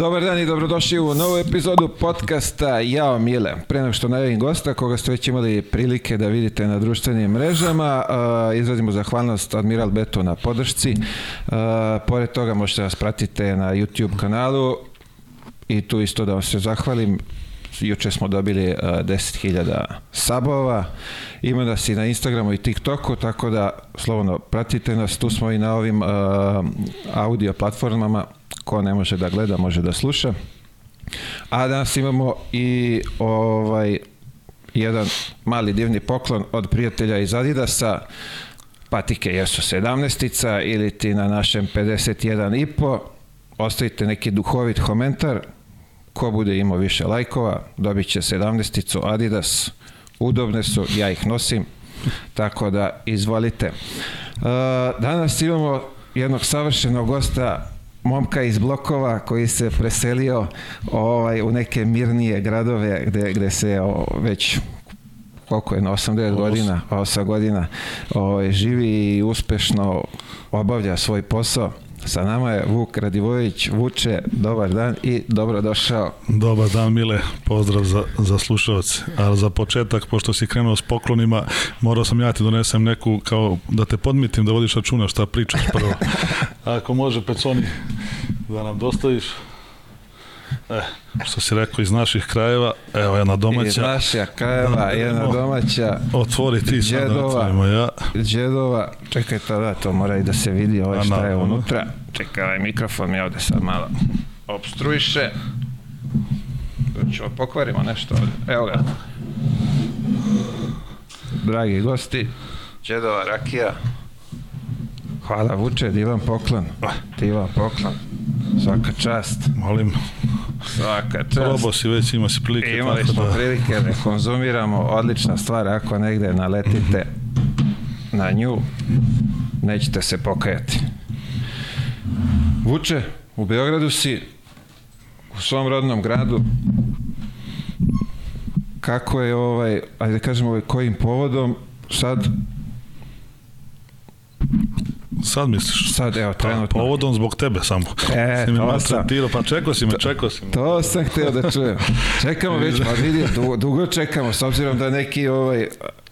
Dobar dan i dobrodošli u novu epizodu podcasta Jao Mile. Pre nego što najavim gosta, koga ste već imali prilike da vidite na društvenim mrežama, uh, izrazimo zahvalnost Admiral Beto na podršci. Uh, pored toga možete nas pratite na YouTube kanalu i tu isto da vam se zahvalim juče smo dobili uh, 10.000 sabova, ima nas i na Instagramu i TikToku, tako da slobodno pratite nas, tu smo i na ovim uh, audio platformama, ko ne može da gleda, može da sluša. A danas imamo i ovaj jedan mali divni poklon od prijatelja iz Adidasa, patike jesu 17-ica ili ti na našem 51,5, ostavite neki duhovit komentar, ko bude imao više lajkova, dobit će 17-icu Adidas, udobne su, ja ih nosim, tako da izvolite. Uh, danas imamo jednog savršenog gosta, momka iz blokova koji se preselio ovaj, u neke mirnije gradove gde, gde se o, već koliko je, na 8-9 godina, 8 godina ovaj, živi i uspešno obavlja svoj posao. Sa nama je Vuk Radivojević. Vuče, dobar dan i dobrodošao. Dobar dan, Mile. Pozdrav za, za slušalce. A za početak, pošto si krenuo s poklonima, morao sam ja ti donesem neku, kao da te podmitim, da vodiš računa šta pričaš prvo. Ako može, Peconi, da nam dostaviš. E, što si rekao iz naših krajeva, evo jedna domaća. Iz naših krajeva, da, jedna domaća. Otvori ti sad da otvorimo ja. Džedova, čekaj to da, to mora i da se vidi ovo šta je unutra. Čekaj, ovaj mikrofon mi ovde sad malo obstruiše. Ćemo pokvarimo nešto ovde. Evo ga. Dragi gosti, Džedova rakija. Hvala Vuče, divan poklon. Divan poklon. Svaka čast. Molim. Svaka čast. Probao si već, ima si prilike. Imali smo da... prilike da konzumiramo. Odlična stvar, ako negde naletite na nju, nećete se pokajati. Vuče, u Beogradu si, u svom rodnom gradu, kako je ovaj, ajde da kažemo ovaj, kojim povodom sad Sad misliš? Sad, evo, trenutno. Pa, povodom zbog tebe samo. E, si to sam. Pa čekao si me, čekao si me. To sam hteo da čujem. Čekamo već, pa vidi, dugo, dugo čekamo, s obzirom da neki ovaj,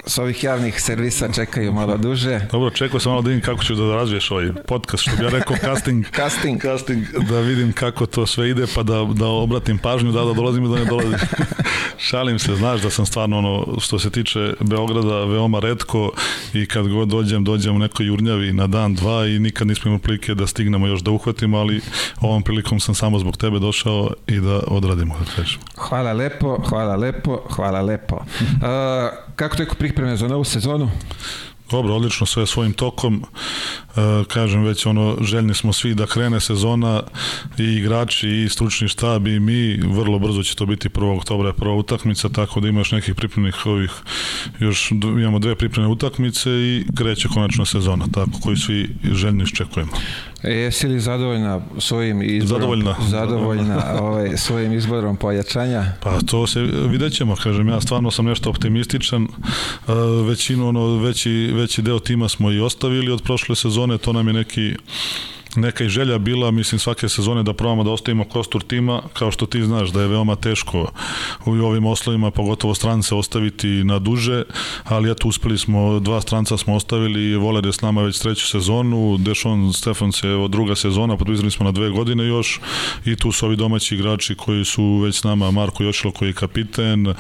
s ovih javnih servisa čekaju malo duže. Dobro, čekao sam malo da vidim kako ću da razviješ ovaj podcast, što bi ja rekao casting. casting. Casting, da vidim kako to sve ide, pa da, da obratim pažnju, da da dolazim i da ne dolazim. Šalim se, znaš da sam stvarno ono, što se tiče Beograda, veoma redko i kad god dođem, dođem u nekoj jurnjavi na dan, dva i nikad nismo imali prilike da stignemo još da uhvatimo, ali ovom prilikom sam samo zbog tebe došao i da odradimo, da. Hvala lepo, hvala lepo, hvala lepo. Uh, kako teko pripreme za novu sezonu? Dobro, odlično sve svojim tokom. E, kažem već ono željni smo svi da krene sezona i igrači i stručni štab i mi vrlo brzo će to biti 1. oktobra je prva utakmica tako da ima još nekih pripremnih ovih još imamo dve pripremne utakmice i kreće konačno sezona tako koji svi željni iščekujemo. E, jesi li zadovoljna svojim izborom? Zadovoljna. Zadovoljna ovaj, svojim izborom pojačanja? Pa to se vidjet ćemo, kažem, ja stvarno sam nešto optimističan, većinu, ono, veći, veći deo tima smo i ostavili od prošle sezone, to nam je neki neka i želja bila, mislim, svake sezone da probamo da ostavimo kostur tima, kao što ti znaš da je veoma teško u ovim oslovima, pogotovo strance ostaviti na duže, ali eto, uspeli smo, dva stranca smo ostavili Voler je s nama već treću sezonu, Dešon Stefan se evo druga sezona, potpisali smo na dve godine još i tu su ovi domaći igrači koji su već s nama, Marko Jočilo koji je kapiten,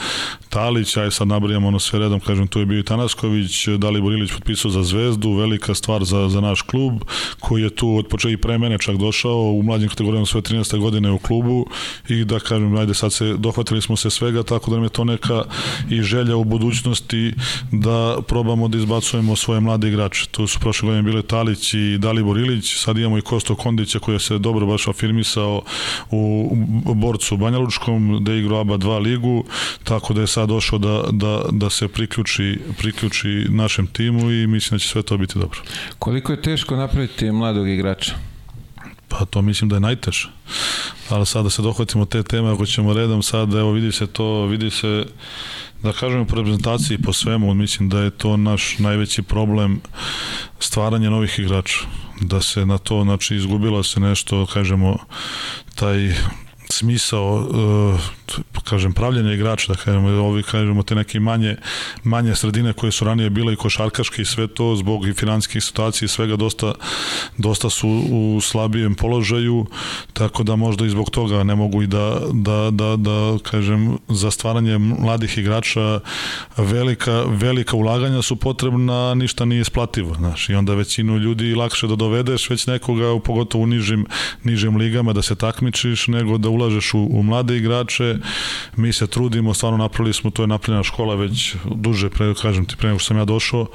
Talić, aj sad nabrijamo ono sve redom, kažem, tu je bio i Tanasković, Dalibor Ilić potpisao za Zvezdu, velika stvar za, za naš klub, koji je tu od početka i pre mene čak došao u mlađim kategorijama svoje 13. godine u klubu i da kažem, ajde sad se, dohvatili smo se svega, tako da nam je to neka i želja u budućnosti da probamo da izbacujemo svoje mlade igrače. Tu su prošle godine bile Talić i Dalibor Ilić, sad imamo i Kosto Kondića koji se dobro baš afirmisao u borcu Banjalučkom, da je igrao ABA 2 ligu, tako da je sad došao da, da, da se priključi, priključi našem timu i mislim da će sve to biti dobro. Koliko je teško napraviti mladog igrača? Pa to mislim da je najteže. Ali sada se dohvatimo te teme, ako ćemo redom sad, evo vidi se to, vidi se da kažemo po reprezentaciji po svemu, mislim da je to naš najveći problem stvaranje novih igrača. Da se na to, znači, izgubilo se nešto, kažemo, taj smisao uh, kažem pravljenja igrača da kažemo ovi kažemo te neke manje manje sredine koje su ranije bile i košarkaške i sve to zbog i financijskih situacija i svega dosta dosta su u slabijem položaju tako da možda i zbog toga ne mogu i da da da da kažem za stvaranje mladih igrača velika velika ulaganja su potrebna ništa nije isplativo znaš. I onda većinu ljudi lakše da dovedeš već nekoga pogotovo u nižim nižim ligama da se takmičiš nego da ulažeš u, u mlade igrače, mi se trudimo, stvarno napravili smo, to je napravljena škola već duže, pre, kažem ti, pre nego što sam ja došao,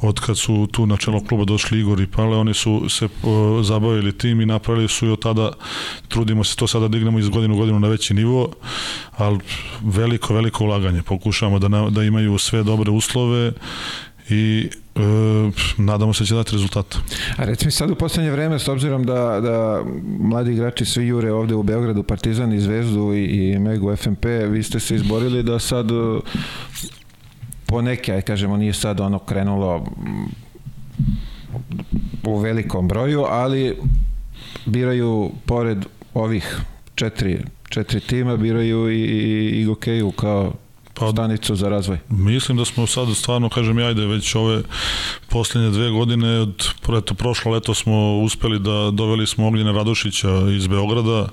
od kad su tu na čelo kluba došli Igor i Pale, oni su se o, zabavili tim i napravili su i od tada trudimo se to sada da dignemo iz godinu u godinu na veći nivo, ali veliko, veliko ulaganje. Pokušavamo da, na, da imaju sve dobre uslove i e, nadamo se da će dati rezultat. A recimo sad u poslednje vreme, s obzirom da, da mladi igrači svi jure ovde u Beogradu, Partizan i Zvezdu i, i Megu FNP, vi ste se izborili da sad e, po neke, aj kažemo, nije sad ono krenulo u velikom broju, ali biraju pored ovih četiri, četiri tima, biraju i, i, i Gokeju kao pa, stanicu za razvoj? Mislim da smo sad stvarno, kažem ja, ajde već ove poslednje dve godine, od, eto, prošlo leto smo uspeli da doveli smo Ogljena Radošića iz Beograda,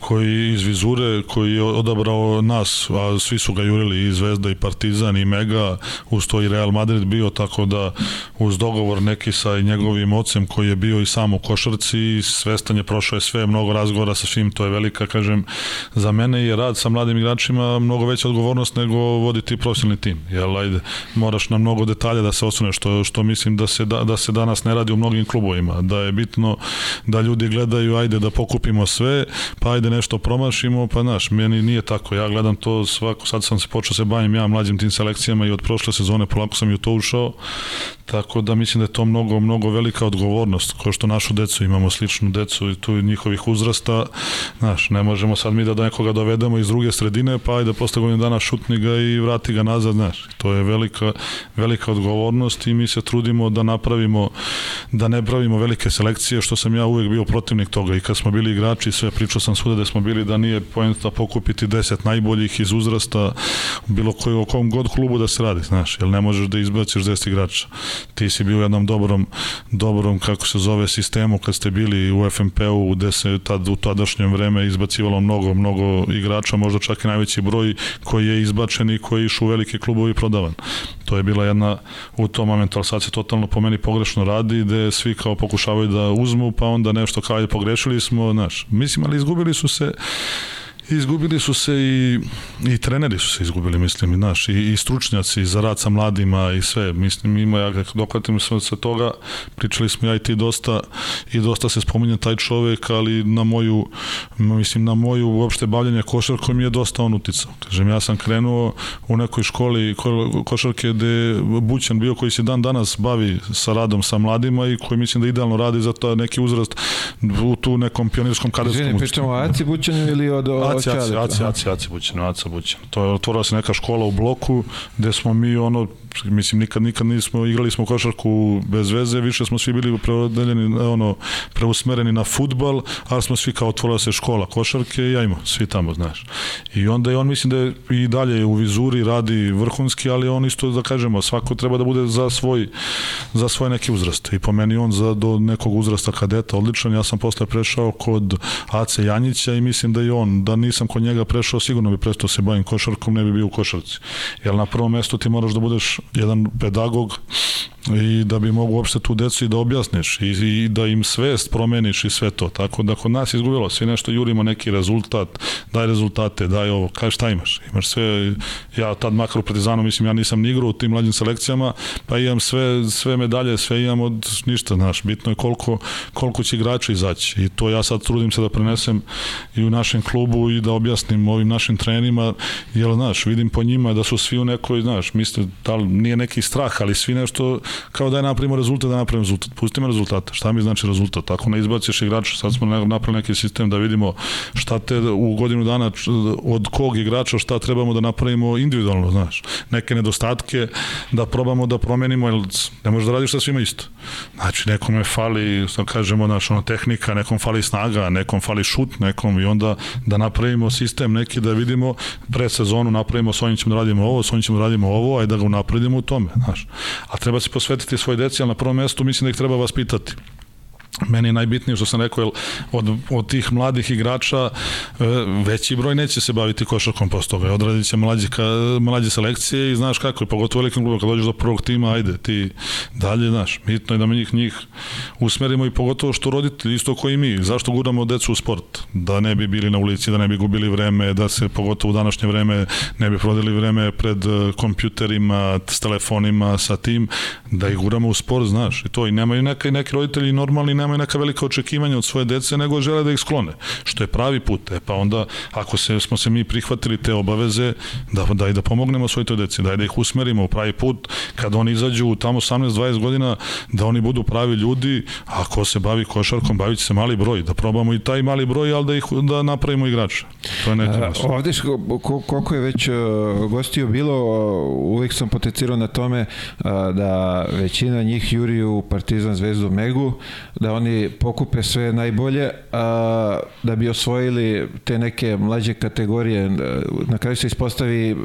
koji iz Vizure, koji je odabrao nas, a svi su ga jurili i Zvezda i Partizan i Mega, uz to i Real Madrid bio, tako da uz dogovor neki sa njegovim ocem koji je bio i sam u košarci, svestan je, prošao je sve, mnogo razgovora sa svim, to je velika, kažem, za mene je rad sa mladim igračima mnogo veća odgovornost nego voditi profesionalni tim, jel, ajde, moraš na mnogo detalja da se osvrneš, što, što mislim da se, da, da se danas ne radi u mnogim klubovima, da je bitno da ljudi gledaju, ajde da pokupimo sve, pa ajde nešto promašimo, pa znaš, meni nije tako, ja gledam to svako, sad sam se počeo se bavim ja mlađim tim selekcijama i od prošle sezone polako sam i u to ušao, tako da mislim da je to mnogo, mnogo velika odgovornost, ko što našu decu imamo sličnu decu i tu njihovih uzrasta, znaš, ne možemo sad mi da, da nekoga dovedemo iz druge sredine, pa ajde posle godinu dana šutni ga i vrati ga nazad, znaš, to je velika, velika odgovornost i mi se trudimo da napravimo, da ne pravimo velike selekcije, što sam ja uvek bio protivnik toga. I kad smo bili igrači, sve pričao sam svuda da smo bili da nije poenta pokupiti 10 najboljih iz uzrasta bilo koji u kom god klubu da se radi, znaš, jer ne možeš da izbaciš 10 igrača. Ti si bio u jednom dobrom, dobrom, kako se zove, sistemu kad ste bili u FNP-u, gde se tad, u tadašnjem vreme izbacivalo mnogo, mnogo igrača, možda čak i najveći broj koji je izbačen i koji išu u velike klubovi prodavan. To je bila jedna u tom momentu, ali sad se totalno po meni pogrešno radi, gde svi kao pokušavaju da uzmu, pa onda nešto kao je pogrešili smo, znaš, mislim, ali izgubili su se Izgubili su se i, i treneri su se izgubili, mislim, i, naš, i, i stručnjaci za rad sa mladima i sve. Mislim, ima, ja kako dokvatim se od toga, pričali smo ja i ti dosta i dosta se spominje taj čovek, ali na moju, mislim, na moju uopšte bavljanje košarkom je dosta on uticao. Kažem, ja sam krenuo u nekoj školi ko, košarke gde Bućan bio koji se dan danas bavi sa radom sa mladima i koji mislim da idealno radi za to neki uzrast u tu nekom pionirskom kadetskom. Izvini, pričamo o Aci ili od, od Aci, Aci, Aci, Aci, Aci Bućan, Aca Bućan. To je otvorila se neka škola u bloku gde smo mi ono mislim nikad nikad nismo igrali smo košarku bez veze, više smo svi bili preodeljeni ono preusmereni na fudbal, ali smo svi kao otvorila se škola košarke i ajmo, svi tamo, znaš. I onda je on mislim da je i dalje u vizuri radi vrhunski, ali on isto da kažemo, svako treba da bude za svoj za svoj neki uzrast. I po meni on za do nekog uzrasta kadeta odličan. Ja sam posle prešao kod Ace Janjića i mislim da i on, da nisam kod njega prešao, sigurno bi prestao se bavim košarkom, ne bi bio u košarci. Jer na prvom mestu ti moraš da budeš jedan pedagog i da bi mogu uopšte tu decu i da objasniš i, i da im svest promeniš i sve to. Tako da kod nas izgubilo svi nešto jurimo neki rezultat, daj rezultate, daj ovo, kaj šta imaš? Imaš sve, ja tad makar u mislim, ja nisam ni igrao u tim mlađim selekcijama, pa imam sve, sve medalje, sve imam od ništa, znaš, bitno je koliko, koliko će igrača izaći i to ja sad trudim se da prenesem i u našem klubu i da objasnim ovim našim trenerima, jer, znaš, vidim po njima da su svi u nekoj, znaš, misle, da li nije neki strah, ali svi nešto kao da je napravimo rezultat, da napravimo rezultat. Pustimo rezultate. Šta mi znači rezultat? Ako ne izbaciš igrača, sad smo napravili neki sistem da vidimo šta te u godinu dana od kog igrača šta trebamo da napravimo individualno, znaš. Neke nedostatke da probamo da promenimo, jer ne možeš da radiš sa svima isto. Znači, nekome fali, što kažemo, naš, ono, tehnika, nekom fali snaga, nekom fali šut, nekom i onda da napravimo sistem neki da vidimo pre sezonu napravimo, s ovim ćemo da radimo ovo, s ovim ćemo da radimo ovo, aj da ga unapredimo u tome, znaš. A treba se posvetiti svoj deci, ali na prvom mestu mislim da ih treba vaspitati meni je najbitnije što sam rekao, jer od, od tih mladih igrača e, veći broj neće se baviti košarkom posle toga. Odradit će mlađe, ka, mlađe selekcije i znaš kako je, pogotovo velikim klubom, kad dođeš do prvog tima, ajde, ti dalje, znaš, bitno je da mi njih, njih usmerimo i pogotovo što roditelji, isto koji mi, zašto guramo decu u sport? Da ne bi bili na ulici, da ne bi gubili vreme, da se pogotovo u današnje vreme ne bi prodili vreme pred e, kompjuterima, s telefonima, sa tim, da ih guramo u sport, znaš, i to, i nemaju neka, neki roditelji normalni nemaju neka velika očekivanja od svoje dece, nego žele da ih sklone, što je pravi put. E pa onda, ako se, smo se mi prihvatili te obaveze, da, da i da pomognemo svoj toj deci, da da ih usmerimo u pravi put, kad oni izađu tamo 18-20 godina, da oni budu pravi ljudi, a ko se bavi košarkom, bavit se mali broj, da probamo i taj mali broj, ali da ih da napravimo igrače. To je neka Ovde koliko je već e, gostio bilo, uvijek sam potencirao na tome e, da većina njih juri u Partizan Zvezdu Megu, da oni pokupe sve najbolje a, da bi osvojili te neke mlađe kategorije. Na kraju se ispostavi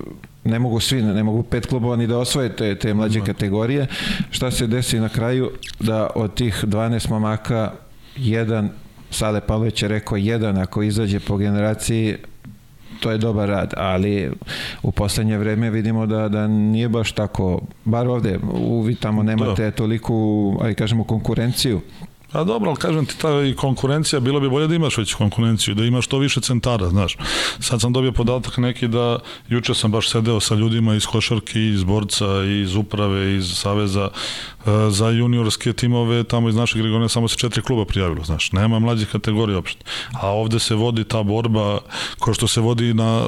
ne mogu svi, ne mogu pet klubova ni da osvoje te, te mlađe kategorije. Šta se desi na kraju? Da od tih 12 momaka jedan, Sale Pavlović je rekao jedan ako izađe po generaciji to je dobar rad, ali u poslednje vreme vidimo da, da nije baš tako, bar ovde, u, vi tamo nemate da. toliku, aj kažemo, konkurenciju A dobro, ali kažem ti, ta i konkurencija, bilo bi bolje da imaš već konkurenciju, da imaš to više centara, znaš. Sad sam dobio podatak neki da, juče sam baš sedeo sa ljudima iz košarke, iz borca, iz uprave, iz saveza, E, za juniorske timove tamo iz našeg regiona samo se četiri kluba prijavilo, znaš, nema mlađih kategorija uopšte. A ovde se vodi ta borba, ko što se vodi na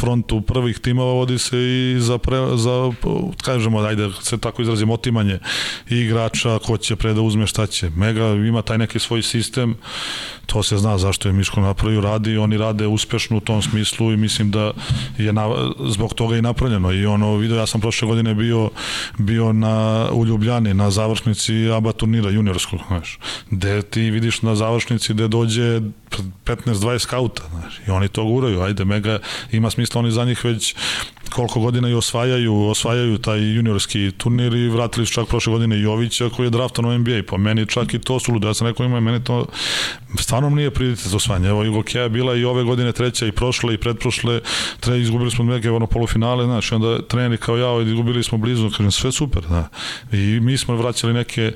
frontu prvih timova, vodi se i za, pre, za kažemo, ajde, se tako izrazim, otimanje igrača, ko će pre da uzme šta će. Mega ima taj neki svoj sistem, to se zna zašto je Miško napravio, radi, oni rade uspešno u tom smislu i mislim da je na, zbog toga i napravljeno. I ono, video, ja sam prošle godine bio, bio na, u Ljubljani na završnici ABA turnira juniorskog, znaš, gde ti vidiš na završnici gde dođe 15-20 skauta, znaš, i oni to guraju, ajde, mega, ima smisla, oni za njih već koliko godina i osvajaju, osvajaju taj juniorski turnir i vratili su čak prošle godine Jovića koji je draftan u NBA. Po meni čak i to su ludo. Ja sam rekao ima meni to stvarno nije prioritet za osvajanje. Evo Jugokeja bila i ove godine treća i prošle i pretprošle. Tre, izgubili smo neke ono polufinale, znači onda treneri kao ja, izgubili smo blizu, kažem sve super, da. I mi smo vraćali neke,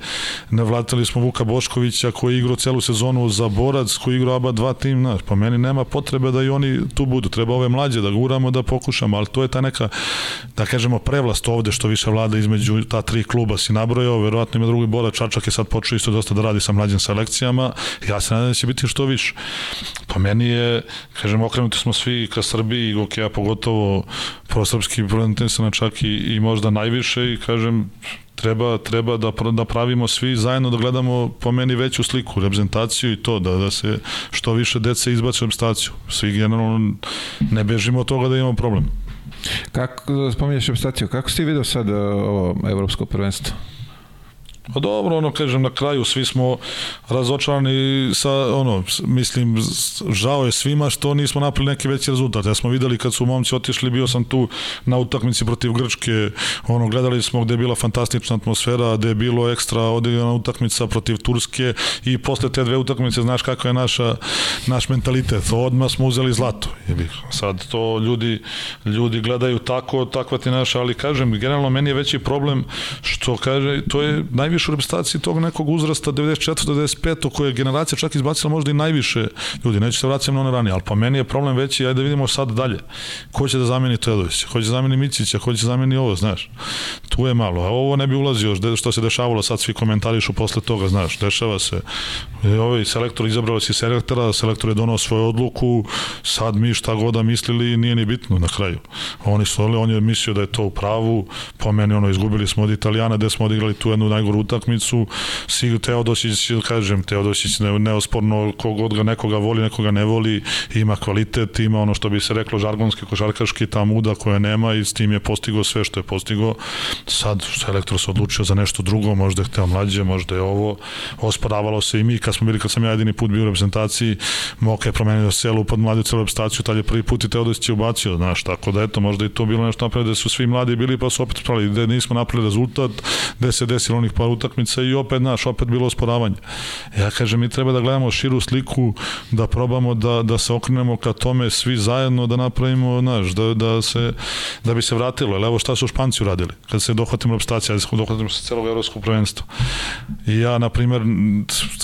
navlatili smo Vuka Boškovića koji je igrao celu sezonu za Borac, koji je igrao ABA dva tim, znaš, po meni nema potrebe da i oni tu budu. Treba ove mlađe da guramo, da pokušamo, ali to je neka, da kažemo, prevlast ovde što više vlada između ta tri kluba si nabrojao, verovatno ima drugi borac, Čačak je sad počeo isto dosta da radi sa mlađim selekcijama, ja se nadam da će biti što više. Pa meni je, kažem, okrenuti smo svi ka Srbiji i Gokeja pogotovo prosrpski na čak i, i možda najviše i kažem, treba, treba da, da pravimo svi zajedno da gledamo po meni veću sliku, reprezentaciju i to, da, da se što više dece izbače reprezentaciju. Svi generalno ne bežimo od toga da imamo problem. Kako, spominješ reprezentaciju, kako si vidio sad ovo evropsko prvenstvo? Pa dobro, ono kažem na kraju svi smo razočarani sa ono mislim žao je svima što nismo napravili neki veći rezultat. Ja smo videli kad su momci otišli, bio sam tu na utakmici protiv Grčke, ono gledali smo gde je bila fantastična atmosfera, gde je bilo ekstra odigrana utakmica protiv Turske i posle te dve utakmice znaš kako je naša naš mentalitet. Odma smo uzeli zlato. Jebi. Sad to ljudi ljudi gledaju tako, takva ti naša, ali kažem generalno meni je veći problem što kaže to je najviše vidiš u reprezentaciji tog nekog uzrasta 94. 95. koja je generacija čak izbacila možda i najviše ljudi, neću se vratiti na one ranije, ali pa meni je problem veći, ajde da vidimo sad dalje. Ko će da zameni Tedovića, ko će da zameni Micića, ko će da zameni ovo, znaš. Tu je malo, a ovo ne bi ulazio, što se dešavalo, sad svi komentarišu posle toga, znaš, dešava se. I ovaj selektor izabrao si selektora, selektor je donao svoju odluku, sad mi šta god da mislili, nije ni bitno na kraju. Oni su, on je mislio da je to u pravu, po meni ono, izgubili smo od Italijana, gde smo odigrali tu jednu najgoru utakmicu, Sigur Teodosić, kažem, Teodosić ne, neosporno, kogod ga nekoga voli, nekoga ne voli, ima kvalitet, ima ono što bi se reklo žargonski, košarkaški, ta muda koja nema i s tim je postigo sve što je postigo. Sad selektor se odlučio za nešto drugo, možda je hteo mlađe, možda je ovo. Osporavalo se i mi, kad smo bili, kad sam ja jedini put bio u reprezentaciji, Moka je promenio celu pod mlađu celu reprezentaciju, tad je prvi put i Teodosić je ubacio, znaš, tako da eto, možda i to bilo nešto napravio da su svi mladi bili pa su opet pravili, gde nismo napravili rezultat, gde se desilo onih par utakmica i opet, naš, opet bilo osporavanje. Ja kažem, mi treba da gledamo širu sliku, da probamo da, da se okrenemo ka tome svi zajedno da napravimo, znaš, da, da, se, da bi se vratilo. Evo šta su Španci uradili, kad se dohvatimo reprezentacija, da se dohvatimo sa celog evropskog prvenstva. I ja, na primer,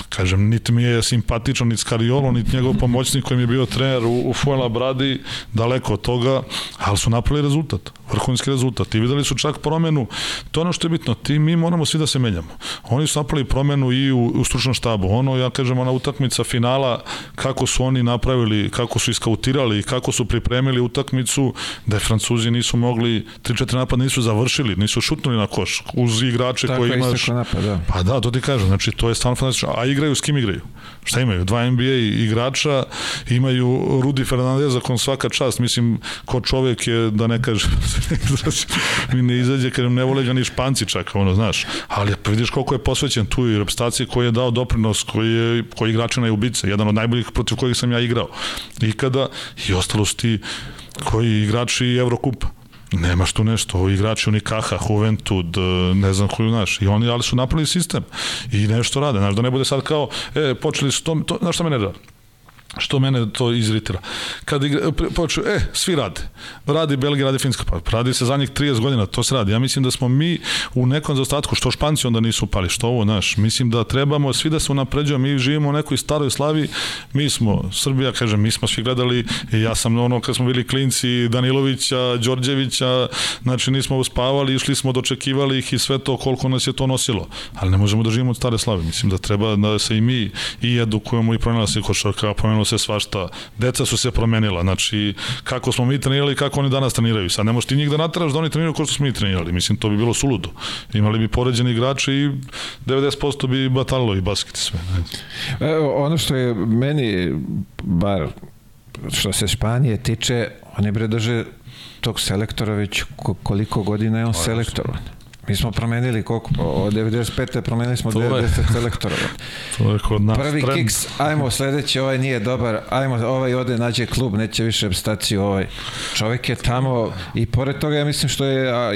kažem, niti mi je simpatičan ni Skariolo, niti njegov pomoćnik koji mi je bio trener u, u Fuela Bradi, daleko od toga, ali su napravili rezultat vrhunski rezultat i videli su čak promenu, to je ono što je bitno, ti mi moramo svi da se menjamo. Oni su napravili promenu i u, u stručnom štabu. Ono, ja kažem, ona utakmica finala, kako su oni napravili, kako su iskautirali, kako su pripremili utakmicu, da je Francuzi nisu mogli, 3-4 napada nisu završili, nisu šutnuli na koš, uz igrače Tako koji imaš. Napad, da. Pa da, to ti kažem, znači to je stvarno fantastično. A igraju s kim igraju? Šta imaju? Dva NBA igrača, imaju Rudi Fernandeza kon svaka čast, mislim, ko čovek je, da ne kaže, mi ne izađe, kad ne vole ga ni španci čak, ono, znaš, ali pa vidiš koliko je posvećen tu i reprezentaciji koji je dao doprinos, koji je, koji igrača na ubice, jedan od najboljih protiv kojih sam ja igrao. Ikada i ostalo su ti koji igrači Evrokupa. Nemaš tu nešto, ovi igrači Unikaha, Juventud, ne znam koju naš, i oni ali su napravili sistem i nešto rade, znaš, da ne bude sad kao, e, počeli su to, to znaš šta mene da? Što mene to izritira. Kad igra, poču, e, svi rade. Radi Belgija, radi Finska, pa radi se za njih 30 godina, to se radi. Ja mislim da smo mi u nekom zaostatku, što Španci onda nisu pali, što ovo, naš, mislim da trebamo svi da se unapređujemo, mi živimo u nekoj staroj slavi, mi smo, Srbija, kažem, mi smo svi gledali, ja sam ono, kad smo bili klinci, Danilovića, Đorđevića, znači nismo uspavali, išli smo, dočekivali ih i sve to, koliko nas je to nosilo. Ali ne možemo da živimo od stare slave, mislim da treba da se i mi i edukujemo i promenila se košarka, promenila se svašta, deca su se promenila, znači kako smo mi trenirali, kako oni danas treniraju. Sad ne možeš ti njih da nataraš da oni treniraju kao što smo mi trenirali, mislim to bi bilo suludo. Imali bi poređeni igrači i 90% bi batalilo i basket i sve. Ne. Evo, ono što je meni, bar što se Španije tiče, oni bre drže tog selektora već koliko godina je on selektorovan. Mi smo promenili koliko, od 95. promenili smo 90 selektora. To je kod nas Prvi trend. kiks, ajmo sledeći, ovaj nije dobar, ajmo, ovaj ode, nađe klub, neće više staciju ovaj. Čovjek je tamo i pored toga, ja mislim što je, a,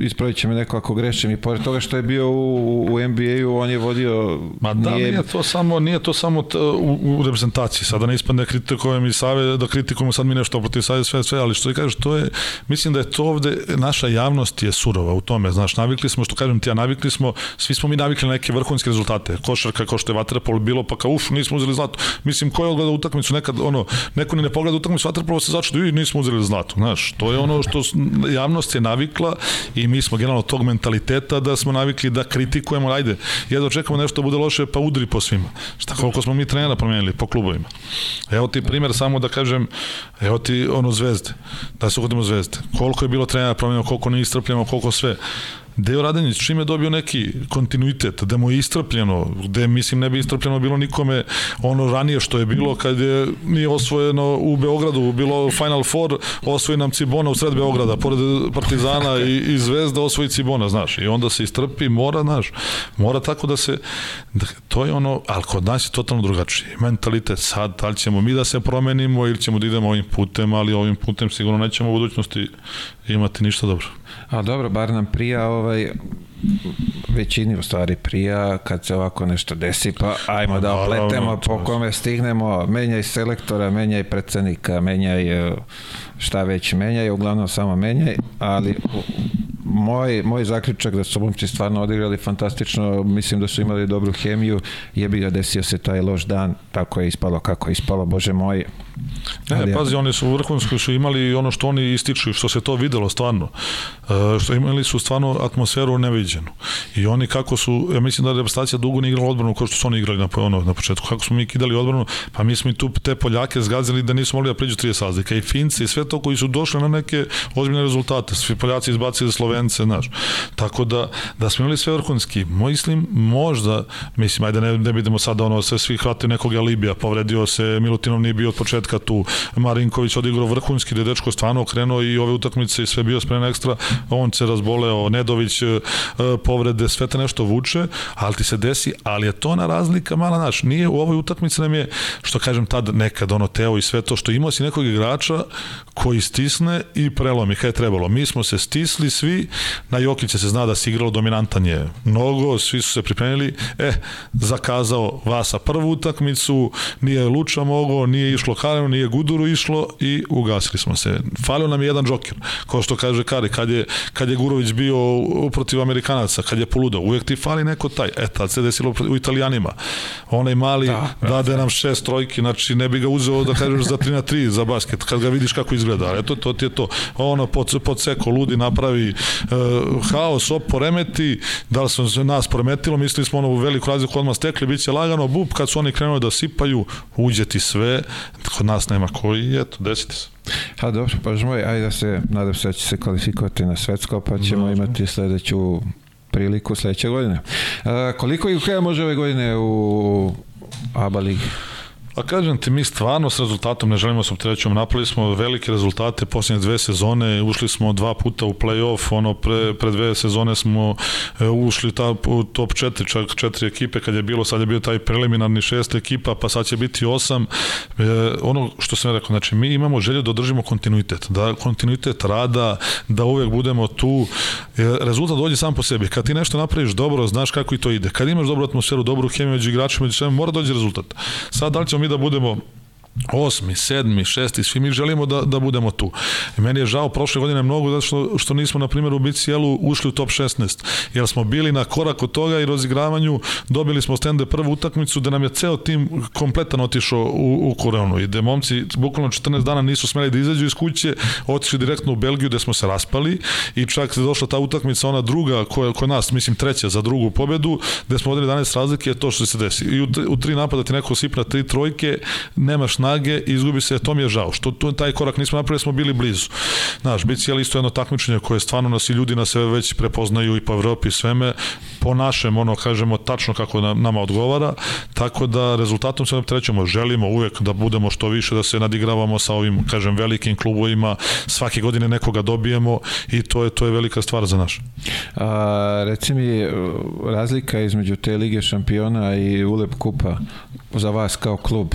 ispravit će me neko ako grešim, i pored toga što je bio u, u NBA-u, on je vodio... Ma da, nije, nije to samo, nije to samo t, u, u reprezentaciji, sada ne ispadne kritikujem i save, da kritikujemo sad mi nešto protiv save, sve, sve, ali što ti kažeš, to je, mislim da je to ovde, naša javnost je surova u tom tome, znaš, navikli smo, što kažem ti, ja navikli smo, svi smo mi navikli na neke vrhunske rezultate, košarka kao što je vaterpolo bilo, pa kao uf, nismo uzeli zlato. Mislim, ko je odgleda utakmicu nekad, ono, neko ni ne pogleda utakmicu vaterpolo se začne, i nismo uzeli zlato, znaš, to je ono što javnost je navikla i mi smo generalno tog mentaliteta da smo navikli da kritikujemo, ajde, jedno čekamo nešto da bude loše, pa udri po svima. Šta, koliko smo mi trenera promenili po klubovima. Evo ti primer samo da kažem, evo ti ono zvezde, da se uhodimo zvezde. Koliko je bilo trenera promenjeno, koliko ne istrpljamo, koliko sve. Deo Radenić čim je dobio neki kontinuitet, da mu je istrpljeno, gde mislim ne bi istrpljeno bilo nikome ono ranije što je bilo kad je nije osvojeno u Beogradu, bilo Final Four, osvoji nam Cibona u sred Beograda, pored Partizana i, i Zvezda osvoji Cibona, znaš, i onda se istrpi, mora, znaš, mora tako da se, da, to je ono, ali kod nas je totalno drugačiji, mentalitet sad, da li ćemo mi da se promenimo ili ćemo da idemo ovim putem, ali ovim putem sigurno nećemo u budućnosti imati ništa dobro. A dobro, bar nam prija ovaj većini u stvari prija kad se ovako nešto desi, pa ajmo da opletemo po kome stignemo, menjaj selektora, menjaj predsednika, menjaj šta već menjaj, uglavnom samo menjaj, ali moj, moj zaključak da su momci stvarno odigrali fantastično, mislim da su imali dobru hemiju, jebi ga desio se taj loš dan, tako je ispalo kako je ispalo, bože moj. Ne, pazi, oni su vrhunski su imali ono što oni ističu, što se to videlo stvarno. E, što imali su stvarno atmosferu neviđenu. I oni kako su, ja mislim da reprezentacija dugo ne igrala odbranu kao što su oni igrali na, ono, na početku. Kako smo mi kidali odbranu, pa mi smo i tu te Poljake zgazili da nisu mogli da priđu 30 razlika. I Finci i sve to koji su došli na neke ozbiljne rezultate. Svi Poljaci izbacili Slovence, znaš. Tako da, da smo imali sve vrhunski. Mislim, možda, mislim, ajde ne, ne vidimo sada ono, sve svi hvatili nekog Alibija, povredio se, Milutinov nije bio od početka tu, Marinković odigrao vrhunski, da je dečko stvarno okrenuo i ove utakmice i sve bio spreman ekstra, on se razboleo, Nedović e, povrede, sve te nešto vuče, ali ti se desi, ali je to na razlika mala naš, nije u ovoj utakmici nam je, što kažem tad nekad ono Teo i sve to što imao si nekog igrača koji stisne i prelomi kada je trebalo. Mi smo se stisli svi, na Jokića se zna da se igralo dominantan je mnogo, svi su se pripremili, e, zakazao Vasa prvu utakmicu, nije Luča mogo, nije išlo Karenu, nije Guduru išlo i ugasili smo se. Falio nam je jedan džoker, kao što kaže Kari, kad je, kad je Gurović bio protiv Amerikanaca, kad je poludao, uvek ti fali neko taj. E, tad se desilo u Italijanima. Onaj mali da, dade nam šest trojki, znači ne bi ga uzeo da kažeš za 3 na 3 za basket, kad ga vidiš kako izgleda. Eto, to ti je to. Ono pod, pod seko ludi napravi haos, op, poremeti, da li se nas poremetilo, mislili smo ono u veliku razliku odmah stekli, bit će lagano, bup, kad su oni krenuli da sipaju, uđe ti sve, kod nas nema koji, eto, desiti se. Ha, dobro, pa moj, ajde da se, nadam se da će se kvalifikovati na svetsko, pa ćemo dobro. imati sledeću priliku sledeće godine. A, koliko ih može ove godine u ABA ligi? Pa kažem ti, mi stvarno s rezultatom ne želimo se opterećujemo. Napravili smo velike rezultate posljednje dve sezone, ušli smo dva puta u play-off, ono pre, pre dve sezone smo e, ušli ta, u top 4, čak četiri ekipe kad je bilo, sad je bio taj preliminarni šest ekipa, pa sad će biti osam. E, ono što sam rekao, znači mi imamo želju da održimo kontinuitet, da kontinuitet rada, da uvek budemo tu. E, rezultat dođe sam po sebi. Kad ti nešto napraviš dobro, znaš kako i to ide. Kad imaš dobru atmosferu, dobru hemiju među igračima, među svema, mora dođe rezultat. Sad da li ćemo mi da budemo osmi, sedmi, šesti, svi mi želimo da, da budemo tu. I meni je žao prošle godine mnogo zato što, što nismo, na primjer, u BCL-u ušli u top 16, jer smo bili na korak od toga i rozigravanju dobili smo stende prvu utakmicu da nam je ceo tim kompletan otišao u, u koronu i da momci bukvalno 14 dana nisu smeli da izađu iz kuće, otišli direktno u Belgiju gde smo se raspali i čak se došla ta utakmica, ona druga koja, koja nas, mislim treća za drugu pobedu, gde smo vodili 11 razlike, je to što se desi. I u, u tri napada ti neko sipna tri trojke, nemaš snage i izgubi se, to mi je žao. Što tu, taj korak nismo napravili, smo bili blizu. Znaš, BCL isto jedno takmičenje koje stvarno nas i ljudi na sebe već prepoznaju i po Evropi i sveme, po našem, ono, kažemo, tačno kako nam, nama odgovara, tako da rezultatom se trećemo, želimo uvek da budemo što više, da se nadigravamo sa ovim, kažem, velikim klubovima, svake godine nekoga dobijemo i to je, to je velika stvar za naš. A, reci mi, razlika između te Lige šampiona i Ulep Kupa za vas kao klub,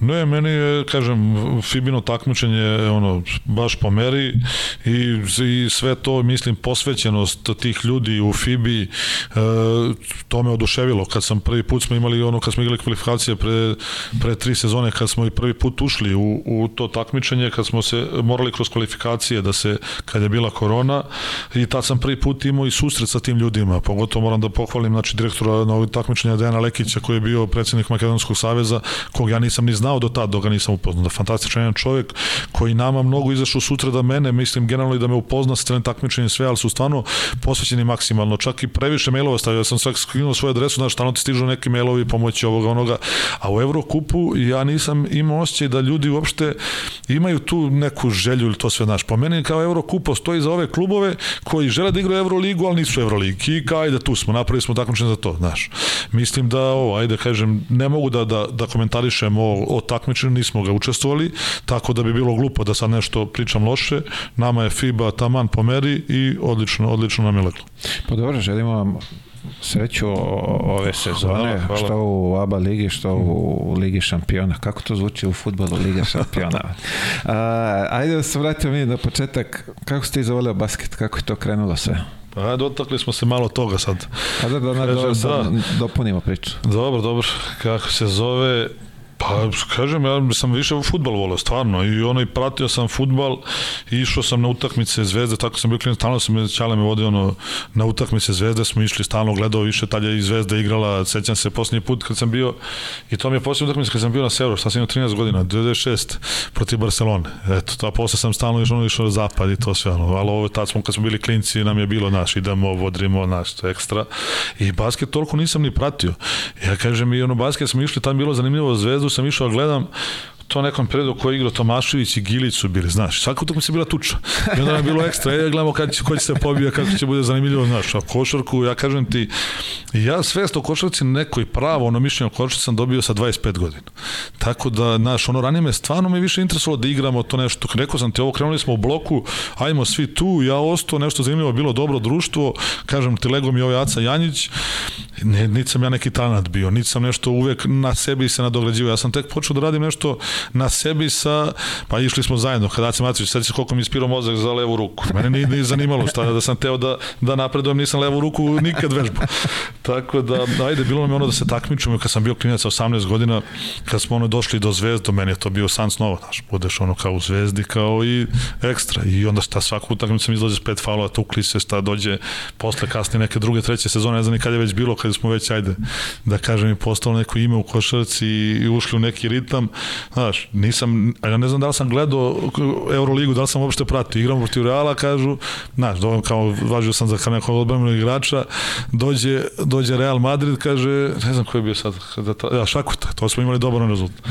Ne, meni je, kažem, Fibino takmičenje ono, baš po meri i, i sve to, mislim, posvećenost tih ljudi u Fibi, e, to me oduševilo. Kad sam prvi put smo imali ono, kad smo igrali kvalifikacije pre, pre tri sezone, kad smo i prvi put ušli u, u to takmičenje, kad smo se morali kroz kvalifikacije da se, kad je bila korona, i tad sam prvi put imao i susret sa tim ljudima, pogotovo moram da pohvalim, znači, direktora na ovog takmičenja Dejana Lekića, koji je bio predsednik Makedonskog saveza, kog ja nisam ni znao znao do tada, dok ga nisam upoznao. Da fantastičan jedan čovjek koji nama mnogo izašao sutra da mene, mislim generalno i da me upozna sa trenim takmičenjem sve, ali su stvarno posvećeni maksimalno. Čak i previše mailova stavio, ja sam svak skinuo svoju adresu, znaš, stalno ti stižu neki mailovi pomoći ovoga onoga, a u Evrokupu ja nisam imao osjećaj da ljudi uopšte imaju tu neku želju ili to sve naš. Po meni kao Evrokup postoji za ove klubove koji žele da igraju Evroligu, ali nisu Evroligi. I kao, tu smo, napravili smo takmičenje za to, znaš. Mislim da, ovo, ajde, kažem, ne mogu da, da, da komentarišem o, o takmičenju, nismo ga učestvovali, tako da bi bilo glupo da sad nešto pričam loše. Nama je FIBA taman po meri i odlično, odlično nam je leglo. Pa dobro, želimo vam sreću ove sezone, hvala, hvala. što u ABA ligi, što u Ligi šampiona. Kako to zvuči u futbolu Liga šampiona? A, ajde da se vratimo mi na početak. Kako ste izvolio basket? Kako je to krenulo sve? Pa dotakli smo se malo toga sad. Pa da, da, da, da, da dopunimo priču. Dobro, dobro. Kako se zove, Pa kažem, ja sam više u futbal volio, stvarno, i ono i pratio sam futbal, išao sam na utakmice Zvezde, tako sam bio klinac, stalno sam Ćale me vodio ono, na utakmice Zvezde, smo išli stalno gledao više, tad je i Zvezda igrala, sećam se posljednji put kad sam bio, i to mi je posljednji utakmice kad sam bio na Severu, šta sam imao 13 godina, 96 protiv Barcelone, eto, a posle sam stalno išao, ono, išao na zapad i to sve, ono, ali ovo, tad smo, kad smo bili klinci, nam je bilo, naš, idemo, vodrimo, naš, to ekstra, i basket toliko nisam ni pratio, ja kažem, i ono, basket smo išli, tam bilo zanimljivo, Zvezdu sam išao, gledam, to nekom periodu koji igrao Tomašević i Gilić su bili, znaš, svaka utakmica bila tuča. I onda je bilo ekstra, ja gledamo kad će, ko će se pobija, kako će bude zanimljivo, znaš, a košarku, ja kažem ti, ja svest o košarci nekoj pravo, ono mišljenje o košarci sam dobio sa 25 godina. Tako da, znaš, ono ranije me stvarno me više interesovalo da igramo to nešto. Rekao sam ti, ovo krenuli smo u bloku, ajmo svi tu, ja ostao, nešto zanimljivo, bilo dobro društvo, kažem ti, lego mi ovaj Aca Janjić, ne, niti sam ja neki talent bio, niti sam nešto uvek na sebi se nadograđivao. Ja sam tek počeo da radim nešto na sebi sa, pa išli smo zajedno, kada Aca Matović, sad se koliko mi ispirao mozak za levu ruku. Mene nije, nije zanimalo šta da sam teo da, da napredujem, nisam levu ruku nikad vežbao. Tako da, ajde, bilo nam je ono da se takmičimo, kad sam bio klinac 18 godina, kad smo ono došli do zvezda, meni je to bio san snova, znaš, budeš ono kao u zvezdi, kao i ekstra. I onda sta svaku utakmicu mi izlazi s pet falova, tukli se, sta dođe posle kasnije neke druge, treće sezone, ne znam ni kad je već bilo, kad smo već, ajde, da kažem, i postalo neko ime u košarci i ušli u neki ritam, znaš, nisam, ja ne znam da li sam gledao Euroligu, da li sam uopšte pratio, igram protiv Reala, kažu, znaš, do, kao važio sam za nekog odbramenog igrača, dođe, dođe Real Madrid, kaže, ne znam ko je bio sad, kada ta, ja, Šakuta, to smo imali dobar rezultat.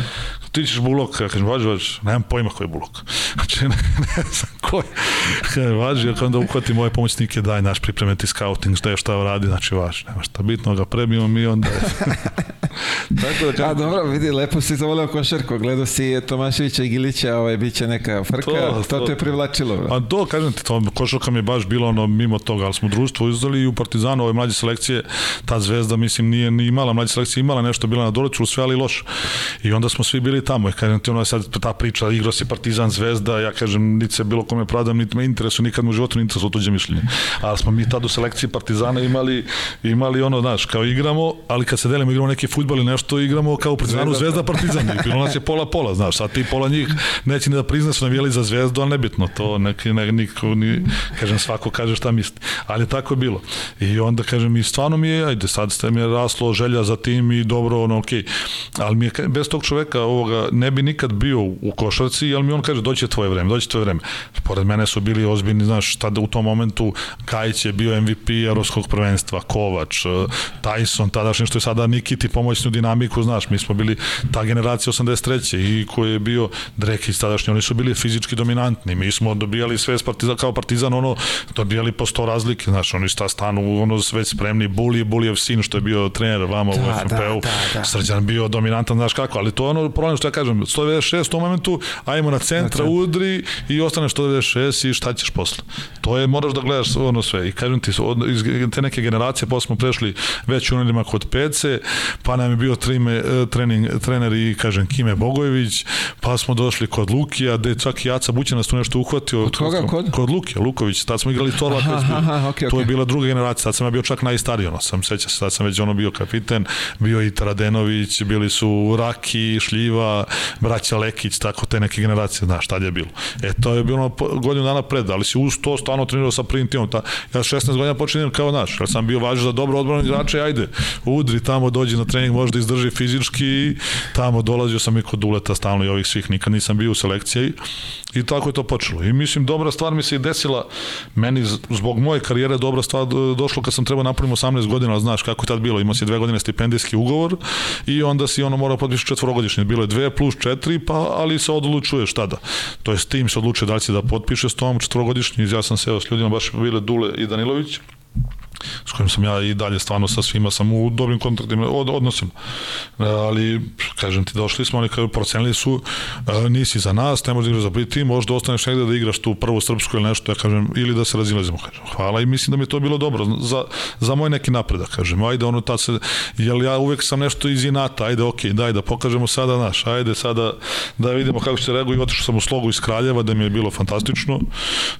Ti ćeš Bulok, ja kažem, važi, važi, nemam pojma ko je Bulok. Znači, ne, ne znam ko je. Kaže, važi, ja onda uhvati moje pomoćnike, daj naš pripremiti scouting, šta je šta radi, znači važi, nema šta bitno, ga prebijemo mi onda. Tako da, A dobro, vidi, lepo si zavoleo košarku, gledao si Tomaševića i Gilića, ovaj, bit će neka frka, to, to, to te je privlačilo. Bro. A to, kažem ti, to, košarka mi je baš bilo ono mimo toga, ali smo društvo izdali i u Partizanu, ove mlađe selekcije, ta zvezda, mislim, nije ni imala, mlađe selekcije imala nešto, bila na doleću, sve ali loš. I onda smo svi bili tamo, i kažem ti, ono sad ta priča, igrao si Partizan zvezda, ja kažem, niti se bilo kome pradam, niti me interesuje, nikad mu u životu ne interesuje tuđe mišljenje. Ali smo mi tad u selekciji Partizana imali, imali ono, znaš, kao igramo, ali kad se delimo, igramo neki futbol ili nešto, igramo kao u Partizanu Zvezda Partizan. I bilo nas je pola pola, znaš, sad ti pola njih neće ni da prizna su navijali za Zvezdu, ali nebitno, to neki ne, niko ni kažem svako kaže šta misli. Ali tako je bilo. I onda kažem i stvarno mi je, ajde sad ste mi je raslo želja za tim i dobro ono okej. Okay. Ali mi je bez tog čoveka ovoga ne bi nikad bio u košarci, ali mi on kaže doće tvoje vreme, doće tvoje vreme. Pored mene su bili ozbiljni, znaš, tada u tom momentu Kajić je bio MVP evropskog prvenstva, Kovač, Tyson, tadašnji što je sada Nikiti pomoćnu dinamiku, znaš, mi smo bili ta generacija 83. i koji je bio Drekić tadašnji, oni su bili fizički dominantni, mi smo dobijali sve partizan, kao partizan, ono, dobijali po sto razlike, znaš, oni sta stanu, ono, sve spremni, Bulije, Bulijev sin, što je bio trener vama da, u FNP-u, da, da, da. Srđan bio dominantan, znaš kako, ali to je ono problem što ja kažem, 196 u tom momentu, ajmo na centra, znači. udri i ostaneš 196 i šta ćeš posle. To je, moraš da gledaš ono sve i kažem ti, od, iz te neke generacije, posle smo prešli već unelima kod Pece, pa nam je bio trime, e, trening, trener i kažem Kime Bogojević, pa smo došli kod Lukija, gde čak i Jaca Bućanac tu nešto uhvatio. Kod koga? Kod? Kod Lukija, Luković, tad smo igrali Torlak, aha, aha, okay, to okay. je bila druga generacija, tad sam ja bio čak najstariji, ono, sam seća se, tad sam već ono bio kapiten, bio i Taradenović, bili su Raki, Šljiva, braća Lekić, tako te neke generacije, znaš, tad je bilo. E, to je bilo godinu dana pred, ali si uz to stvarno trenirao sa prvim timom. Ta, ja 16 godina počinjem kao naš, jer sam bio važan za dobro odbranu igrača, ajde, udri tamo, dođi na trening, možda izdrži fizički tamo dolazio sam i kod Duleta stalno i ovih svih, nikad nisam bio u selekciji i tako je to počelo. I mislim, dobra stvar mi se i desila, meni zbog moje karijere dobra stvar došlo kad sam trebao napraviti 18 godina, znaš kako je tad bilo, imao si dve godine stipendijski ugovor i onda si ono morao potpišati četvorogodišnje, bilo je dve plus četiri, pa ali se odlučuješ tada. To je s tim se odlučuje da li će da potpiše s tom četvorogodišnji, ja sam seo s ljudima, baš bile Dule i Danilović, s kojim sam ja i dalje stvarno sa svima sam u dobrim kontaktima od, odnosima. E, ali, kažem ti, došli smo, oni kao procenili su, e, nisi za nas, ne možeš da igraš za prvi tim, možda ostaneš negde da igraš tu prvu srpsku ili nešto, ja kažem, ili da se razilazimo, kažem. Hvala i mislim da mi je to bilo dobro za, za moj neki napredak, kažem. Ajde, ono tad se, jel ja uvek sam nešto iz inata, ajde, ok, daj da pokažemo sada naš, ajde sada da vidimo kako se reaguje. Otišao sam u slogu iz Kraljeva, da mi je bilo fantastično,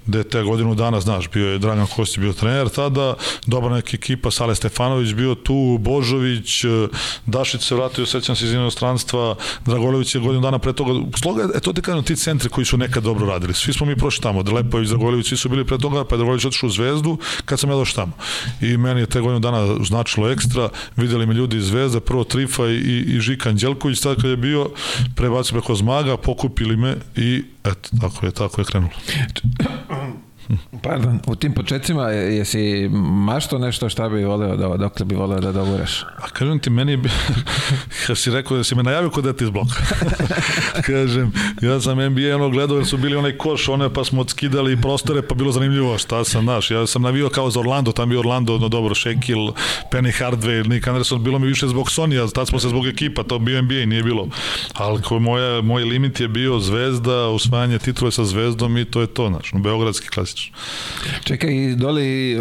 da te godinu dana, znaš, bio je Dragan Kosti bio trener tada, dobra neka ekipa, Sale Stefanović bio tu, Božović, Dašić se vratio, sećam se iz inostranstva, Dragolović je godinu dana pre toga, sloga, e to ti kažem, ti centri koji su nekad dobro radili, svi smo mi prošli tamo, Lepović, Dragolović, svi su bili pre toga, pa je Dragolović otišao u Zvezdu, kad sam ja došao tamo. I meni je te godinu dana značilo ekstra, videli me ljudi iz Zvezda, prvo Trifa i, i Žika Anđelković, tad kad je bio, prebacio preko Zmaga, pokupili me i eto, tako je, tako je krenulo. Pardon, u tim početcima jesi mašto nešto šta bi voleo da, dokle bi voleo da doguraš? A kažem ti, meni bi, kad si rekao da si me najavio kod deti iz bloka. kažem, ja sam NBA ono gledao jer su bili onaj koš, one pa smo skidali prostore pa bilo zanimljivo šta sam, naš. Ja sam navio kao za Orlando, tam bio Orlando, no dobro, Shaquille, Penny Hardway, Nick Anderson, bilo mi više zbog Sonija, tad smo se zbog ekipa, to bio NBA, nije bilo. Ali ko moja, moj limit je bio zvezda, usvajanje titule sa zvezdom i to je to, naš, beogradski klasič fantastično. Čekaj, doli,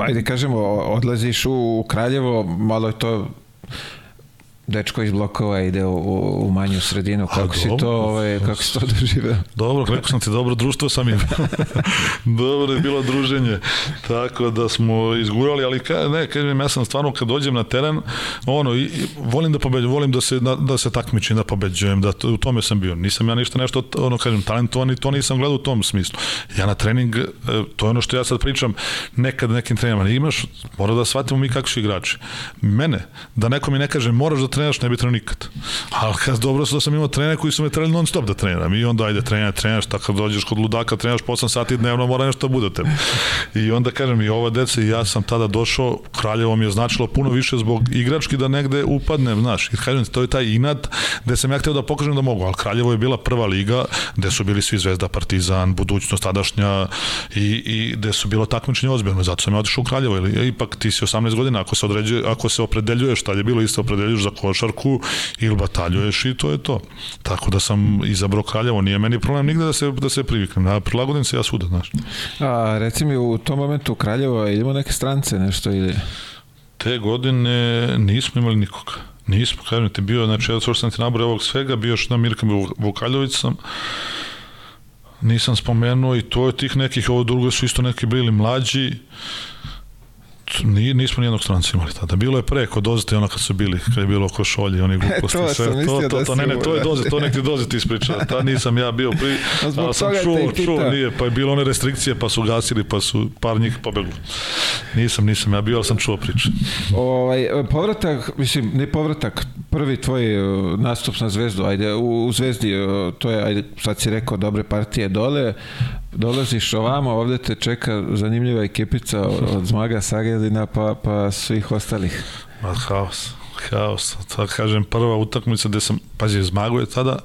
ajde kažemo, odlaziš u Kraljevo, malo je to dečko iz blokova ide u, u manju sredinu. Kako si to, ovaj, kako si to doživeo? Dobro, rekao sam ti, dobro društvo sam im. dobro je bilo druženje. Tako da smo izgurali, ali ka, ne, kažem, ja sam stvarno kad dođem na teren, ono, i, i volim da pobeđujem, volim da se, da, da se takmičim, da pobeđujem, da u tome sam bio. Nisam ja ništa nešto, ono, kažem, talentovan i to nisam gledao u tom smislu. Ja na trening, e, to je ono što ja sad pričam, nekad nekim treningama, imaš, mora da shvatimo mi kako su igrači. Mene, da neko mi ne kaže, moraš da trenaš, ne bi trenao nikad. Ali kad dobro su da sam imao trenere koji su me trenali non stop da treniram i onda ajde trenaš, trenaš, tako kad dođeš kod ludaka, trenaš po 8 sati dnevno, mora nešto da bude tebe. I onda kažem i ova deca i ja sam tada došao, Kraljevo mi je značilo puno više zbog igrački da negde upadnem, znaš. I kažem, to je taj inat gde sam ja hteo da pokažem da mogu, ali Kraljevo je bila prva liga gde su bili svi Zvezda, Partizan, budućnost tadašnja i, i gde su bilo takmičenje ozbiljno, zato sam ja otišao u Kraljevo, ili ipak ti si 18 godina, ako se, određuje, ako se opredeljuješ, tad je bilo isto opredeljuješ za košarku ili bataljuješ i to je to. Tako da sam izabrao Kraljevo, nije meni problem nigde da se, da se priviknem, ja prilagodim se ja svuda, znaš. A reci mi u tom momentu Kraljevo, idemo neke strance nešto ili... Te godine nismo imali nikoga. Nismo, kažem ti, bio, znači, ja što sam ti nabrao ovog svega, bio još na Mirka Vukaljović sam, nisam spomenuo i to je tih nekih, ovo drugo su isto neki bili mlađi, Ni, nismo nijednog stranca imali tada. Bilo je pre kod dozete ono kad su bili, kad je bilo košolje, oni gluposti. to sve, to, to, da to, ne, ne, to je doze, to nek ti doze ti ispriča. Ta nisam ja bio pri... A sam čuo, čuo, nije, pa je bilo one restrikcije, pa su gasili, pa su par njih pobegli. Nisam, nisam ja bio, ali sam čuo priče. Ovaj, povratak, mislim, ne povratak, prvi tvoj uh, nastup na zvezdu, ajde, u, u zvezdi, uh, to je, ajde, sad si rekao, dobre partije dole, dolaziš ovamo, ovde te čeka zanimljiva ekipica od Zmaga Sagelina pa, pa svih ostalih. Ma haos, haos. To kažem, prva utakmica gde sam, pazi, Zmago je tada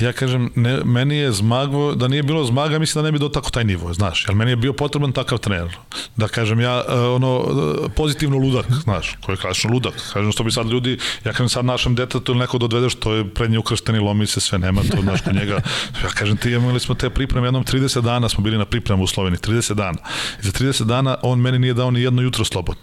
ja kažem, ne, meni je zmago, da nije bilo zmaga, mislim da ne bi do tako taj nivo, znaš, jer meni je bio potreban takav trener. Da kažem, ja, e, ono, e, pozitivno ludak, znaš, koji je klasično ludak. Kažem, što bi sad ljudi, ja kažem sad našem detetu ili neko dodvedeš, to je prednje ukršteni, lomi se sve, nema to, znaš, kod njega. Ja kažem, ti imali smo te pripreme, jednom 30 dana smo bili na pripremu u Sloveniji, 30 dana. I za 30 dana on meni nije dao ni jedno jutro slobodno.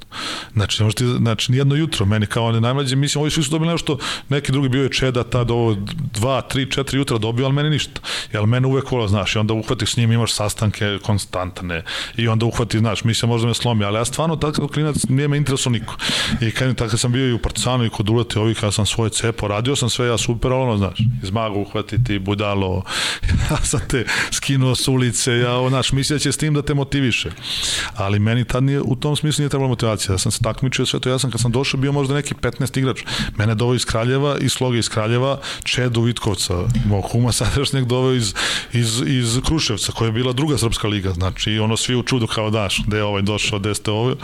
Znači, možete, znači, ni jedno jutro, meni kao on je najmlađi, mislim, ovi svi su dobili nešto, neki drugi bio je Čeda, tad ovo, 2, 3, 4 jutra dobio, ali meni ništa. Jel mene uvek vola, znaš, i onda uhvatiš s njim, imaš sastanke konstantne i onda uhvati, znaš, misle možda me slomi, ali ja stvarno tako klinac nije me intereso niko. I kad, tako sam bio i u Partizanu i kod Ulete ovih, ja sam svoje cepo, radio sam sve, ja super, ono, znaš, iz magu uhvatiti, budalo, ja sam te skinuo s ulice, ja, znaš, mislio da će s tim da te motiviše. Ali meni tad nije, u tom smislu nije trebala motivacija, ja sam se takmičio sve to, ja sam kad sam došao bio možda neki 15 igrač. Mene dovo iz Kraljeva i sloga iz Kraljeva, Čedu Vitkovca, mog kuma sadašnjeg doveo iz, iz, iz Kruševca, koja je bila druga srpska liga, znači ono svi u čudu kao daš, gde je ovaj došao, gde ste ovaj,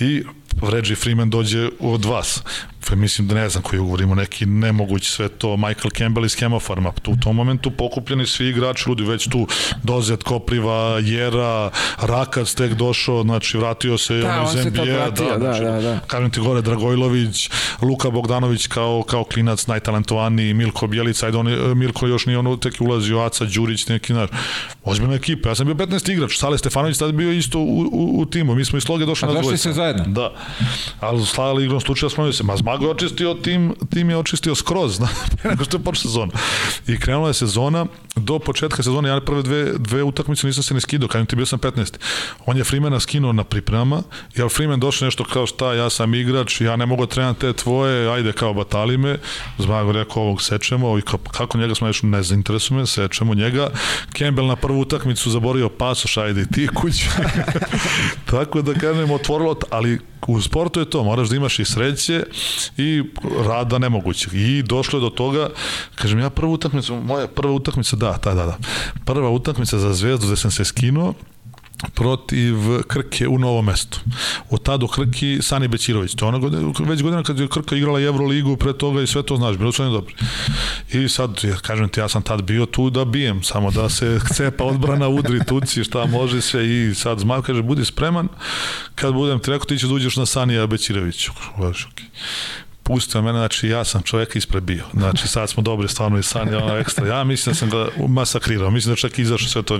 i Reggie Freeman dođe od vas. Pa mislim da ne znam koji ugovor ima neki nemogući sve to. Michael Campbell iz Chemofarma. Tu u tom momentu pokupljeni svi igrači, ljudi već tu Dozet, Kopriva, Jera, Rakac tek došao, znači vratio se da, on iz NBA. Da, da, znači, da, da. Kažem ti gore, Dragojlović, Luka Bogdanović kao, kao klinac najtalentovaniji, Milko Bjelica, ajde on, Milko još nije ono tek ulazio, Aca Đurić, neki, znaš, ozbiljna ekipa. Ja sam bio 15 igrač, Sale Stefanović tada bio isto u, u, u timu. Mi smo iz sloge došli A na dvojica. se zajedno? Da. Ali Slali igrom slučaja smo se, ma Zmago je očistio tim, tim je očistio skroz, zna, nego što je počela sezona. I krenula je sezona, do početka sezone, ja prve dve, dve utakmice nisam se ne skidao, kad ti bio sam 15. On je Freemana skinuo na pripremama, jer Freeman došao nešto kao šta, ja sam igrač, ja ne mogu trenam te tvoje, ajde kao batali me, Zmago rekao ovog sečemo, i kao, kako njega smo još ne zainteresuje sečemo njega. Campbell na prvu utakmicu zaborio pasoš, ajde ti kući. Tako da kažem, otvorilo, ali u sportu je to, moraš da imaš i sreće i rada nemogućeg. I došlo je do toga, kažem ja prvu utakmicu, moja prva utakmica, da, da, da, da. Prva utakmica za Zvezdu gde sam se skinuo, protiv Krke u novom mestu. Od tada u Krki Sani Bećirović. To je ona godina, već godina kad je Krka igrala Euroligu pre toga i sve to znaš, bilo su oni dobri. I sad, ja kažem ti, ja sam tad bio tu da bijem, samo da se cepa odbrana, udri, tuci, šta može sve i sad Zmaj kaže, budi spreman, kad budem ti rekao, ti ćeš da uđeš na Sanija Bećiroviću. Baš, okay pustio mene, znači ja sam čovjek ispred bio. Znači sad smo dobri stvarno i san je ono ekstra. Ja mislim da sam ga masakrirao, mislim da čak izašao sve to.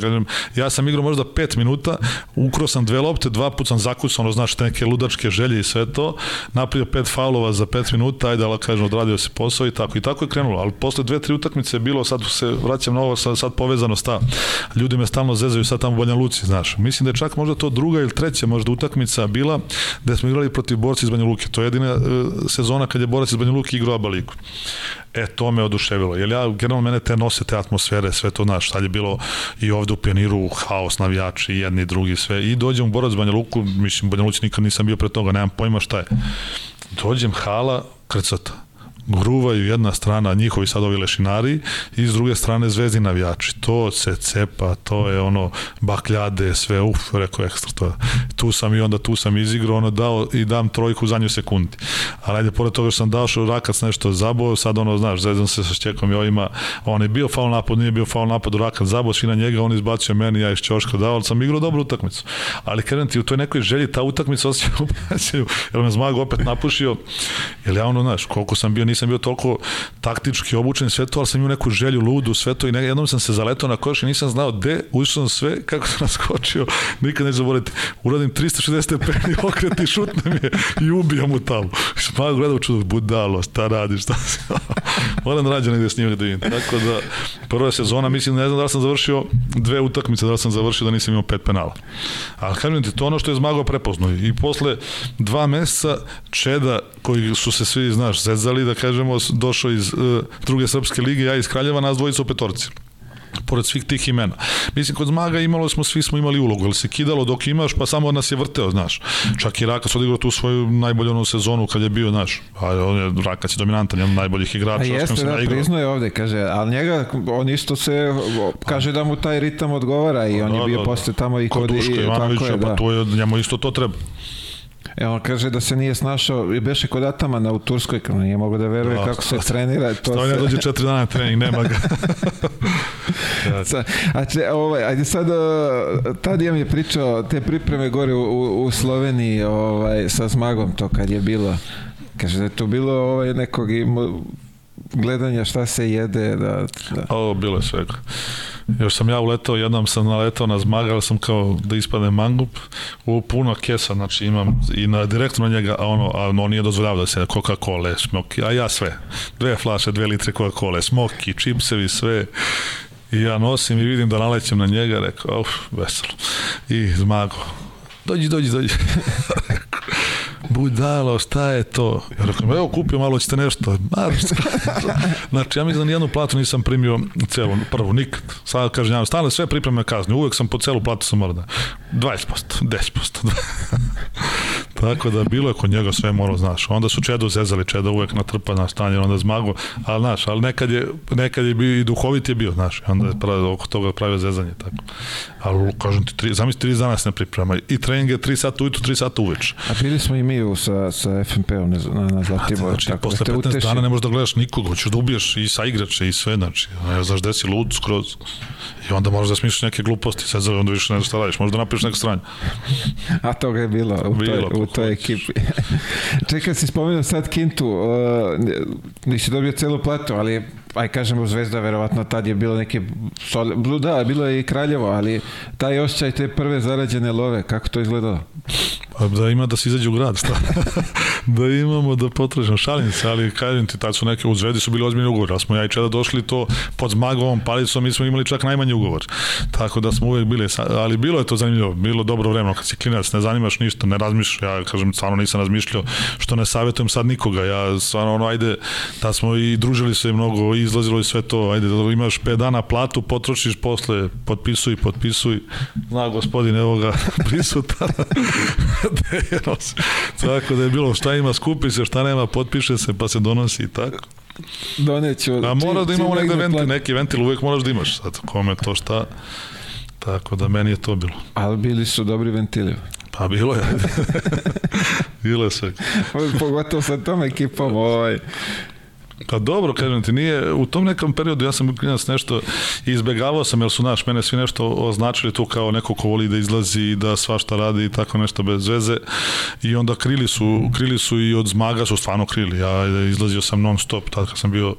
Ja sam igrao možda 5 minuta, ukro sam dve lopte, dva put sam zakucao, ono znaš, neke ludačke želje i sve to, napravio pet faulova za 5 minuta, ajde, ali kažem, odradio se posao i tako. I tako je krenulo, ali posle dve, tri utakmice je bilo, sad se vraćam na ovo, sad, sad povezano sta. Ljudi me stalno zezaju sad tamo u Banja Luci, znaš. Mislim da je čak možda to druga ili treća možda utakmica bila gde smo igrali protiv borci iz Banja Luke. To je jedina uh, sezona kad je borac iz Banja Luki igrao Aba ligu. E, to me oduševilo. Jer ja, generalno, mene te nose te atmosfere, sve to, znaš, sad je bilo i ovde u Pioniru haos, navijači, jedni, drugi, sve. I dođem u Borac Banja Luku, mislim, Banja Luci nikad nisam bio pre toga, nemam pojma šta je. Dođem, hala, krcata gruvaju jedna strana njihovi sad ovi lešinari i s druge strane zvezdi navijači. To se cepa, to je ono bakljade, sve, uf, rekao ekstra to. Tu sam i onda tu sam izigrao, ono dao i dam trojku za nju sekundi. Ali ajde, pored toga što sam dao što Rakac nešto zabao, sad ono, znaš, zezam se sa Šćekom i ovima, on je bio faul napad, nije bio faul napad, Rakac zabao, svi na njega, on izbacio meni, ja iz Ćoška dao, ali sam igrao dobru utakmicu. Ali kažem ti, u toj nekoj želji ta utakmica osjeća u jer me Zmag opet napušio, jer ja ono, znaš, koliko sam bio nisam bio toliko taktički obučen sve to, ali sam imao neku želju ludu, sve to i ne, jednom sam se zaletao na koš i nisam znao gde, ušao sam sve, kako sam naskočio, nikad neću zaboraviti. Uradim 360 stepeni okret i šutnem je i ubijam mu tamo. Smago gledao čudo, budalo, šta radiš, šta si? Moram da rađe negde s njim da vidim. Tako da, prva sezona, mislim, ne znam da sam završio dve utakmice, da sam završio da nisam imao pet penala. Ali kažem ti, to ono što je Zmago prepoznao. I posle dva meseca Čeda, koji su se svi, znaš, zezali, da kažemo, došao iz uh, druge srpske lige, ja iz Kraljeva, nas dvojica u petorci pored svih tih imena. Mislim, kod Zmaga imalo smo, svi smo imali ulogu, ali se kidalo dok imaš, pa samo nas je vrteo, znaš. Čak i Rakac odigrao tu svoju najbolju onu sezonu kad je bio, znaš, a on je, Rakac je dominantan, jedan najboljih igrača. A jeste, da, priznao je ovde, kaže, ali njega, on isto se, kaže da mu taj ritam odgovara i on da, je bio da, posle tamo i kod, kod Duška i, tako je, pa da. to je, njemu isto to treba. E, on kaže da se nije snašao, i beše kod Atamana u Turskoj, kao nije mogo da veruje no, kako se trenira. To se... ne dođe četiri dana trening, nema ga. a če, ovaj, ajde sad, tad je mi pričao te pripreme gore u, u, u Sloveniji ovaj, sa Zmagom, to kad je bilo. Kaže da je to bilo ovaj, nekog gledanja šta se jede. Da, da. O, bilo je svega. Još sam ja uletao, jednom sam naletao na zmaga, sam kao da ispade mangup, u puno kesa, znači imam i na, direktno na njega, a ono, a on nije dozvoljavao da se Coca-Cola, smoki, a ja sve. Dve flaše, dve litre Coca-Cola, smoki, čipsevi, sve. I ja nosim i vidim da nalećem na njega, rekao, uf, veselo. I zmago, dođi, dođi, dođi. budalo, šta je to? Ja rekao, evo kupio malo ćete nešto. Mar, znači, ja mislim da nijednu platu nisam primio celu, prvu, nikad. Sada kažem, ja stale sve pripreme kazne, uvek sam po celu platu sam morao da 20%, 10%. Tako da bilo je kod njega sve moralo, znaš. Onda su Čedo zezali, Čedo uvek natrpa na stanje, onda zmago, ali znaš, ali nekad je, nekad je bio i duhovit je bio, znaš, onda je pravio, oko toga pravio zezanje, tako. Ali, kažem ti, tri, zamisli, tri dana se ne priprema. I trening je 3 sata ujutru, 3 sata uveč. A bili smo i mi u, sa, sa FNP-om na, na Zlatiboru. Znači, tako, posle 15 uteši... dana ne možeš da gledaš nikoga, hoćeš da ubiješ i sa igrače i sve, znači, ne znaš gde si lud skroz. I onda možeš da smišljaš neke gluposti, sad onda više ne znaš šta radiš, možeš da napišeš neko stranje. A toga je bilo, u bilo, toj, u toj ekipi. Čekaj, si spomenuo sad Kintu, uh, nisi dobio celu platu, ali aj kažemo Zvezda verovatno tad je bilo neke da, bilo je i Kraljevo, ali taj osjećaj te prve zarađene love, kako to izgledalo? Pa da ima da se izađe u grad, šta? da imamo da potražimo šalim se, ali kažem ti, tad su neke u Zvezdi su bili ozbiljni ugovor, a smo ja i Čeda došli to pod zmagovom palicom, mi smo imali čak najmanji ugovor. Tako da smo uvek bili, ali bilo je to zanimljivo, bilo dobro vremeno, kad si klinac, ne zanimaš ništa, ne razmišljaš, ja kažem, stvarno nisam razmišljao, što ne savjetujem sad nikoga, ja stvarno ono, ajde, da smo i družili se mnogo, izlazilo i sve to, ajde, da imaš 5 dana platu, potrošiš posle, potpisuj, potpisuj, zna gospodin, evo ga, prisutan, tako da je bilo šta ima, skupi se, šta nema, potpiše se, pa se donosi i tako. Doneću. A mora da imamo negde ventil, neki ventil uvek moraš da imaš, sad kome to šta, tako da meni je to bilo. Ali bili su dobri ventili. Pa bilo je. bilo je sve. Pogotovo sa tom ekipom, ovaj, Pa dobro, kažem ti, nije, u tom nekom periodu ja sam klinac nešto izbegavao sam, jer su naš, mene svi nešto označili tu kao neko ko voli da izlazi i da svašta radi i tako nešto bez veze. I onda krili su, krili su i od zmaga su stvarno krili, ja izlazio sam non stop, tad kad sam bio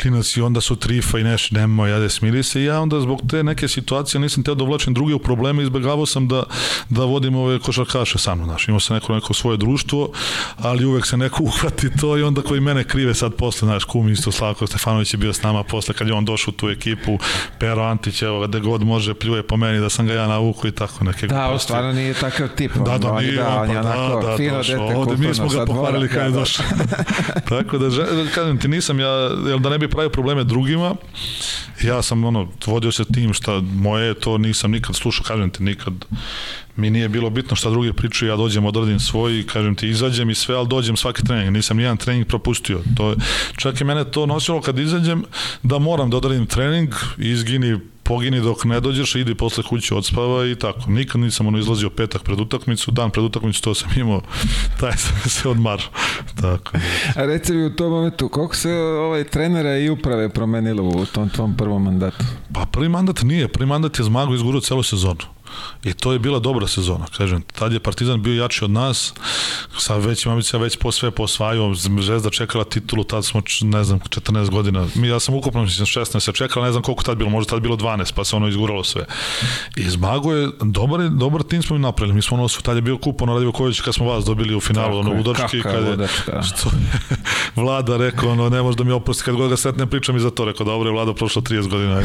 klinac i onda su trifa i neš, nemoj, ja da smiri se. I ja onda zbog te neke situacije nisam teo da uvlačim druge u probleme, izbegavao sam da, da vodim ove košarkaše sa mnom, znaš, imao sam neko, neko svoje društvo, ali uvek se neko uhvati to i onda koji mene krive sad posle, znaš, kum isto Slavko Stefanović je bio s nama posle kad je on došao u tu ekipu, Pero Antić, evo, gde god može pljuje po meni da sam ga ja navuku i tako neke Da, on stvarno nije takav tip. Da, da, nije, da, on, pa, da, da, fino došao, dete, ovde mi smo ga pohvalili kad je da, došao. tako da, kažem ti, nisam ja, jel da ne bi pravio probleme drugima, ja sam ono, vodio se tim šta moje, to nisam nikad slušao, kažem ti, nikad mi nije bilo bitno šta drugi pričaju, ja dođem, odradim svoj, kažem ti, izađem i sve, ali dođem svaki trening, nisam nijedan trening propustio. To je, čak i mene to nosilo kad izađem da moram da odradim trening, izgini pogini dok ne dođeš, idi posle kuće odspava i tako. Nikad nisam ono izlazio petak pred utakmicu, dan pred utakmicu to sam imao, taj sam se odmar. Tako. A reci mi u tom momentu, koliko se ovaj trenera i uprave promenilo u tom tvom prvom mandatu? Pa prvi mandat nije, prvi mandat je zmago izgurao celu sezonu. I to je bila dobra sezona, kažem. Tad je Partizan bio jači od nas, sa većim ambicijama već po sve posvajao, Zvezda čekala titulu, tad smo, ne znam, 14 godina. Mi, ja sam ukupno, mislim, 16 se čekala, ne znam koliko tad bilo, možda tad bilo 12, pa se ono izguralo sve. I Zmago je, dobar, dobar tim smo im napravili. Mi smo ono, tad je bio kup, ono Radio Ković, kad smo vas dobili u finalu, ono, udački, kad je, što je Vlada rekao, ono, ne može da mi oprosti, kad god ga sretnem pričam i za to, rekao, dobro je Vlada prošlo 30 godina.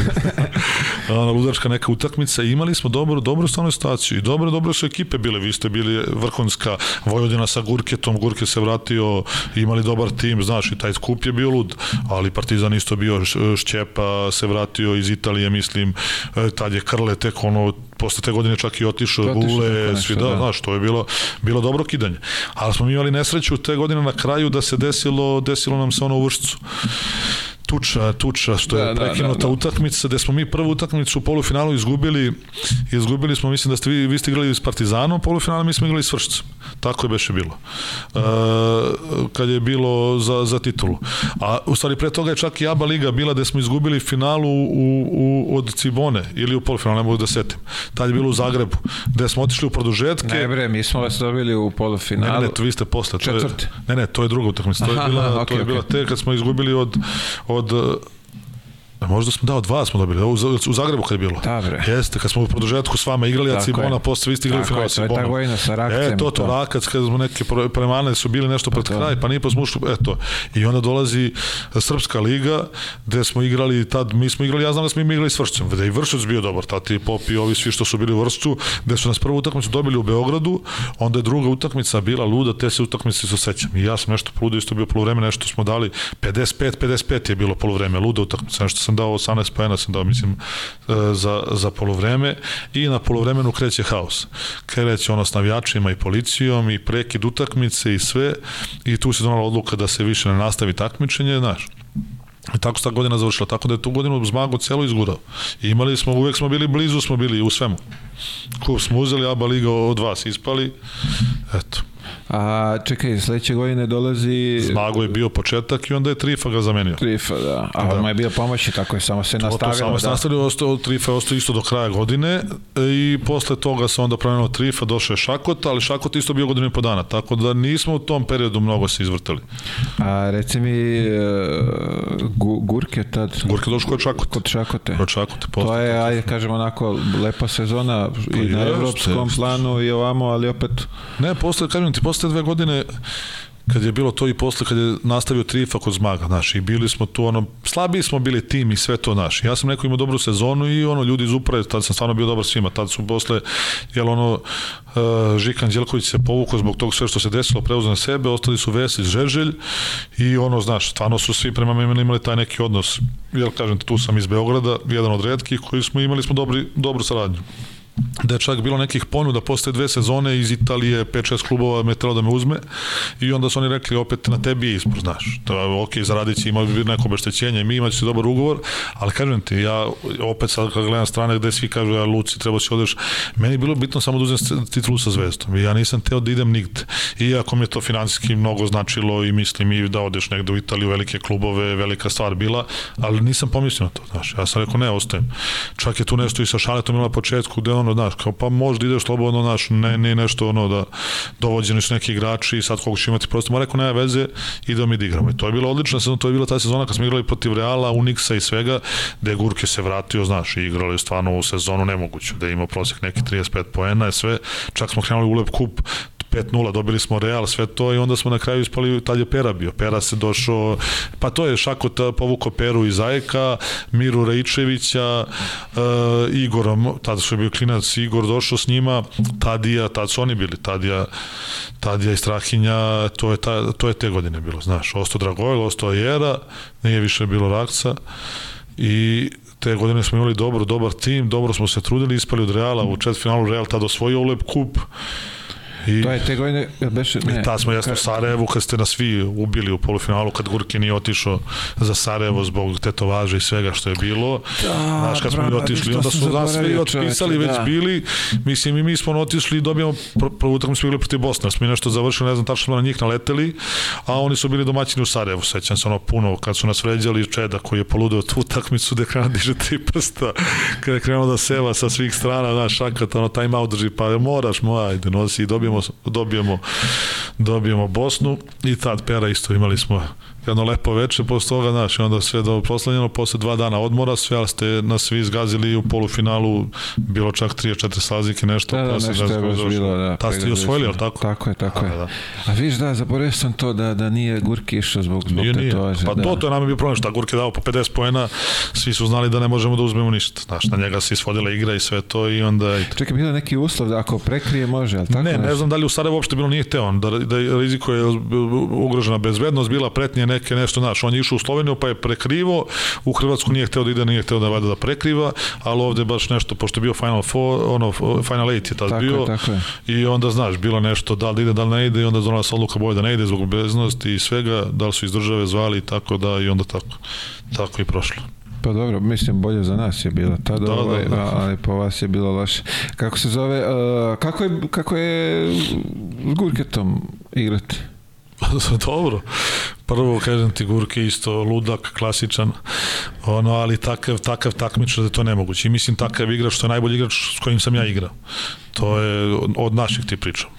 ono, ludačka neka utakmica, imali smo dobro, dobro dobru stvarno situaciju i dobro, dobro su ekipe bile, vi ste bili vrhunska Vojvodina sa Gurketom, Gurke se vratio, imali dobar tim, znaš, i taj skup je bio lud, ali Partizan isto bio Šćepa se vratio iz Italije, mislim, e, tad je Krle tek ono posle te godine čak i otišao Bule, svi da, da, znaš, to je bilo, bilo dobro kidanje. Ali smo mi imali nesreću te godine na kraju da se desilo, desilo nam se ono u vršcu tuča, tuča što da, je da, prekinuta da, da, utakmica, gde smo mi prvu utakmicu u polufinalu izgubili, izgubili smo, mislim da ste vi, vi ste igrali s Partizanom, polufinalu mi smo igrali s Vršcem. Tako je beše bilo. Uh, kad je bilo za, za titulu. A u stvari pre toga je čak i ABA Liga bila gde smo izgubili finalu u, u, od Cibone ili u polufinalu, ne mogu da setim. Tad je bilo u Zagrebu, gde smo otišli u produžetke. Ne bre, mi smo vas dobili u polufinalu. Ne, ne, to vi ste posle. To je, ne, ne, to je druga utakmica. To je bila, aha, okay, to je bila okay. te kad smo izgubili od, od od A možda smo, da, od vas smo dobili, u, u Zagrebu kad je bilo. Da, bre. Jeste, kad smo u produžetku s vama igrali, a Cibona, posle vi ste igrali final Cibona. Tako je, to je ta gojina sa Rakcem. E, to, to, Rakac, kad smo neke premane su bili nešto pred pa kraj, pa nije pa smo ušli, eto. I onda dolazi Srpska liga, gde smo igrali, tad, mi smo igrali, ja znam da smo im igrali s Vršcem, gde i Vršac bio dobar, tad i Popi, ovi svi što su bili u Vršcu, gde su nas prvu utakmicu dobili u Beogradu, onda je druga utakmica bila luda, te se utakmice se sećam. I ja sam nešto poludo, isto bio poluvreme, nešto smo dali, 55-55 je bilo poluvreme, luda utakmica, nešto sam dao 18 poena sam dao, mislim, e, za, za polovreme i na polovremenu kreće haos. Kreće ono s navijačima i policijom i prekid utakmice i sve i tu se donala odluka da se više ne nastavi takmičenje, znaš. I tako se ta godina završila, tako da je tu godinu Zmago celo izgurao. I imali smo, uvek smo bili blizu, smo bili u svemu. Kup smo uzeli, Aba Liga od vas ispali, eto. A čekaj, sledeće godine dolazi... Zmago je bio početak i onda je Trifa ga zamenio. Trifa, da. A da. on je bio pomoći, tako je samo se nastavilo. To, to samo da. se nastavilo, ostao, Trifa je ostao isto do kraja godine i posle toga se onda promenilo Trifa, došao je Šakot, ali Šakot isto bio godinu i po dana, tako da nismo u tom periodu mnogo se izvrtali. A reci mi, uh, Gurke tad... Gurke došao kod Šakot. Kod Šakote. Kod Šakote. To je, ajde kažemo onako, lepa sezona pa i na evropskom planu i ovamo, ali opet... Ne, posle, kažem ti, posle dve godine kad je bilo to i posle kad je nastavio Trifa kod Zmaga, znaš, i bili smo tu, ono, slabiji smo bili tim i sve to, naš. Ja sam neko imao dobru sezonu i ono, ljudi iz uprave, tad sam stvarno bio dobar svima, tad su posle, jel ono, uh, Žikan Đelković se povukao zbog tog sve što se desilo, preuzeo na sebe, ostali su Vesić, Žeželj i ono, znaš, stvarno su svi prema meni imali taj neki odnos. Jel, kažem, tu sam iz Beograda, jedan od redkih koji smo imali smo dobri, dobru saradnju da je čak bilo nekih ponuda posle dve sezone iz Italije, 5-6 klubova me trebalo da me uzme i onda su oni rekli opet na tebi je izbor, znaš, to je ok, zaradit će, ima neko obeštećenje, mi imaće dobar ugovor, ali kažem ti, ja opet sad kad gledam strane gde svi kažu, ja Luci, treba si odeš, meni je bilo bitno samo da uzem titulu sa zvezdom i ja nisam teo da idem nigde. Iako mi je to finansijski mnogo značilo i mislim i da odeš negde u Italiju, velike klubove, velika stvar bila, ali nisam pomislio na to, znaš, ja sam rekao ne, ostajem. Čak je tu nešto i sa Šaletom na početku, gde ono, znaš, kao pa možda ideš slobodno, znaš, ne, ne nešto ono da dovođeni su neki igrači i sad koliko će imati prosto, ma rekao, nema veze, idemo mi da igramo. I to je bila odlična sezona, to je bila ta sezona kad smo igrali protiv Reala, Unixa i svega, gde Gurke se vratio, znaš, i igrali stvarno u sezonu nemoguću, da je imao prosek neki 35 poena, sve, čak smo krenuli u Lep kup, 5-0, dobili smo Real, sve to i onda smo na kraju ispali, tad je Pera bio. Pera se došao, pa to je Šakot povukao Peru iz Ajeka, Miru Raičevića, uh, Igorom, tada su bio Igor došao s njima, Tadija, tad su oni bili, Tadija, Tadija i Strahinja, to je, ta, to je te godine bilo, znaš, Osto Dragojl, Osto Ajera, nije više bilo Rakca i te godine smo imali dobro, dobar tim, dobro smo se trudili, ispali od Reala, u četvrtfinalu Real tada osvojio Ulep kup, I, to je te godine, beše, ne. I ta smo jasno u Sarajevu kad ste nas svi ubili u polufinalu, kad Gurki nije otišao za Sarajevo zbog tetovaže i svega što je bilo. Da, Znaš, kad smo mi otišli, onda su nas svi otpisali, već da. bili. Mislim, i mi smo otišli i dobijamo, prvu utakmu smo bili protiv Bosne, smo mi nešto završili, ne znam, tačno smo na njih naleteli, a oni su bili domaćini u Sarajevu, sećam se ono puno, kad su nas vređali Čeda koji je poludeo tu utakmicu da krenuo diže tri prsta, kada je krenuo da seva sa svih strana, znaš, šakat, ono, time out drži, pa moraš, mo, ajde, nosi i dobijemo dobijemo, dobijemo Bosnu. I tad Pera isto imali smo jedno lepo veče posle toga, znaš, i onda sve do proslavljeno, posle dva dana odmora, sve, ali ste nas svi izgazili u polufinalu, bilo čak 3-4 slazike, nešto. Da, da, nešto je baš bilo, da. Ta ste osvojili, ali tako? Tako je, tako je. Da, da. A viš, da, zaboravio sam to da, da nije Gurki išao zbog, zbog nije, nije. Tože, pa da. to, to je nam je bio problem, šta Gurki dao po 50 poena, svi su znali da ne možemo da uzmemo ništa, znaš, na njega se isvodila igra i sve to i onda... Čekaj, bilo neki uslov da ako prekrije može, ali tako? Ne, nešto? ne znam da li u Sarajevo uopšte bilo nije hteo, da, da riziko je ugrožena bezbednost, bila pretnje neke nešto, znaš, on je išao u Sloveniju pa je prekrivo, u Hrvatsku nije hteo da ide, nije hteo da vada da prekriva, ali ovde baš nešto, pošto je bio Final Four, ono, Final Eight je tad tako bio, je, tako je. i onda, znaš, bilo nešto, da li da ide, da li ne ide, i onda donala se odluka boje da ne ide zbog beznosti i svega, da li su iz države zvali, tako da, i onda tako, tako i prošlo. Pa dobro, mislim bolje za nas je bilo tada, da, ovaj, da, da. ali po vas je bilo loše. Kako se zove, uh, kako je, kako je s Gurketom igrati? dobro. Prvo, kažem ti, Gurke isto ludak, klasičan, ono, ali takav, takav takmičar da je to nemoguće. I mislim takav igrač, što je najbolji igrač s kojim sam ja igrao. To je od naših ti pričam.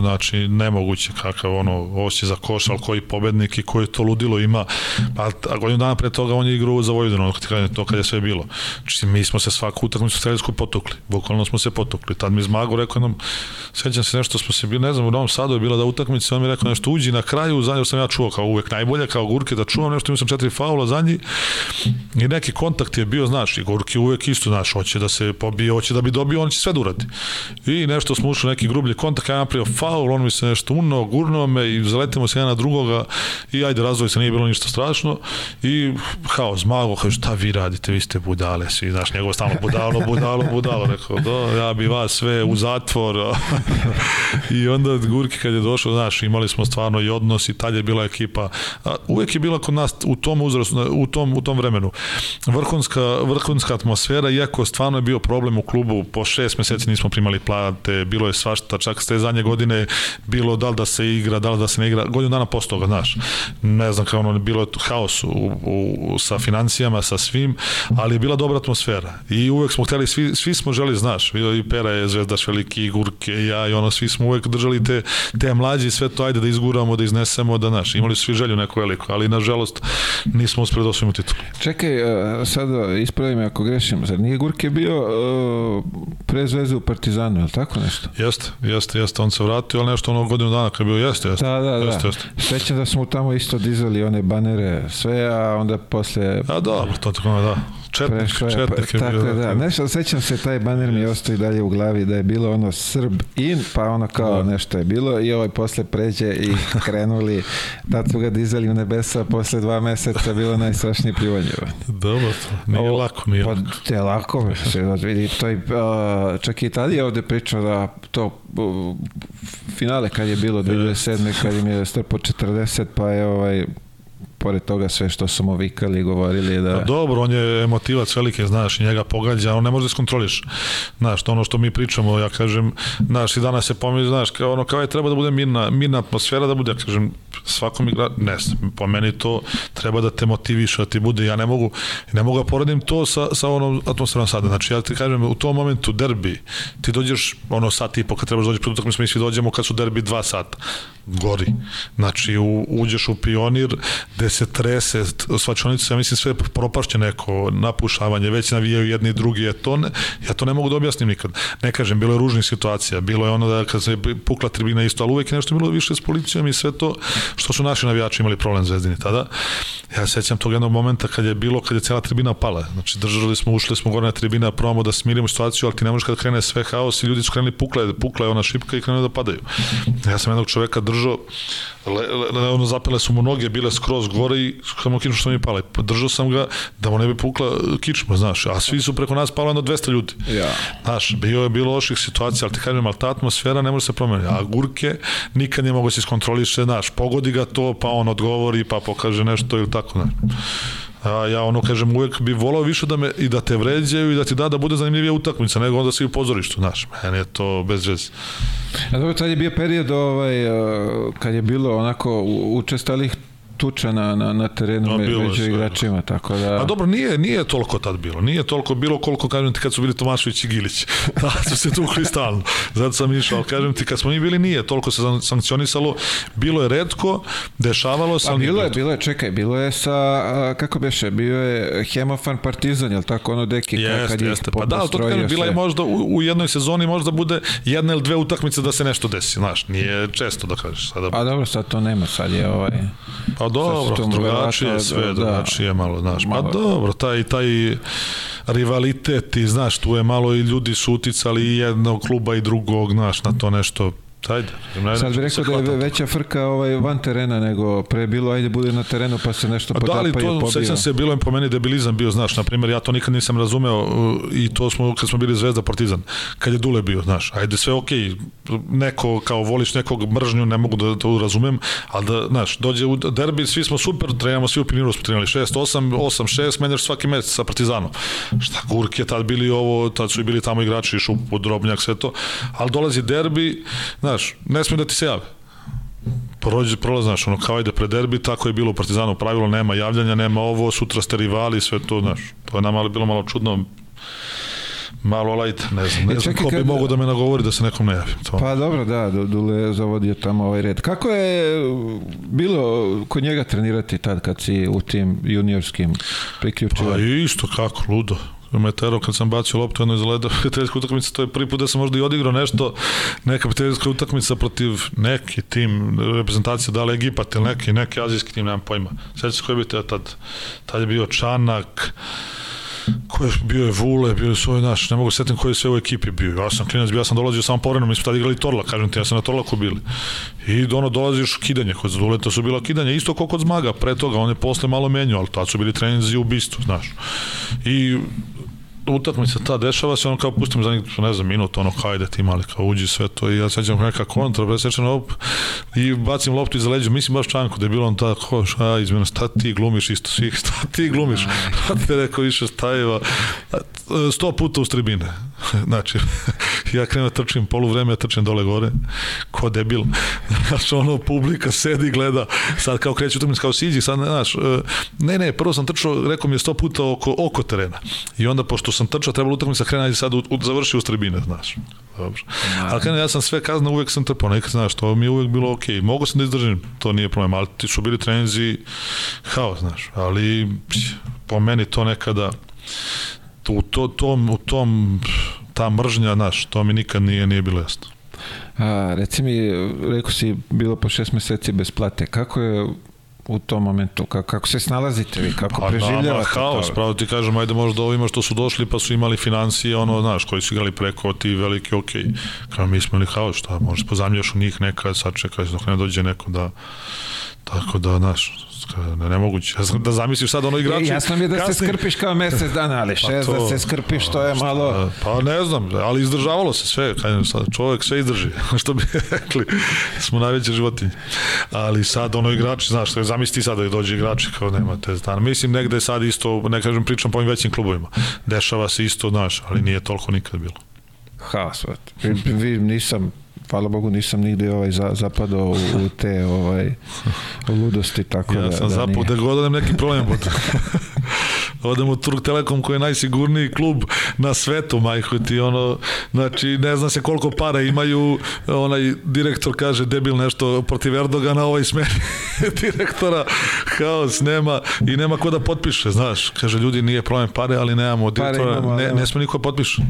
Znači, nemoguće kakav ono, osje za koš, ali koji pobednik i koji to ludilo ima. Pa, a godinu dana pre toga on je igrao za Vojvodinu, to kad je sve bilo. Znači, mi smo se svaku utakmicu streljsku potukli. Bukvalno smo se potukli. Tad mi Zmago rekao nam, sećam se nešto smo se bili, ne znam, u Novom Sadu je bila da utakmica, on mi rekao nešto uđi na kraju, za nju sam ja čuo kao uvek najbolje, kao Gurke da čuvam nešto, sam četiri faula za njih i neki kontakt je bio, znaš, i Gurke uvek isto, znaš, hoće da se pobije, hoće da bi dobio, on će sve da uradi. I nešto smo ušli neki grublji kontakt, ja napravio faul, on mi se nešto uno, gurno me i zaletimo se jedan na drugoga i ajde razvoj se, nije bilo ništa strašno i kao zmago, kao šta vi radite, vi ste budale svi, znaš, njegovo stalno budalo, budalo, budalo, rekao, da, ja bi vas sve u zatvor i onda Gurki kad je došao, znaš, imali smo stvarno i odnos i tad je bila ekipa, uvek je bila kod nas u tom uzrastu, u tom, u tom vremenu. Vrhunska, vrhunska atmosfera, iako stvarno je bio problem u klubu, po šest meseci nismo primali plate, bilo je svašta, čak ste zadnje godine bilo da li da se igra, da li da se ne igra, godinu dana posle toga, znaš, ne znam kao ono, bilo je haos u, u, sa financijama, sa svim, ali je bila dobra atmosfera. I uvek smo hteli, svi, svi smo želi, znaš, i Pera je zvezdaš veliki, i Gurke, ja i ono, svi smo uvek držali te, te mlađi, sve to, ajde da izguramo, da iznesemo, da, znaš, imali svi želju neku veliku, ali nažalost nismo uspeli da osvojimo titul. Čekaj, sad ispravi me ako grešim, zar nije Gurke bio uh, pre Zvezde u Partizanu, je li tako nešto? Jeste, jeste, jeste, on se vratio, ali nešto ono godinu dana kad je bio, jeste, jeste. Da, da, da. Jeste, jeste. Sećam da smo tamo isto dizali one banere, sve, a onda posle A dobro, to tako da. Četnik, prešlo je, četnik je tako bio. je, da. Nešto, sećam se, taj baner mi ostaje dalje u glavi, da je bilo ono Srb in, pa ono kao Da. nešto je bilo i ovaj posle pređe i krenuli, tad su ga dizali u nebesa, posle dva meseca bilo najstrašnije pljuvanje. Dobro, to nije Ovo- lako, nije Pa, lako. te lako, se vidi, to je, čak i tada je ovde pričao da to finale kad je bilo 2007. kad im je strpo 40, pa je ovaj pored toga sve što su mu vikali i govorili da... Pa dobro, on je emotivac velike, znaš, njega pogađa, on ne može da iskontroliš. Znaš, to ono što mi pričamo, ja kažem, znaš, i danas se pomisli, znaš, kao ono, kao je treba da bude mirna, mirna atmosfera da bude, ja kažem, svakom igra, ne, po meni to treba da te motiviše, da ti bude, ja ne mogu, ne mogu da poredim to sa, sa onom atmosferom sada, znači ja ti kažem, u tom momentu derbi, ti dođeš, ono, sat i po kad trebaš dođeš pred utakmicu, mi svi dođemo kad su derbi dva sata, gori, znači u, uđeš u pionir, gde se trese svačonica, ja mislim sve propašće neko napušavanje, već navijaju jedni i drugi, je to ne, ja to ne mogu da objasnim nikad. Ne kažem, bilo je ružnih situacija, bilo je ono da kad se pukla tribina isto, ali uvek je nešto bilo više s policijom i sve to što su naši navijači imali problem zvezdini tada. Ja se sećam tog jednog momenta kad je bilo, kad je cela tribina pala. Znači držali smo, ušli smo gore na tribina, probamo da smirimo situaciju, ali ti ne možeš kad krene sve haos i ljudi su krenuli pukle, pukla je ona šipka i krenuli da padaju. Ja sam jednog čoveka držao, le, le, ono zapele su mu noge, bile skroz gore i samo kičmu što mi pale. Držao sam ga da mu ne bi pukla kičma, znaš, a svi su preko nas palo jedno 200 ljudi. Ja. Znaš, bio je bilo loših situacija, ali ti kažem, ali ta atmosfera ne može se promeniti. A gurke nikad nije mogo se iskontroliše, znaš, pogodi ga to, pa on odgovori, pa pokaže nešto ili tako, znaš. A ja ono kažem uvek bi volao više da me i da te vređaju i da ti da da bude zanimljivija utakmica nego onda si u pozorištu, znaš. Meni je to bez veze. A dobro, tad je bio period ovaj, kad je bilo onako učestalih tuča na, na, na terenu No, me, među sve. igračima, tako da... A dobro, nije, nije toliko tad bilo. Nije toliko bilo koliko, kažem ti, kad su bili Tomašević i Gilić. Da, su se tukli stalno. Zato sam išao, ali kažem ti, kad smo mi bili, nije toliko se san- sankcionisalo. Bilo je redko, dešavalo se. Pa bilo je, bilo. je, čekaj, bilo je sa, a, kako beše, bio je Hemofan Partizan, jel tako, ono deki Jeste, kad je jeste. Pa da, to kažem, bila je možda u, u jednoj sezoni možda bude jedna ili dve utakmice da se nešto desi, znaš, nije često da kažeš. Sada, A dobro, sad to nema, sad je ovaj... Pa dobro, to drugačije verovatno, sve, da, drugačije malo, znaš. malo. Pa dobro, taj, taj rivalitet i, znaš, tu je malo i ljudi su uticali i jednog kluba i drugog, znaš, na to nešto Ajde, ne, Sad bih rekao da je veća frka ovaj, van terena nego pre bilo, ajde bude na terenu pa se nešto A da, ali to, pobija. sećam se, bilo je po meni debilizam bio, znaš, na primjer, ja to nikad nisam razumeo uh, i to smo, kad smo bili Zvezda Partizan, kad je Dule bio, znaš, ajde sve okej, neko, kao voliš nekog mržnju, ne mogu da to razumem, ali da, znaš, dođe u derbi, svi smo super, treniramo, svi u Piniru smo trenirali, 6, 8, 8, 6, menjaš svaki mesec sa Partizanom. Šta gurke, tad bili ovo, tad su i bili tamo igrači, šup, drobnjak, sve to, ali dolazi derbi, znaš, ne smije da ti se jave prođe, prolaz, znaš, ono, kao ide pre derbi, tako je bilo u Partizanu, pravilo, nema javljanja, nema ovo, sutra ste rivali, sve to, znaš, to je nama ali bilo malo čudno, malo lajt, ne znam, ne E, znam ko bi kad- mogao da me nagovori da se nekom ne javim. To. Pa dobro, da, Du- Dule je zavodio tamo ovaj red. Kako je uh, bilo kod njega trenirati tad kad si u tim juniorskim Pa priključivanjima? isto kako, ludo. Me terao kad sam bacio loptu jedno iz leda prijateljska utakmica, to je prvi put da sam možda i odigrao nešto, neka prijateljska utakmica protiv neki tim reprezentacije, da li Egipat ili neki, neki azijski tim, nemam pojma. Sveća se koji bi te tad, tad je bio Čanak, ko je bio je Vule, bio je svoj naš, ne mogu se setim koji je sve u ekipi bio. Ja sam klinac, bio, ja sam dolazio samo povremenom, mi smo tada igrali Torla, kažem ti, ja sam na Torlaku bili. I ono dolaziš kidanje, kod Zaduleta su bila kidanja, isto kao kod Zmaga, pre toga, on je posle malo menio, ali tad su bili treninzi u bistu, znaš. I utakmica ta dešava se, ono kao pustim za njih, ne znam, minut, ono kao ajde ti mali, kao uđi sve to i ja sećam neka kontra, presečena op i bacim loptu iza leđa, mislim baš čanku da je bilo on tako, šta izmena, šta ti glumiš isto svih, šta ti glumiš, šta te rekao više stajeva, sto puta uz tribine, znači, ja krenem da trčim polu vreme, ja trčim dole gore, ko debil, znači ono, publika sedi, gleda, sad kao kreće utakmica, kao siđi, sad znaš, ne, ne, prvo sam trčao, rekao mi je sto puta oko, oko terena, i onda, pošto sam trčao, trebalo utakmica krena i sad u, u, završi uz tribine, znaš, dobro. Ali krenem, ja sam sve kazne, uvek sam trpao, nekad, znaš, to mi je uvek bilo okej, okay. mogu sam da izdržim, to nije problem, ali ti su bili treninzi, haos, znaš, ali po meni to nekada, u to, tom, u tom ta mržnja, znaš, to mi nikad nije, nije bilo jasno. A, reci mi, rekao si, bilo po šest meseci bez plate. Kako je u tom momentu? Kako, kako se snalazite vi? Kako pa, preživljavate? Da, haos, pravo ti kažem, ajde možda ovima što su došli pa su imali financije, ono, znaš, koji su igrali preko ti veliki, ok. Kao mi smo imali haos, šta, možda pozamljaš u njih nekad, sad čekaj dok ne dođe neko da, tako da, znaš, ne, nemoguće. Da zamisliš sad ono igrači... E, jasno mi je da kasni... se skrpiš kao mesec dana, ali pa šest pa to, da se skrpiš, to je malo... Pa ne znam, ali izdržavalo se sve. Sad, čovjek sve izdrži, što bi rekli. Smo najveće životinje. Ali sad ono igrači, znaš, zamisli sad da dođe igrači kao nema te dana. Mislim negde sad isto, ne kažem pričam po ovim većim klubovima. Dešava se isto, znaš, ali nije toliko nikad bilo. Haos, vi, vi nisam hvala Bogu nisam nigde ovaj za, zapadao u, u te ovaj ludosti tako ja da, sam da zapao da god neki problem bude. odem u Turk Telekom koji je najsigurniji klub na svetu, majko ti ono, znači ne zna se koliko para imaju, onaj direktor kaže debil nešto protiv Erdogana, ovaj smeri direktora, haos, nema i nema ko da potpiše, znaš, kaže ljudi nije problem pare, ali nemamo direktora, imamo, ne, ne sme niko da potpiše.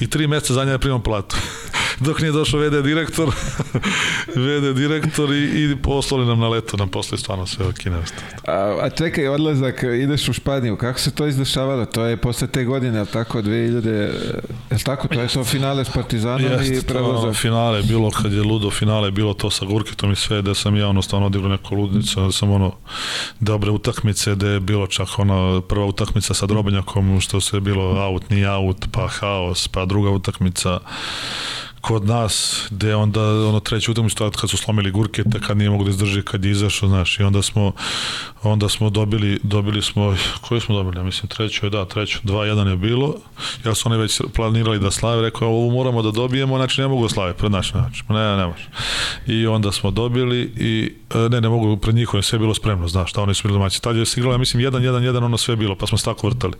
I tri meseca za njega primam platu. Dok nije došao VD direktor, VD direktor i, i poslali nam na leto, nam posle stvarno sve ok. A, a čekaj, odlazak, ideš u Španiju, kako se to izdešavalo? To je posle te godine, ali tako, 2000, je tako, to je to finale s Partizanom Jeste, i prelazak? finale, bilo kad je ludo finale, bilo to sa Gurketom i sve, da sam ja ono stvarno odigrao neku ludnicu, da sam ono dobre utakmice, da je bilo čak ona prva utakmica sa Drobnjakom, što se bilo out, nije out, pa haos, pa druga utakmica kod nas, gde onda ono treći utakmicu kad su slomili gurkete, kad nije mogu da izdrži, kad je izašao, znaš, i onda smo onda smo dobili, dobili smo, koju smo dobili, ja mislim treću da, treću, 2-1 je bilo, ja su oni već planirali da slave, rekao, ovo moramo da dobijemo, znači ne mogu da slave pred naš znači, ne, ne može. I onda smo dobili i, e, ne, ne mogu pred njihovim, sve je bilo spremno, znaš, šta oni su bili domaći. Tad je se igralo, ja mislim, 1-1-1, ono sve je bilo, pa smo se tako vrtali.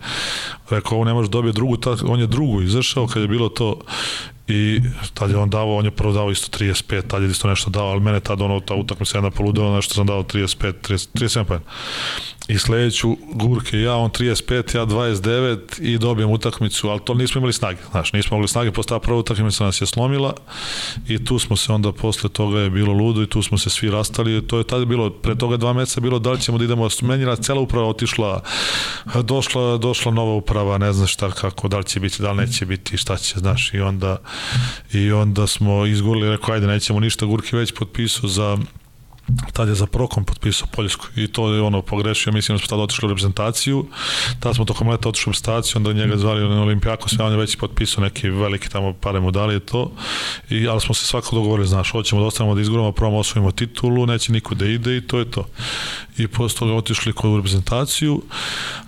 Rekao, ovo ne može da dobije drugu, ta, on je drugu izašao kad je bilo to i tad je on davao, on je prvo dao isto 35, tad je isto nešto dao, ali mene tad ono, ta utakmica jedna poludela, nešto sam dao 35, 30, 37 pa i sledeću Gurke ja, on 35, ja 29 i dobijem utakmicu, ali to nismo imali snage, znaš, nismo mogli snage, posle ta prva utakmica nas je slomila i tu smo se onda posle toga je bilo ludo i tu smo se svi rastali, to je tada bilo, pre toga dva meseca bilo da li ćemo da idemo, menjila cela uprava otišla, došla, došla nova uprava, ne znam šta kako, da li će biti, da li neće biti, šta će, znaš, i onda i onda smo izgurili, rekao, ajde, nećemo ništa, Gurki već potpisao za tad je za Prokom potpisao Poljsku i to je ono pogrešio, mislim da smo tada otišli u reprezentaciju, tada smo tokom leta otišli u reprezentaciju, onda njega zvali na Olimpijako, sve on je već potpisao neki veliki tamo pare mu dali to, i, ali smo se svako dogovorili, znaš, hoćemo da ostanemo da izguramo, prvom osvojimo titulu, neće niko da ide i to je to. I posle toga otišli kod reprezentaciju,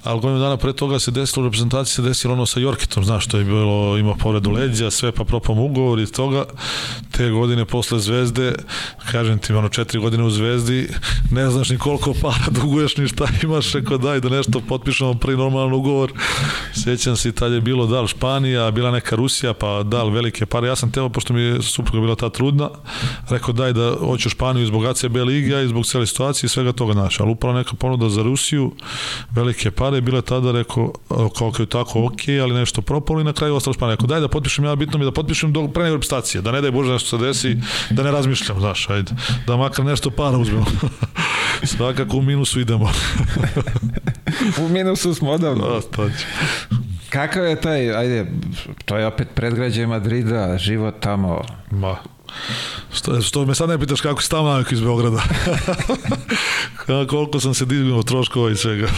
ali godinu dana pre toga se desilo u reprezentaciji, se desilo ono sa Jorkitom, znaš, to je bilo, ima povredu leđa, sve pa propam ugovor i toga, te godine posle Zvezde, kažem ti, ono četiri godine u Zvezdi, ne znaš ni koliko para duguješ, ni šta imaš, rekao daj da nešto potpišemo prvi normalan ugovor. Sjećam se tad je bilo da li Španija, bila neka Rusija, pa da li velike pare. Ja sam teo, pošto mi je supruga bila ta trudna, rekao daj da hoću Španiju zbog ACB Liga i zbog cele situacije i svega toga naša. Ali upravo neka ponuda za Rusiju, velike pare, bila tada, rekao, kao je tako, ok, ali nešto propalo i na kraju ostalo Španija. Rekao, daj da potpišem, ja bitno mi da potpišem do pre nego da ne daj Bože nešto se desi, da ne razmišljam, znaš, ajde, da makar nešto para uzmemo. Svakako u minusu idemo. u minusu smo odavno. Da, to će. Kakav je taj, ajde, to je opet predgrađe Madrida, život tamo. Ma, Što, što me sad ne pitaš kako si tamo iz Beograda. Koliko sam se dignuo troškova i svega.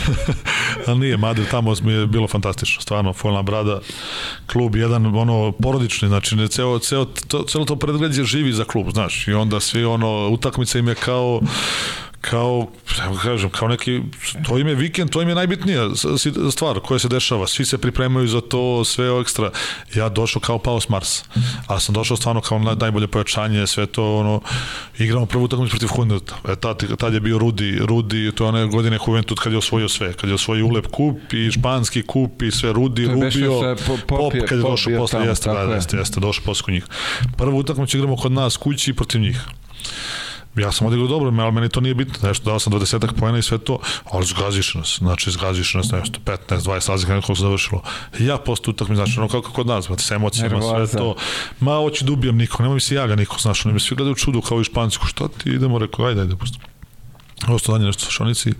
Ali nije, Madrid tamo mi je bilo fantastično. Stvarno, Folna Brada, klub jedan, ono, porodični, znači, ceo, ceo, to, celo to predgrađe živi za klub, znaš, i onda svi, ono, utakmice im je kao kao, evo kažem, kao neki, to im je vikend, to im je najbitnija stvar koja se dešava. Svi se pripremaju za to, sve ekstra. Ja došao kao pao s Marsa, a sam došao stvarno kao najbolje pojačanje, sve to, ono, igramo prvu utakmicu protiv Juventuda. E, tad, tad je bio Rudi, Rudi, to je one godine Juventud kad je osvojio sve, kad je osvojio Ulep kup i španski kup i sve Rudi, Rubio, po, pop, pop, kad je došao posle, jeste, da, jeste, jeste, došao posle kod njih. Prvu utakmicu igramo kod nas kući protiv njih ja sam odigrao dobro, ali meni to nije bitno, nešto, dao sam 20 pojena i sve to, ali zgaziš nas, znači zgaziš nas nešto, 15, 20 razlika nekako se završilo. Ja posto utakmi, znači, ono kako kod nas, brate, sa emocijama, sve to, ma hoću da ubijem nikog, nemoj mi se jaga niko, znaš, oni mi svi gledaju čudu kao i špansku, što ti idemo, rekao, ajde, ajde, pusti. Ostao danje nešto šonici,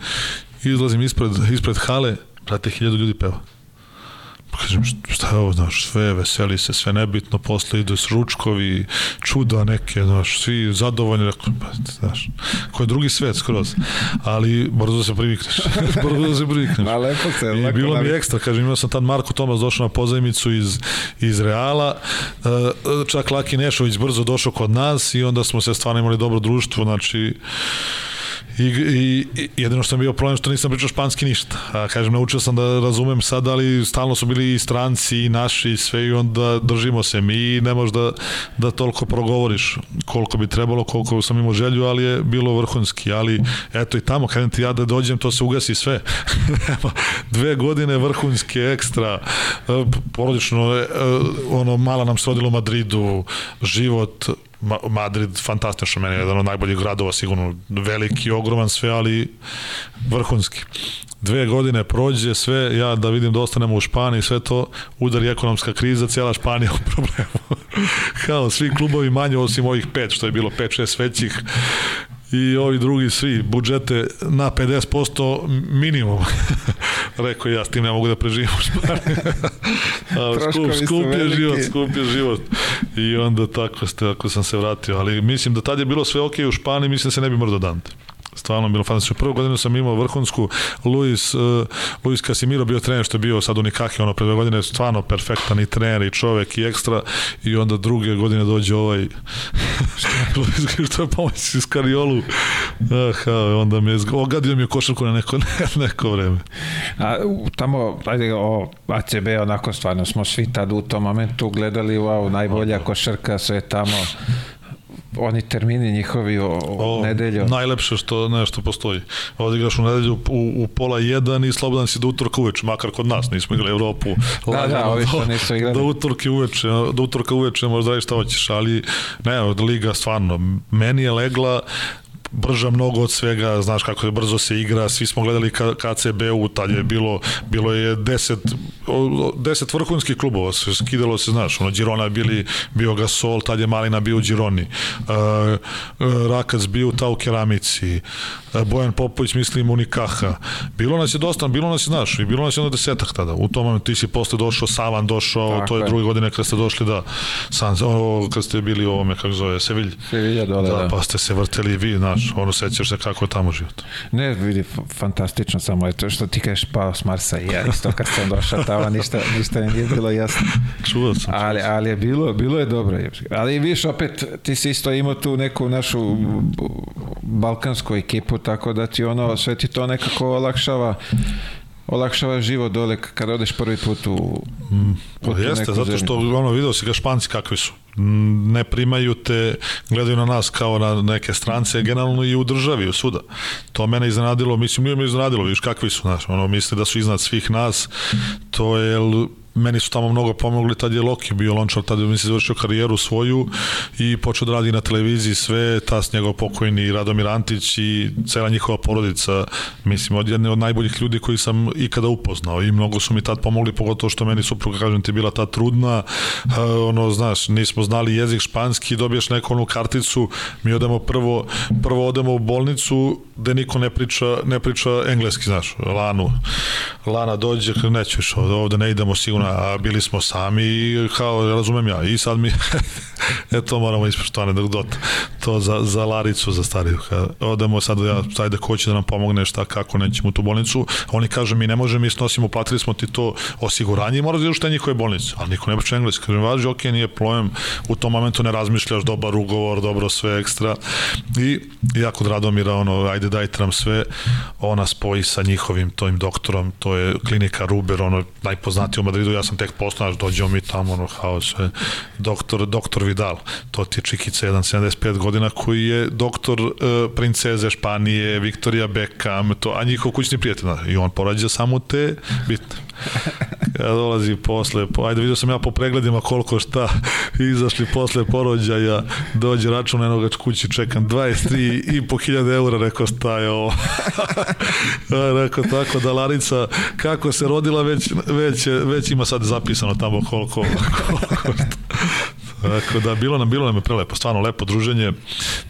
izlazim ispred, ispred hale, brate, hiljadu ljudi peva kažem, šta je ovo, znaš, sve veseli se, sve nebitno, posle idu s ručkovi, čuda neke, znaš, svi zadovoljni, rekao, pa, znaš, ko je drugi svet skroz, ali brzo da se privikneš, brzo da se privikneš. Ma lepo se, I lepo bilo mi ekstra, kažem, imao sam tad Marko Tomas došao na pozajmicu iz, iz Reala, e, čak Laki Nešović brzo došao kod nas i onda smo se stvarno imali dobro društvo, znači, I, i, jedino što mi bio problem što nisam pričao španski ništa. A, kažem, naučio sam da razumem sad, ali stalno su bili i stranci i naši i sve i onda držimo se mi ne možeš da, da toliko progovoriš koliko bi trebalo, koliko sam imao želju, ali je bilo vrhunski. Ali eto i tamo, kad ti ja da dođem, to se ugasi sve. Dve godine vrhunske, ekstra, e, porodično, e, ono, mala nam se rodilo u Madridu, život, Madrid fantastično, meni je jedan od najboljih gradova, sigurno veliki, ogroman sve, ali vrhunski. Dve godine prođe sve, ja da vidim da ostanemo u Španiji, sve to, udari ekonomska kriza, cijela Španija u problemu. Kao svi klubovi manje osim ovih pet, što je bilo pet, šest većih, i ovi drugi svi budžete na 50% minimum. Rekao ja, s tim ne mogu da preživim skup, skup je život, skup je život. I onda tako, ste, ako sam se vratio. Ali mislim da tad je bilo sve ok u Španiji, mislim da se ne bi mrdo Dante stvarno bilo fantastično. Prvu godinu sam imao vrhunsku Luis, uh, Luis Casimiro bio trener što je bio sad u Nikaki, ono pre dve godine stvarno perfektan i trener i čovek i ekstra i onda druge godine dođe ovaj Luis što je pomoć iz Kariolu aha, onda me je ogadio mi je košarku na neko, neko vreme. A tamo, ajde, o ACB onako stvarno smo svi tad u tom momentu gledali wow, najbolja košarka, sve tamo oni termini njihovi o, o, o nedelju. Najlepše što nešto postoji. Odigraš u nedelju u, u pola jedan i slobodan si do utorka uveče, makar kod nas, nismo igrali Evropu. Da, lagano, da, ovi što nisu igrali. Do utorka uveče, do utorka uveče možda da šta hoćeš, ali ne, liga stvarno, meni je legla brža mnogo od svega, znaš kako je brzo se igra, svi smo gledali KCB-u, tad je bilo, bilo je 10, 10 vrhunskih klubova, se skidalo se, znaš, ono, Girona je bili, bio Gasol, tad je Malina bio u Gironi, uh, Rakac bio u Tau Keramici, uh, Bojan Popović, mislim, Unikaha, bilo nas je dosta, bilo nas je, znaš, i bilo nas je ono desetak tada, u tom momentu ti si posle došao, Savan došao, Tako to je, je. druge godine kad ste došli, da, San, ono, kad ste bili u ovome, kako zove, Sevilj, Sevilja dole, da, da. Pa ste se vrteli vi, znaš, znaš, ono sećaš se kako je tamo život. Ne, vidi, fantastično samo je to što ti kažeš pao s Marsa i ja isto kad sam došao tamo ništa, ništa nije bilo jasno. Čuo sam. Ali, ali je bilo, bilo je dobro. Ali viš opet, ti si isto imao tu neku našu balkansku ekipu, tako da ti ono, sve ti to nekako olakšava olakšava život dole kad odeš prvi put u, mm, u Jeste, zato što ono video si ga španci kakvi su ne primaju te, gledaju na nas kao na neke strance, generalno i u državi, u suda. To mene iznenadilo, mislim, nije me iznenadilo, vidiš kakvi su, znaš, ono, misle da su iznad svih nas, to je, meni su tamo mnogo pomogli, tad je Loki bio lončar, tad je mi se završio karijeru svoju i počeo da radi na televiziji sve, tas njegov pokojni Radomir Antić i cela njihova porodica, mislim, od jedne od najboljih ljudi koji sam ikada upoznao i mnogo su mi tad pomogli, pogotovo što meni supruga, kažem ti, bila ta trudna, uh, ono, znaš, nismo znali jezik španski, dobiješ neku onu karticu, mi odemo prvo, prvo odemo u bolnicu gde niko ne priča, ne priča engleski, znaš, Lanu, Lana dođe, neću više ovde, ovde ne idemo sigurno a bili smo sami i kao, razumem ja, i sad mi, eto moramo ispoštovati anegdot, to za, za Laricu, za stariju, odemo sad, ja, ajde ko će da nam pomogne šta, kako nećemo u tu bolnicu, oni kažu mi ne možemo, mi snosimo, platili smo ti to osiguranje i moraš da šta njihove bolnice, ali niko ne priča engleski, kažem, važi, ok, nije problem, u tom momentu ne razmišljaš, dobar ugovor, dobro sve ekstra. I jako Radomira, ono, ajde dajte nam sve, ona spoji sa njihovim tojim doktorom, to je klinika Ruber, ono, najpoznatiji u Madridu, Madridu, ja sam tek poznaš, dođemo mi tamo, ono, haos, sve, doktor, doktor Vidal, to ti je čikica, jedan 75 godina, koji je doktor uh, princeze Španije, Viktorija Beckham, to, a njihov kućni prijatelj, i on porađa samo te bitne. Ja dolazi posle, po, ajde vidio sam ja po pregledima koliko šta, izašli posle porođaja, dođe račun enoga kući, čekam 23 i po hiljade eura, rekao šta je ovo. rekao tako da Larica, kako se rodila, već, već, već ima sad zapisano tamo koliko, koliko Tako da, bilo nam, bilo nam je prelepo, stvarno lepo druženje.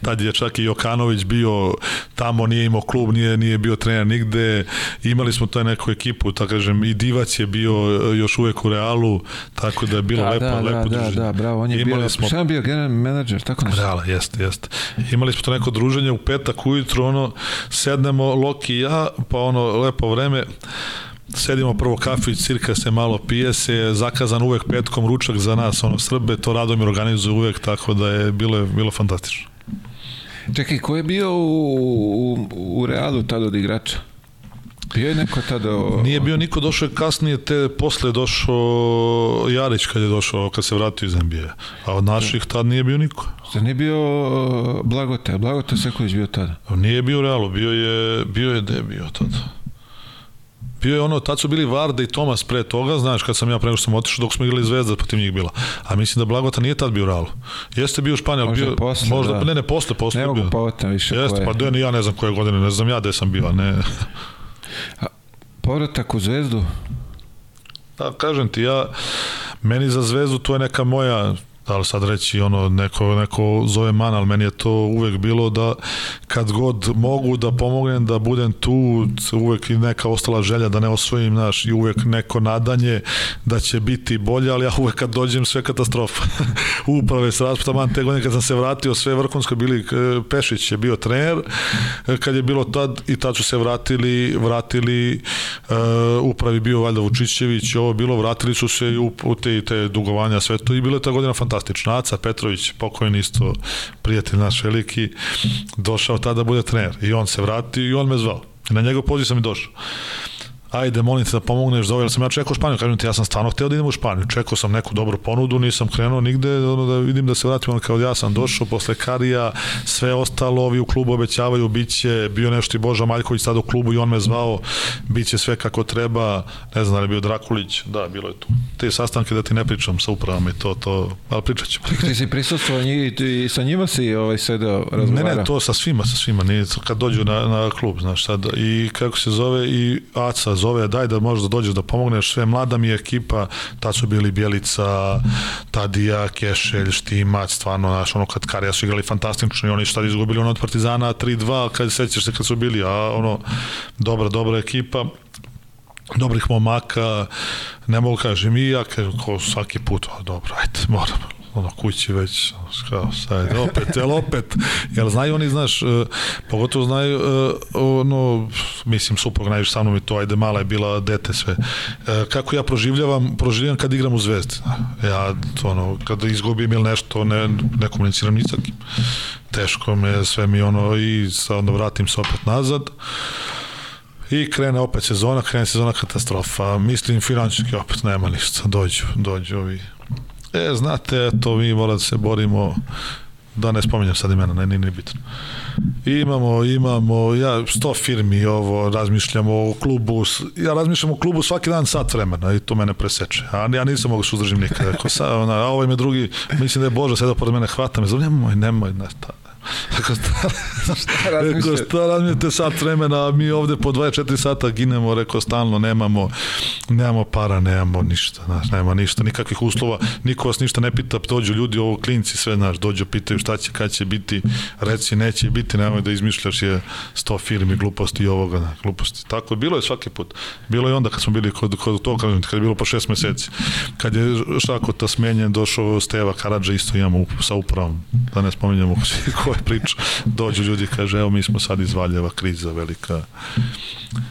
Tad je čak i Jokanović bio tamo, nije imao klub, nije, nije bio trener nigde. Imali smo taj neku ekipu, tako kažem, i Divac je bio e, još uvek u Realu, tako da je bilo da, lepo, da, lepo da, druženje. Da, da, bravo, on je Imali bio, smo, šta je bio generalni menadžer, tako nešto? Reala, jeste, jeste. Imali smo to neko druženje u petak ujutru, ono, sednemo, Loki i ja, pa ono, lepo vreme, sedimo prvo kafić, cirka se malo pije se, zakazan uvek petkom ručak za nas, ono Srbe, to Radomir organizuje uvek, tako da je bilo, bilo fantastično. Čekaj, ko je bio u, u, u Realu tada od igrača? Bio je neko tada... O... Nije bio niko, došao je kasnije, te posle je došao Jarić kad je došao, kad se vratio iz NBA. A od naših tad nije bio niko. Zar nije bio Blagote? Blagote Sekulić bio tada? Nije bio Realu, bio je, bio je, gde bio tada? Bio je ono, tad su bili Varda i Tomas pre toga, znaš, kad sam ja prema što sam otišao, dok smo igrali Zvezda, protiv njih bila. A mislim da Blagota nije tad bio u Realu. Jeste bio u Španiji, možda bio, posle, možda, da. ne, ne, posle, posle ne mogu povotam više Jeste, koje. pa da, ja ne znam koje godine, ne znam ja gde sam bio, ne. A, povratak u Zvezdu? Da, kažem ti, ja, meni za Zvezdu to je neka moja da li sad reći ono neko, neko zove man, ali meni je to uvek bilo da kad god mogu da pomognem da budem tu, uvek i neka ostala želja da ne osvojim naš i uvek neko nadanje da će biti bolje, ali ja uvek kad dođem sve katastrofa. Uprave se rasputa man te godine kad sam se vratio sve vrhunsko bili Pešić je bio trener kad je bilo tad i tad su se vratili vratili uh, upravi bio valjda Vučićević ovo bilo vratili su se u te, te dugovanja sve to i bilo je ta godina fantastična fantastično. Aca Petrović, pokojni isto prijatelj naš veliki, došao tada da bude trener. I on se vratio i on me zvao. Na njegov poziv sam i došao ajde, molim te da pomogneš za ovo, jer sam ja čekao Španiju, kažem ti, ja sam stvarno hteo da idem u Španiju, čekao sam neku dobru ponudu, nisam krenuo nigde, ono, da vidim da se vratim, ono, kao ja sam došao posle Karija, sve ostalo, ovi u klubu obećavaju, bit će, bio nešto i Boža Maljković sad u klubu i on me zvao, bit će sve kako treba, ne znam da li je bio Drakulić, da, bilo je tu. Te sastanke da ti ne pričam sa upravom i to, to, ali pričat ćemo. Ti si prisustuo i sa njima si ovaj sedeo razgovarao? Ne, ne, to sa svima, sa svima, nije, kad dođu na, na klub, znaš, sad, i kako se zove, i Aca zove, daj da možeš da dođeš da pomogneš, sve mlada mi je ekipa, tad su bili Bjelica, Tadija, Kešelj, Štimac, stvarno, znaš, ono kad Karija su igrali fantastično i oni šta izgubili ono od Partizana 3-2, kad sećaš se kad su bili, a ono, dobra, dobra ekipa, dobrih momaka, ne mogu kažem i ja, ko svaki put, a dobro, ajde, moram, ono kući već kao sad opet jel opet? Jel znaju oni znaš uh, pogotovo znaju uh, ono mislim suprug najviše sa mnom i to ajde mala je bila dete sve. Uh, kako ja proživljavam proživljavam kad igram u Zvezdi. Ja to ono kada izgubim ili nešto ne, ne komuniciram ni sa kim. Teško me sve mi ono i sad onda vratim se opet nazad. I krene opet sezona, krene sezona katastrofa. Mislim, financijski opet nema ništa. Dođu, dođu ovi E, znate, eto, mi moramo da se borimo da ne spominjem sad imena, ne, nije bitno. Imamo, imamo, ja, sto firmi ovo, razmišljamo o klubu, ja razmišljam o klubu svaki dan sat vremena i to mene preseče. A ja nisam mogu se uzdržim nikada. Ako sa, ona, a ovaj me drugi, mislim da je Boža sedao pored mene, hvata me, zove, nemoj, nemoj, ne, ta, Ako šta, rekao, šta razmišljate sat vremena, a mi ovde po 24 sata ginemo, rekao, stalno nemamo, nemamo para, nemamo ništa, znaš, nema ništa, nikakvih uslova, niko vas ništa ne pita, dođu ljudi, ovo klinci, sve, znaš, dođu, pitaju šta će, kad će biti, reci, neće biti, nemoj da izmišljaš je sto firmi, gluposti i ovoga, da, gluposti. Tako, bilo je svaki put. Bilo je onda kad smo bili kod, kod to, kad je bilo po šest meseci. Kad je Šakota smenjen, došao Steva Karadža, isto imamo sa upravom, da ne spominjamo ko je priča. Dođu ljudi, kaže, evo mi smo sad iz Valjeva, kriza velika.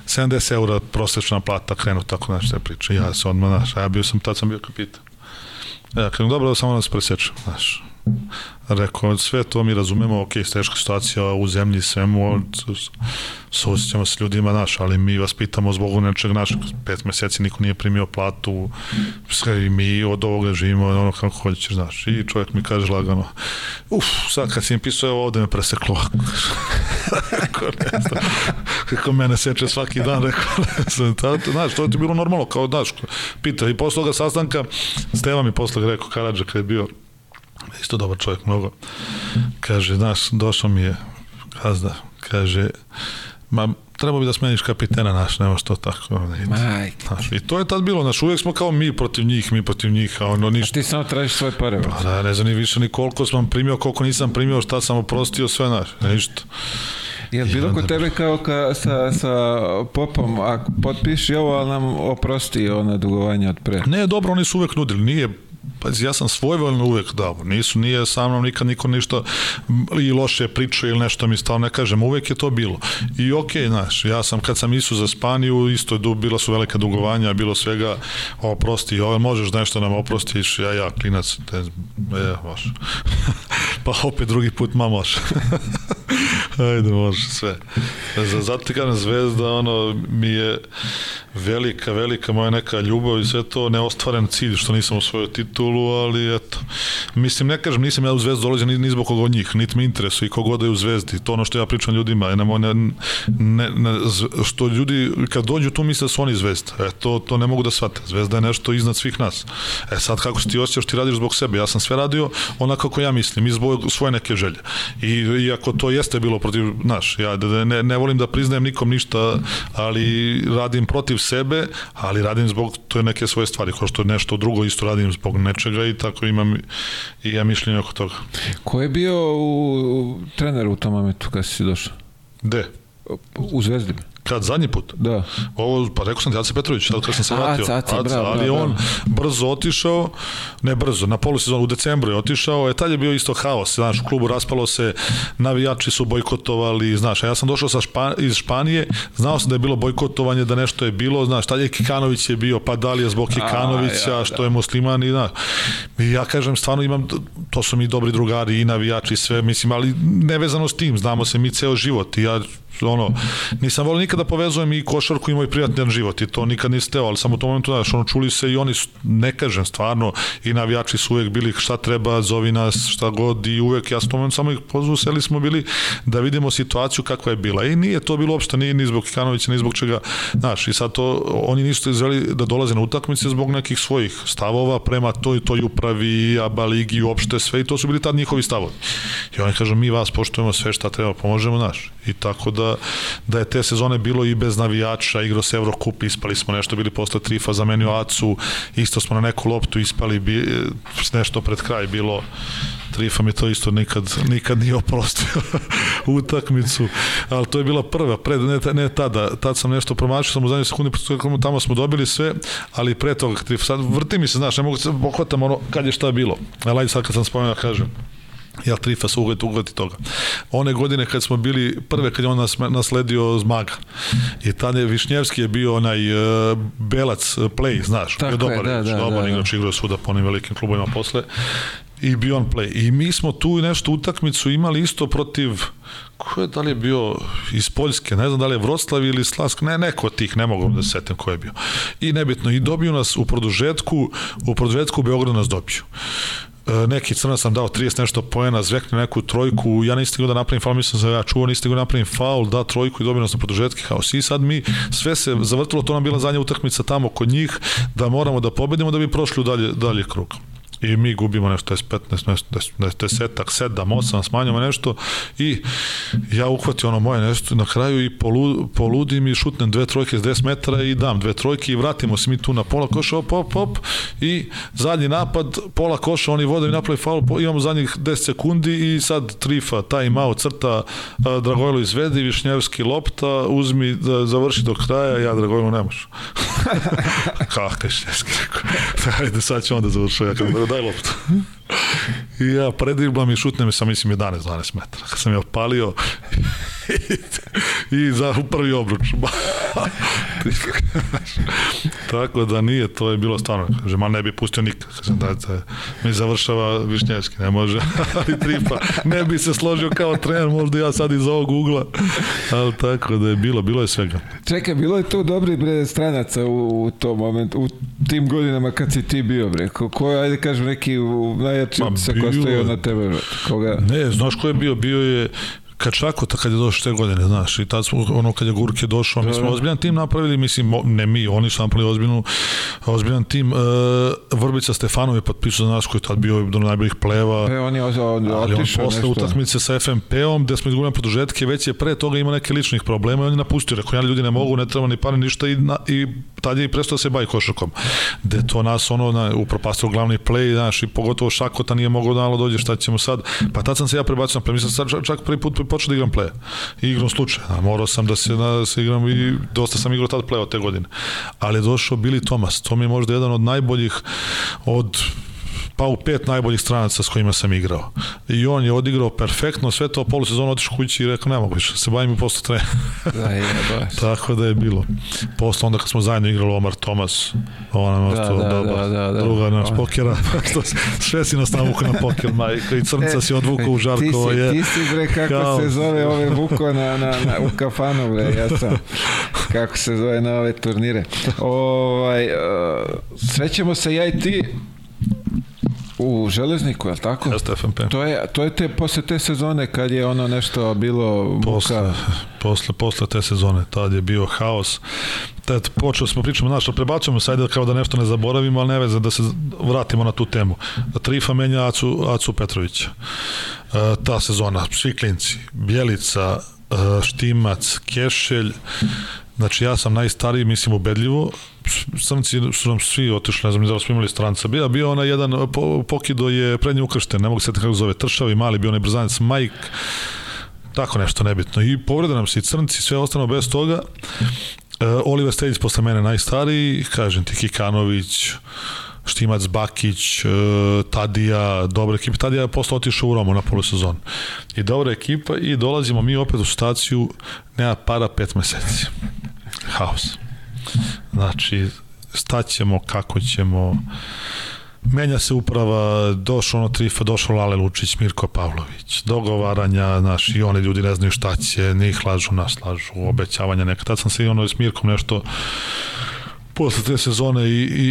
70 eura prosečna plata, krenu tako nešto priča. Ja sam odmah, znaš, ja bio sam, tad sam bio kapitan. Ja kažem, dobro da samo nas presečem, znaš. Rekao, sve to mi razumemo, ok, teška situacija u zemlji, svemu, susjećamo se ljudima naš, ali mi vas pitamo zbog nečeg našeg. Pet meseci niko nije primio platu, sve i mi od ovoga živimo, ono kako hoćeš, znaš. I čovjek mi kaže lagano, uf, sad kad si mi pisao, evo ovde me preseklo. kako ne znam, kako mene seče svaki dan, rekao, ne znam, znaš, to je ti bilo normalno, kao, znaš, pita. I posle toga sastanka, Steva mi posle rekao, Karadža, kad je bio isto dobar čovjek, mnogo. Kaže, znaš, došao mi je gazda, kaže, ma treba bi da smeniš kapitena naš, nema što tako. Majke. Znaš, I to je tad bilo, naš, uvijek smo kao mi protiv njih, mi protiv njih, a ono ništa. A ti samo tražiš svoje pare. Pa da, ne znam ni više ni koliko sam primio, koliko nisam primio, šta sam oprostio, sve naš, ništa. Jel bilo kod tebe kao ka, sa, sa popom, ako potpiši ovo, ali nam oprosti ona dugovanja od pre? Ne, dobro, oni su uvek nudili, nije Pa ja sam svojvoljno uvek dao. Nisu, nije sa mnom nikad niko ništa i loše priča ili nešto mi stao ne kažem. Uvek je to bilo. I okej, okay, znaš, ja sam kad sam isu za Spaniju, isto je bila su velika dugovanja, bilo svega oprosti, ovo možeš nešto nam oprostiš, ja, ja, klinac, te, e, može. pa opet drugi put, ma može. Ajde, može, sve. Zato ti Zvezda, ono, mi je velika, velika moja neka ljubav i sve to neostvaren cilj što nisam osvojio titulu, ali eto. Mislim, ne kažem, nisam ja u Zvezdu dolazio ni, ni zbog koga od njih, niti me interesuje i kogoda je u Zvezdi. To ono što ja pričam ljudima, je ne, ne, ne, što ljudi kad dođu tu misle da su oni Zvezda. E, to, to ne mogu da shvate. Zvezda je nešto iznad svih nas. E sad, kako se ti osjećaš, ti radiš zbog sebe. Ja sam sve radio onako kako ja mislim i zbog svoje neke želje. I, iako to jeste bilo protiv, naš, ja ne, ne volim da priznajem nikom ništa, ali radim protiv sebe, ali radim zbog to je neke svoje stvari, kao što nešto drugo isto radim zbog nečega i tako imam i ja mišljenje oko toga. Ko je bio u, u trener u tom momentu kada si došao? Gde? U Zvezdi. Kad, zadnji put? Da. Ovo, pa rekao sam ti Aca Petrović, sad kad sam se vratio. Aca, Aca, bravo, ali bravo, on brzo otišao, ne brzo, na polusezonu u decembru je otišao, e tad je bio isto haos, znaš, u klubu raspalo se, navijači su bojkotovali, znaš, a ja sam došao sa Špan, iz Španije, znao sam da je bilo bojkotovanje, da nešto je bilo, znaš, tad je Kikanović je bio, pa da li je zbog Kikanovića, a, ja, što da. je musliman i znaš. I ja kažem, stvarno imam, to su mi dobri drugari i navijači i sve, mislim, ali nevezano s tim, znamo se mi ceo život i ja ono, nisam volio nikada da povezujem i košarku i moj prijateljan život i to nikad niste ali samo u tom momentu, znaš, ono, čuli se i oni, ne kažem stvarno, i navijači su uvek bili šta treba, zovi nas, šta god i uvek, ja s tom momentu samo ih pozvu, seli smo bili da vidimo situaciju kakva je bila i nije to bilo uopšte, ni, ni zbog Kikanovića, ni zbog čega, znaš, i sad to, oni nisu izveli da dolaze na utakmice zbog nekih svojih stavova prema toj, toj upravi, ABA ligi, uopšte sve i to su bili tad njihovi stavovi. I oni kažu, mi vas poštujemo sve šta treba, pomožemo, naš. I tako da da, je te sezone bilo i bez navijača, igrao se Eurocup, ispali smo nešto, bili posle trifa, zamenio Acu, isto smo na neku loptu ispali, bi, nešto pred kraj bilo. Trifa mi to isto nikad, nikad nije oprostio utakmicu, ali to je bila prva, pred, ne, ne tada, tad sam nešto promašio, sam u zadnjoj sekundi, tamo smo dobili sve, ali pre toga, Trifa, sad vrti mi se, znaš, ne mogu se pohvatam ono kad je šta bilo, ali sad kad sam spomenuo, kažem, ja Trifa su uvjet ugledati toga. One godine kad smo bili prve kad je on nas, nasledio Zmaga i tada je Višnjevski je bio onaj uh, belac uh, play, znaš, Tako je dobar, je, da, da, dobar da, igrač, igrao svuda po onim velikim klubovima posle i bio on play. I mi smo tu nešto utakmicu imali isto protiv ko je, da li je bio iz Poljske, ne znam da li je Vroclav ili Slask, ne, neko od tih, ne mogu da se setim ko je bio. I nebitno, i dobiju nas u produžetku, u produžetku u Beogradu nas dobiju. Neki crna sam dao 30 nešto poena, zvekne neku trojku, ja nisam da napravim faul, mislim da ja čuo, nisam da napravim faul, da trojku i dobio nas na produžetki haos. I sad mi sve se zavrtilo, to nam bila zadnja utakmica tamo kod njih, da moramo da pobedimo da bi prošli u dalje, dalje krug i mi gubimo nešto 15, nešto, desetak, 7, 8, smanjamo nešto i ja uhvatim ono moje nešto na kraju i polu, poludim i šutnem dve trojke s 10 metara i dam dve trojke i vratimo se mi tu na pola koša, op, op, op. I zadnji napad, pola koša, oni vode i napravi faul, imamo zadnjih 10 sekundi i sad trifa, taj malo crta, Dragojlo izvedi, Višnjevski lopta, uzmi da završi do kraja, ja Dragojlo ne može. Kako je Višnjevski rekao, ajde sad ću onda završiti, ja kada daj loptu. I ja predriblam i šutnem i sam mislim 11-12 metara. Kad sam je opalio i za u prvi obruč. Tako da nije, to je bilo stvarno, kaže, ma ne bi pustio nikad, kaže, da, da, mi završava Višnjevski, ne može, ali tripa, ne bi se složio kao trener, možda ja sad iz ovog ugla, ali tako da je bilo, bilo je svega. Čekaj, bilo je tu dobri bre stranaca u, u tom momentu, u tim godinama kad si ti bio bre, ko, ko ajde kažem, neki najjači sa ko stoji na tebe, koga? Ne, znaš ko je bio, bio je Kačakota kad je došao te godine, znaš, i tad smo, ono kad je Gurke došao, mi smo ozbiljan tim napravili, mislim, ne mi, oni su napravili ozbiljnu, ozbiljan tim. E, Vrbica Stefanov je potpisao za nas koji je tad bio do najboljih pleva. E, on je otišao ali on posle utakmice sa FMP-om, gde smo izgubili produžetke, već je pre toga ima neke ličnih problema i on je napustio, rekao, ja ljudi ne mogu, ne treba ni pare, ništa i, na, i tad je i prestao da se bavi košakom. Gde to nas ono na, upropastio glavni play, znaš, i pogotovo Šakota nije mogao da dođe, šta ćemo sad. Pa tad sam se ja prebacio na mislim sad čak prvi put počeo da igram play. I igram slučaj. A morao sam da se, da se igram i dosta sam igrao tad play od te godine. Ali je došao Billy Thomas. To mi je možda jedan od najboljih od pa u pet najboljih stranaca s kojima sam igrao. I on je odigrao perfektno, sve to polusezonu otišao kući i rekao, ne mogu više, se bavim i posle trener. da, je, baš. Tako da je bilo. Posle onda kad smo zajedno igrali Omar Tomas, ona nam da, da, da, da, da, druga naš pokera, sve si nas navuka na poker, majka, i crnca e, si odvukao u Žarkovo. Ti si, je, ti si bre, kako kao... se zove ove vuko na, na, na, u kafanu, bre, ja sam, kako se zove na ove turnire. Ovaj, uh, srećemo se ja i ti U Železniku, je li tako? Jeste FMP. To je, to je te, posle te sezone kad je ono nešto bilo posle, muka... Posle, posle te sezone, tad je bio haos. Tad počeli smo pričamo, znaš, prebacujemo se, ajde kao da nešto ne zaboravimo, ali ne veze da se vratimo na tu temu. Trifa menja Acu, Acu Petrovića. E, ta sezona, svi klinci, Bjelica, e, Štimac, Kešelj, Znači ja sam najstariji, mislim ubedljivo, crnci su nam svi otišli, ne znam da smo imali stranca. Bio, bio onaj jedan, po, Pokido je prednji ukršten, ne mogu se kako zove, Tršavi, mali, bio onaj brzanac, Mike, tako nešto nebitno. I povreda nam se i crnci, sve ostano bez toga. Uh, Oliver Stedić posle mene najstariji, kažem ti Kikanović, Štimac, Bakić, uh, Tadija, dobra ekipa. Tadija je posle otišao u Romu na polusezon. I dobra ekipa i dolazimo mi opet u staciju nema para pet meseci. Haos. Znači, staćemo, kako ćemo, menja se uprava, došao ono Trifa, došao Lale Lučić, Mirko Pavlović, dogovaranja, znaš, i oni ljudi ne znaju šta će, njih lažu, nas lažu, obećavanja neka. Tad sam se i ono s Mirkom nešto posle te sezone i, i,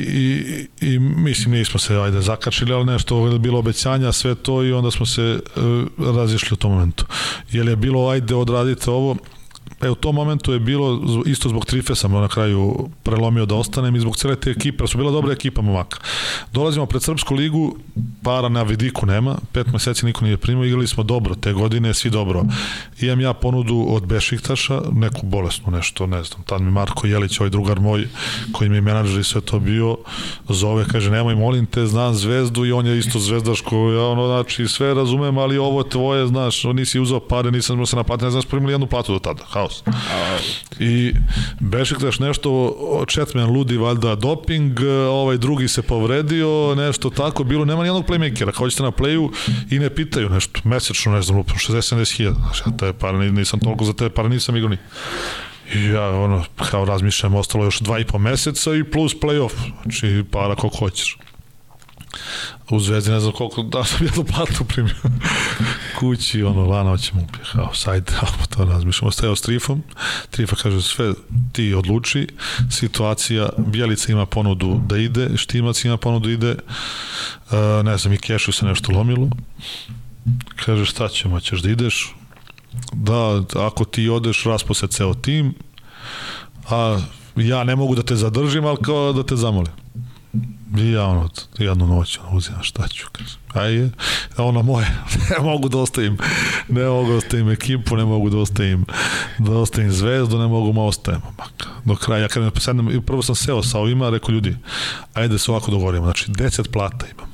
i, i mislim nismo se ajde zakačili, ali nešto je bilo obećanja, sve to i onda smo se uh, razišli u tom momentu. Jer je bilo ajde odradite ovo, E, u tom momentu je bilo, isto zbog Trife sam na kraju prelomio da ostanem i zbog cele te ekipe, su bila dobra ekipa momaka. Dolazimo pred Srpsku ligu, para na vidiku nema, pet meseci niko nije primio, igrali smo dobro te godine, svi dobro. Imam ja ponudu od Bešiktaša, neku bolesnu nešto, ne znam, tad mi Marko Jelić, ovaj drugar moj, koji mi je menadžer i sve to bio, zove, kaže, nemoj, molim te, znam zvezdu i on je isto zvezdaško, ja ono, znači, sve razumem, ali ovo tvoje, znaš, nisi uzao pare, nisam se naplatio, ne znam, primili jednu platu do tada, haos. I Bešiktaš nešto, Četmen ludi valjda doping, ovaj drugi se povredio, nešto tako, bilo, nema nijednog playmakera, kao ćete na playu i ne pitaju nešto, mesečno, ne znam, 60-70 hiljada, znači, ja te pare, nisam toliko za te pare, nisam igrao ni. I ja ono, kao razmišljam, ostalo još dva i po meseca i plus playoff, znači para koliko hoćeš u Zvezdi ne znam koliko, da sam jednu platu primio. Kući, ono, lana hoćemo upije, kao, sajde, ali to razmišljamo, ostajao s Trifom, Trifa kaže, sve ti odluči, situacija, Bjelica ima ponudu da ide, Štimac ima ponudu da ide, uh, ne znam, i Kešu se nešto lomilo, kaže, šta ćemo, ćeš da ideš, da, ako ti odeš, raspo se ceo tim, a ja ne mogu da te zadržim, ali kao da te zamolim. I ja ono, jednu noć ono, uzimam šta ću, kažem. Aj, ono moje, ne mogu da ostavim, ne mogu da ostavim ekipu, ne mogu da ostavim, da ostavim zvezdu, ne mogu ma ostajem. Do kraja, ja kada sednem, prvo sam seo sa ovima, rekao ljudi, ajde se ovako dogovorimo, znači 10 plata imamo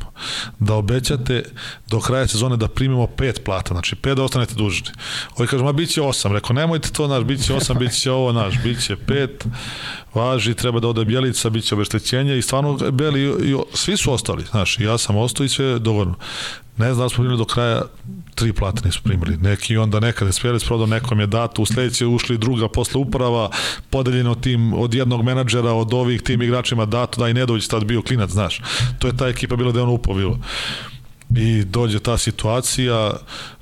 da obećate do kraja sezone da primimo pet plata, znači pet da ostanete dužni. Ovi kažu, ma bit će osam. Rekao, nemojte to, naš, bit će osam, bit će ovo, naš, bit će pet, važi, treba da ode Bjelica, bit će obeštećenje i stvarno Beli, i, svi su ostali, znaš, ja sam ostao i sve dogovorno. Ne znam da smo primili do kraja, tri plate nisu primili. Neki onda nekada Spjelic prodao, nekom je dato, u sledeće ušli druga posle uprava, podeljeno tim od jednog menadžera, od ovih tim igračima dato, da i Nedović tad bio klinac, znaš. To je ta ekipa bila da je ono upao bilo. I dođe ta situacija,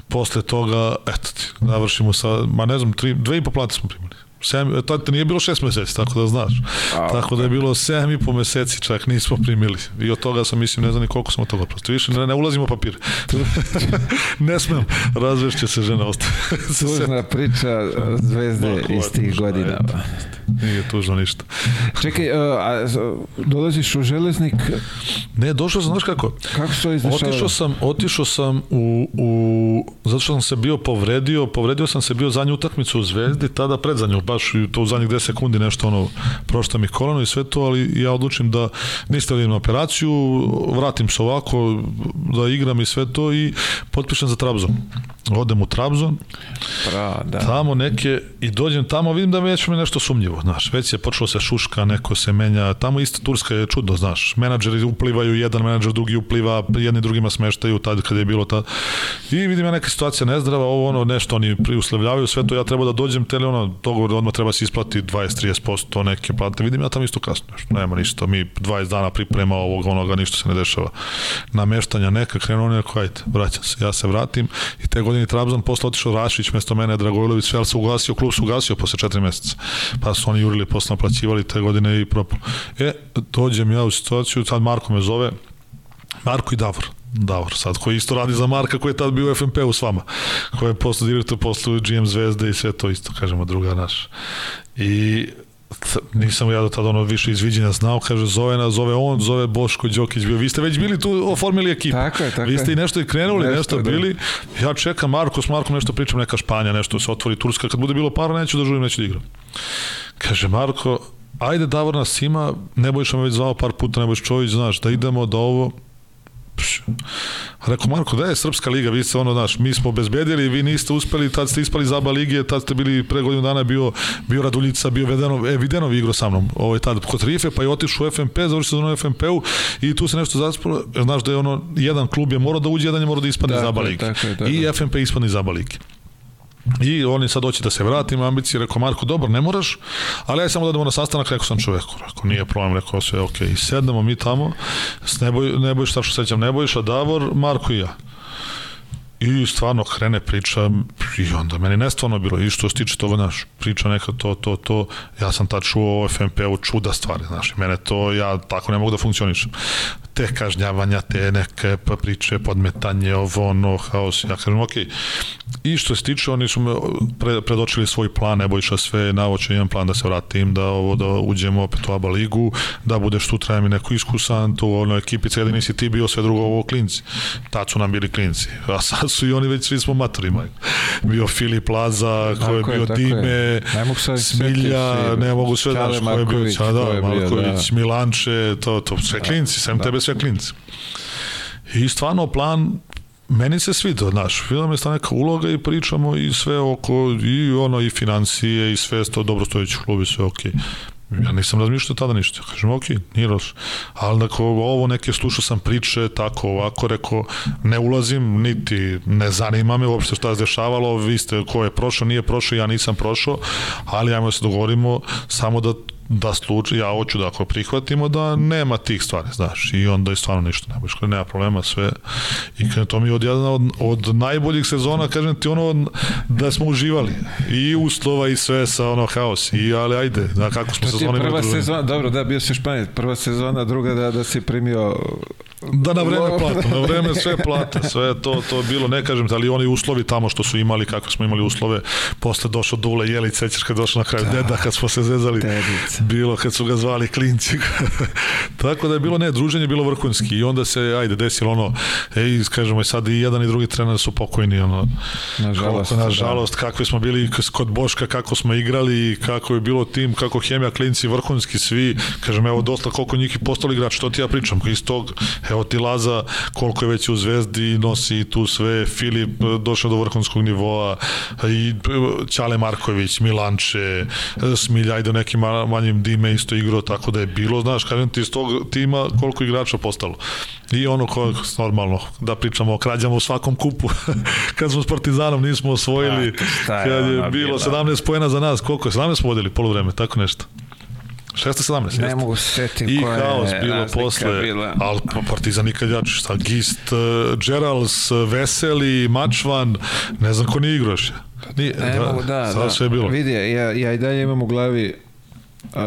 posle toga, eto ti, završimo sa, ma ne znam, tri, dve i po plate smo primili. 7, to nije bilo 6 meseci, tako da znaš. A, tako da je bilo 7 i po meseci čak nismo primili. I od toga sam, mislim, ne znam ni koliko smo toga prosto. Više ne, ne ulazimo papir. ne smem, razvešće se žena ostaje. Tužna priča zvezde iz tih godina. Nije tužno ništa. Čekaj, a, dolaziš u železnik? Ne, došao sam, znaš kako? Kako se to izdešavalo? Otišao sam, otišao sam u, u, zato što sam se bio povredio, povredio sam se bio zadnju utakmicu u Zvezdi, tada predzadnju, baš to u zadnjih 10 sekundi nešto ono, prošta mi kolano i sve to, ali ja odlučim da niste na operaciju, vratim se ovako, da igram i sve to i potpišem za Trabzon. Odem u Trabzon, pra, da. tamo neke, i dođem tamo, vidim da već mi nešto sumnjivo, znaš, već je počelo se šuška, neko se menja, tamo isto Turska je čudno, znaš, menadžeri uplivaju, jedan menadžer, drugi upliva, jedni drugima smeštaju tad kad je bilo tad. I vidim ja neka situacija nezdrava, ovo ono nešto oni priuslovljavaju, sve to ja treba da dođem, tele ono, dogovor odmah treba se isplati 20-30% neke plate. Vidim ja tamo isto kasno, nema ništa, mi 20 dana priprema ovog onoga, ništa se ne dešava. Nameštanja neka, krenuo neko, ajde, vraćam se, ja se vratim i te godine Trabzon posle otišao Rašić, mesto mene Dragojlović, sve se ugasio, klub se ugasio posle 4 meseca. Pa su oni jurili, posle naplaćivali te godine i propalo. E, dođem ja u situaciju, sad Marko me zove, Marko i Davor, Davor, sad koji isto radi za Marka koji je tad bio u FNP-u s vama, koji je postao direktor posle GM Zvezde i sve to isto, kažemo, druga naš. I nisam ja do tada ono više izviđenja znao, kaže zove na zove on, zove Boško Đokić bio. Vi ste već bili tu oformili ekipu. Tako je, tako Vi ste i nešto i krenuli, nešto, nešto da. bili. Ja čekam Marko, s Markom nešto pričam, neka Španja, nešto se otvori Turska, kad bude bilo para neću da žurim, neću da igram. Kaže Marko, ajde Davor nas ima, Nebojša me već zvao par puta, Nebojš Čović, znaš, da idemo, da ovo, Rekao, Marko, da je Srpska liga, vi ste ono, znaš, mi smo obezbedili, vi niste uspeli, tad ste ispali za lige, tad ste bili pre godinu dana bio, bio Raduljica, bio Vedenov, e, Videnov igro sa mnom, ovaj, tad kod Rife, pa je otišao u FNP, završio se u FNP-u i tu se nešto zaspalo, znaš da je ono, jedan klub je morao da uđe, jedan je morao da ispadne za lige. I FNP ispadne za lige. I oni sad hoće da se vratim, ambicije, rekao Marko, dobro, ne moraš, ali ja samo da idemo na sastanak, rekao sam čoveku, rekao, nije problem, rekao sve, ok, i sednemo mi tamo, s Neboj, Neboj, šta što sećam, Nebojša, Davor, Marko i ja. I stvarno krene priča i onda meni nestvarno bilo i što se tiče toga, znaš, priča neka to, to, to, ja sam tad čuo o FNP-u čuda stvari, znaš, mene to, ja tako ne mogu da funkcionišem te kažnjavanja, te neke priče, podmetanje, ovo, ono, haos, ja kažem, ok. I što se tiče, oni su me pre, predočili svoj plan, Nebojša sve, navoće jedan plan da se vratim, da ovo, da uđemo opet u ABA ligu, da budeš tu, traje mi neko iskusan, tu ono ekipice, jedini si ti bio, sve drugo ovo klinci. Tad su nam bili klinci, a sad su i oni već svi smo maturima. Bio Filip Laza, ko je bio Dime, Smilja, ne mogu sve daš, ko je bio, da, Marković, da. Milanče, to, to, sve klinci, sem da. tebe sve klinci. I stvarno plan meni se sviđa, znaš, film je neka uloga i pričamo i sve oko, i ono, i financije, i sve to dobro stojeći klub i sve okej. Okay. Ja nisam razmišljao tada ništa. Kažem, ok, nije loš. Ali neko, ovo neke slušao sam priče, tako, ovako, rekao, ne ulazim, niti ne zanima me uopšte šta se dešavalo, vi ste, ko je prošao, nije prošao, ja nisam prošao, ali ajmo da se dogovorimo samo da da sluči, ja hoću da ako prihvatimo da nema tih stvari, znaš, i onda je stvarno ništa, nema, škole, nema problema, sve, i kada to mi od jedna od, od najboljih sezona, kažem ti ono, da smo uživali, i uslova i sve sa ono haos, i ali ajde, da kako smo sezona imali. Prva sezona, dobro, da, bio si Španjec, prva sezona, druga da, da si primio Da na vreme plata, na vreme sve plata, sve to, to je bilo, ne kažem, ali oni uslovi tamo što su imali, kako smo imali uslove, posle došao Dule Jelić, sećaš kad došao na kraju da, deda, kad smo se zezali, dedica. bilo kad su ga zvali klinci. Tako da je bilo, ne, druženje je bilo vrhunski i onda se, ajde, desilo ono, ej, kažemo, sad i jedan i drugi trener su pokojni, ono, nažalost, kako, nažalost, da. kakvi smo bili kod Boška, kako smo igrali, kako je bilo tim, kako hemija, klinci, vrhunski, svi, kažem, evo, dosta koliko njih i postali igrač, što ti ja pričam, iz tog, Evo ti Laza, koliko je već u Zvezdi, nosi tu sve, Filip došao do vrhunskog nivoa, i Ćale Marković, Milanče, Smiljaj do nekim manjim dime isto igrao, tako da je bilo, znaš, kažem ti iz tog tima koliko igrača postalo. I ono ko normalno, da pričamo o krađama u svakom kupu. kad smo s Partizanom nismo osvojili, A, kad je bilo 17 pojena za nas, koliko je? 17 smo vodili polovreme, tako nešto. 617. Ne mogu se setim I haos bilo posle, bila. ali pa Partizan nikad jači, šta, Gist, uh, Gerals, Veseli, Mačvan, ne znam ko nije igraš. Nije, ne da, mogu, da, da. sve je bilo. Vidi, ja, ja i dalje imam u glavi uh,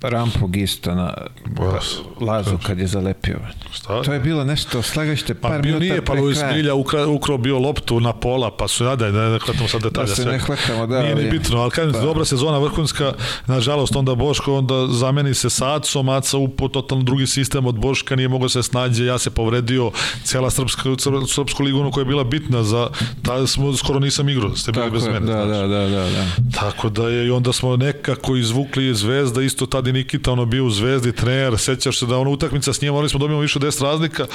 rampu Gista na Bas, Lazu kad je zalepio. Šta? To je bilo nešto, slagašte pa par pa minuta nije, pa Luis Milja ukra, ukro bio loptu na pola, pa su, ja da, ne, hvatamo sad detalja. Da se ne hvatamo, da. Nije ni bitno, ali kažem, pa. dobra sezona vrhunska, nažalost, onda Boško, onda zameni se sa Acom, Aca upo totalno drugi sistem od Boška, nije mogao se snađe, ja se povredio, cela srpska, srpsku ligu koja je bila bitna za, ta smo, skoro nisam igrao, ste bili bez mene. Da, da, da, da, da. Tako da je, i onda smo nekako izvukli zvezda, isto tad i Nikita, ono bio u Zvezdi, trener, sećaš se da ono utakmica s njim, morali smo dobijemo više 10 razlika,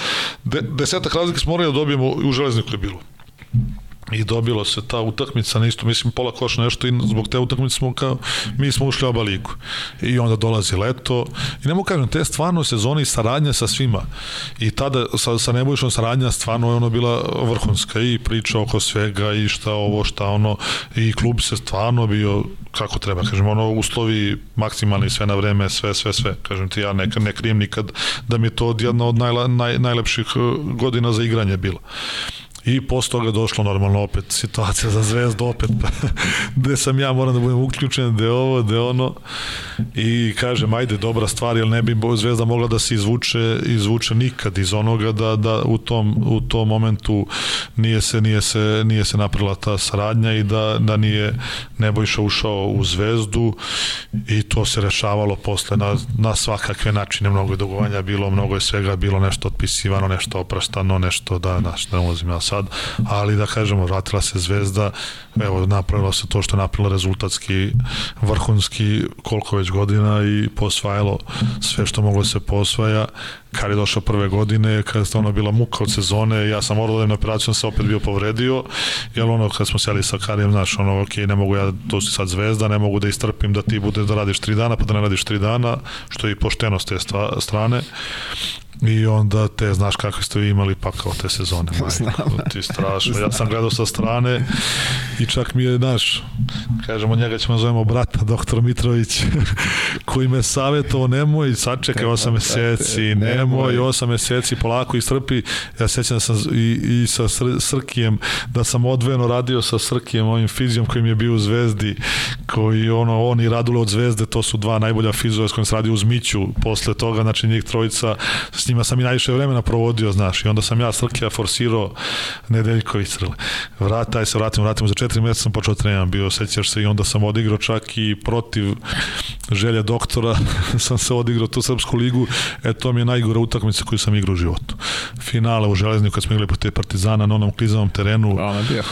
de, desetak razlika smo morali da dobijemo u železniku je bilo i dobilo se ta utakmica na isto, mislim pola koša nešto i zbog te utakmice smo kao, mi smo ušli u oba ligu. I onda dolazi leto. I ne mogu kažem, te stvarno sezone i saradnja sa svima. I tada sa, sa Nebojšom saradnja stvarno je ono bila vrhunska. I priča oko svega i šta ovo, šta ono. I klub se stvarno bio kako treba, kažem, ono, uslovi maksimalni, sve na vreme, sve, sve, sve, kažem ti, ja ne, ne krijem nikad da mi je to jedna od najla, naj, najlepših eh, godina za igranje bilo. I posle toga došlo normalno opet situacija za zvezdu, opet gde sam ja moram da budem uključen, gde ovo, gde ono. I kažem, ajde, dobra stvar, jer ne bi zvezda mogla da se izvuče, izvuče nikad iz onoga da, da u, tom, u tom momentu nije se, nije se, nije se napravila ta saradnja i da, da nije Nebojša ušao u zvezdu. I to se rešavalo posle na, na svakakve načine, mnogo dogovanja bilo, mnogo je svega bilo nešto otpisivano, nešto opraštano, nešto da, da, ne ulazim ja sad, ali da kažemo, vratila se Zvezda, evo, napravila se to što je napravila rezultatski, vrhunski, koliko već godina i posvajalo sve što moglo da se posvaja, kad je došao prve godine, kad je ono bila muka od sezone, ja sam morao da na operaciju, se opet bio povredio, jer ono, kad smo seli sa Karijem, znaš, ono, ok, ne mogu ja, to si sad zvezda, ne mogu da istrpim da ti bude da radiš tri dana, pa da ne radiš tri dana, što je i pošteno s te strane. I onda te, znaš kakve ste vi imali pa kao te sezone. Majko, ti strašno. Ja sam gledao sa strane i čak mi je, znaš, kažemo njega ćemo zovemo brata, doktor Mitrović, koji me savjetovao, nemoj, sačekaj 8 meseci, nemoj 8 meseci, polako istrpi. Ja sećam da sam i, i sa Sr Srkijem, da sam odvojeno radio sa Srkijem, ovim fizijom koji mi je bio u Zvezdi, koji ono, on i Radule od Zvezde, to su dva najbolja fizova s kojim se radio uz Miću, posle toga, znači njih trojica, s njima sam i najviše vremena provodio, znaš, i onda sam ja Srkija forsirao Nedeljković Srle. Vrataj se, vratimo, vratimo, za četiri mjeseca sam počeo trenam, bio, sećaš se, i onda sam odigrao čak i protiv želja doktora, sam se odigrao tu Srpsku ligu, e to mi je najgora utakmica koju sam igrao u životu. Finale u Železniku kad smo igrali protiv Partizana na onom klizavom terenu. Ono je bio.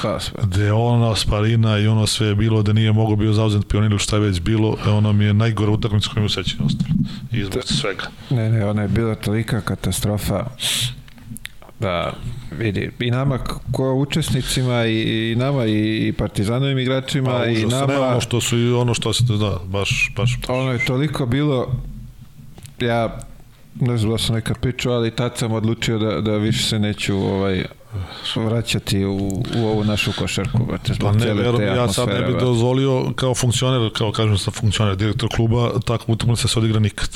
Gde ona sparina i ono sve je bilo, da nije mogo bio zauzet pionir šta je već bilo, e ono mi je najgora utakmica koju mi u sećanju ostalo. Izbog svega. Ne, ne, ona je bila tolika katastrofa da vidi i nama ko učesnicima i, i nama i, partizanovim igračima pa, i nama ne ono što su i ono što se da baš baš ono je toliko bilo ja ne znam da sam neka pričao, ali tad sam odlučio da, da više se neću ovaj, vraćati u, u ovu našu košarku. Brate, pa ne, verujem, ja sad ne bih dozvolio kao funkcioner, kao kažem sam funkcioner, direktor kluba, tako utakmica se odigra nikad.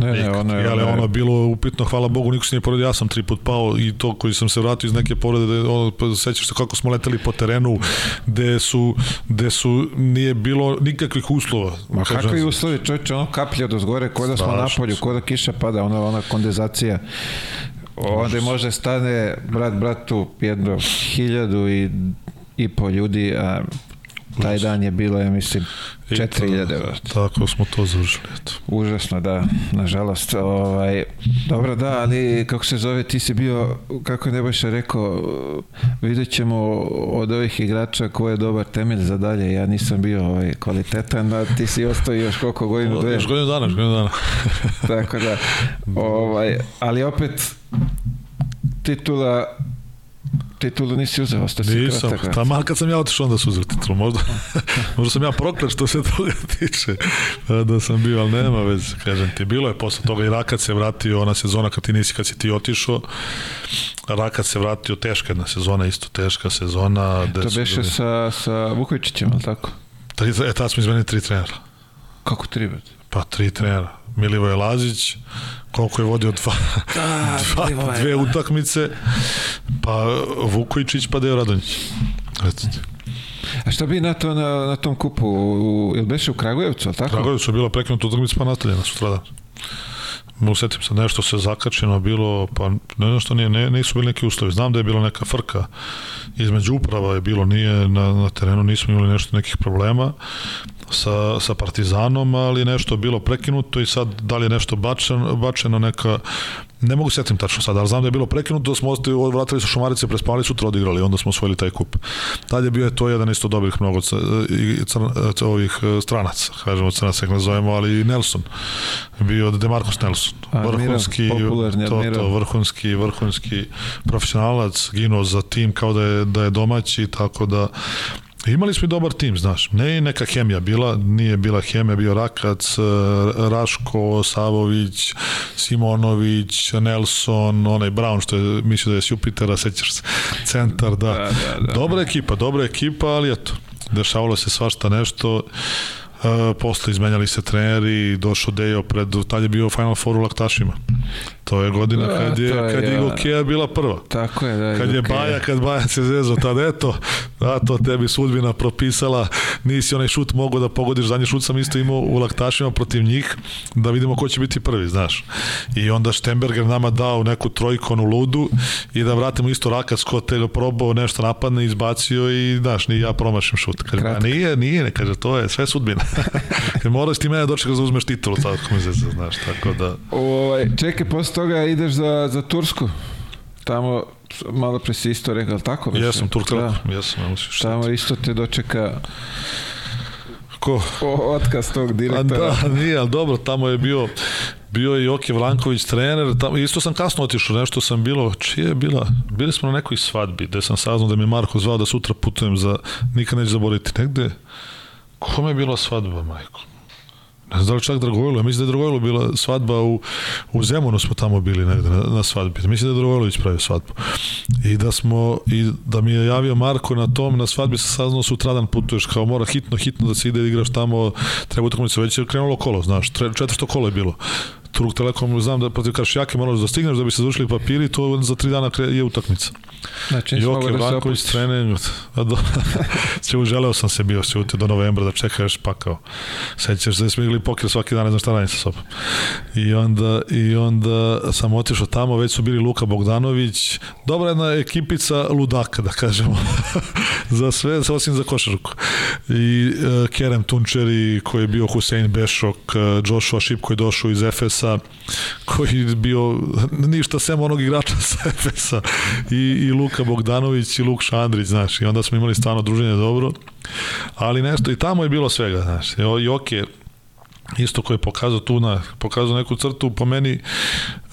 Ne, ne, ono je, ono je, bilo upitno, hvala Bogu, niko se nije povredio, ja sam tri put pao i to koji sam se vratio iz neke povrede, da ono, pa sećaš se kako smo leteli po terenu, gde su, gde su, nije bilo nikakvih uslova. Ma kakvi uslovi, čovječe, ono kaplja do zgore, kod da smo na polju, kod da kiša pada, ono, ona kondenzacija. Onda može stane brat bratu jedno hiljadu i, i po ljudi, a taj dan je bilo, ja mislim, 4000 Tako smo to završili. Eto. Užasno, da, nažalost. Ovaj, dobro, da, ali kako se zove, ti si bio, kako je Nebojša rekao, vidjet ćemo od ovih igrača ko je dobar temelj za dalje. Ja nisam bio ovaj, kvalitetan, a ti si ostao još koliko godinu, dve. Još godinu dana, još godinu dana. Tako da, ovaj, ali opet, titula titulu nisi uzeo, ostao si Nisam, tamo kad sam ja otišao onda su uzeli titulu, možda, možda sam ja proklet što se toga tiče, da sam bio, ali nema vez, kažem ti, bilo je posle toga i Rakat se vratio, ona sezona kad ti nisi, kad si ti otišao, Rakat se vratio, teška jedna sezona, isto teška sezona. To beše sa, sa Vukovičićem, ali tako? Tri, e, tada smo izmenili tri trenera. Kako tri, bet? Pa tri trenera. Milivoje Lazić, koliko je vodio dva, Da, dva Milivoje, dve da. utakmice, pa Vukojičić, pa Deo Radonjić. Eto ti. A šta bi na, to, na, na tom kupu? U, ili beše u Kragujevcu, ali tako? Kragujevcu je bila prekinuta utakmica pa nastavljena sutradan. Mu setim se nešto se zakačeno bilo, pa ne znam što nije, ne, nisu bili neki uslovi. Znam da je bila neka frka između uprava je bilo, nije na, na terenu, nismo imali nešto nekih problema sa, sa Partizanom, ali nešto bilo prekinuto i sad da li je nešto bačeno, bačeno neka ne mogu setim tačno sad, ali znam da je bilo prekinuto, da smo ostali, vratili su Šumarice, prespali, sutra odigrali, onda smo osvojili taj kup. Tad je bio je to jedan isto dobrih mnogo crn, ovih e, stranaca, kažemo crnaca, ih nazovemo, ali i Nelson. Bio Demarcus Nelson. Vrhunski, to, to, vrhunski, vrhunski profesionalac, ginuo za tim kao da je, da je domaći, tako da Imali smo i dobar tim, znaš. Ne i neka hemija bila, nije bila hemija, bio Rakac, eh, Raško, Savović, Simonović, Nelson, onaj Brown što je mislio da je s Jupitera, sećaš se, centar, da. Da, da, da. Dobra ekipa, dobra ekipa, ali eto, dešavalo se svašta nešto. Uh, posle izmenjali se treneri, došao Dejo pred, tad je bio Final Four u Laktašima. To je godina Da, kad je, je, kad je ja. Igokea bila prva. Tako je, da. Kad je. Baja, kad Baja se zezo, tad eto, da, to tebi sudbina propisala, nisi onaj šut mogao da pogodiš, zadnji šut sam isto imao u laktašima protiv njih, da vidimo ko će biti prvi, znaš. I onda Štemberger nama dao neku trojkonu ludu i da vratimo isto Rakac ko te ga probao, nešto napadne, izbacio i, znaš, ni ja promašim šut. Kaže, a nije, nije, ne, kaže, to je sve sudbina. Kaže, moraš ti mene dočekati da uzmeš titulu, tako mi se znaš, tako da... Ovaj, čekaj, posle toga ideš za, za Tursku. Tamo, malo pre si isto rekao, tako? beše? Jesam Turk Da. Telekom, jesam, mislim šta. Tamo isto te dočeka Ko? o, otkaz tog A direktora. da, nije, ali dobro, tamo je bio bio je Joke Vlanković trener, tamo, isto sam kasno otišao, nešto sam bilo, čije je bila, bili smo na nekoj svadbi, gde sam saznao da mi Marko zvao da sutra putujem za, nikad neću zaboraviti, negde, kome je bila svadba, majko? Ne znam da li čak Dragojlo, mislim da je Dragojlo bila svadba u, u Zemunu smo tamo bili negde na, na svadbi. Mislim da je Dragojlović pravio svadbu. I da smo, i da mi je javio Marko na tom, na svadbi sam saznao sutradan putuješ, kao mora hitno, hitno da se ide da igraš tamo, treba utakmica, već je krenulo kolo, znaš, tre- četvrto kolo je bilo. Turk Telekom, znam da protiv Karšijake moraš da stigneš da bi se završili papiri, to za tri dana je utakmica. Znači, Joke da se Vranković opustiš. trening, a do, se želeo sam se bio, se utio do novembra da čekaš pakao. Sećaš da smo igrali poker svaki dan, ne znam šta radim sa sobom. I onda, I onda sam otišao tamo, već su bili Luka Bogdanović, dobra jedna ekipica ludaka, da kažemo, za sve, osim za košarku. I uh, Kerem Tunčeri, koji je bio Husein Bešok, uh, Joshua Šip koji je došao iz Efesa, koji je bio ništa sem onog igrača sa Efesa. I, i Luka Bogdanović i Luk Šandrić, znaš, i onda smo imali stvarno druženje dobro, ali nešto, i tamo je bilo svega, znaš, Jo- Joke, isto koji je pokazao tu na, pokazao neku crtu po meni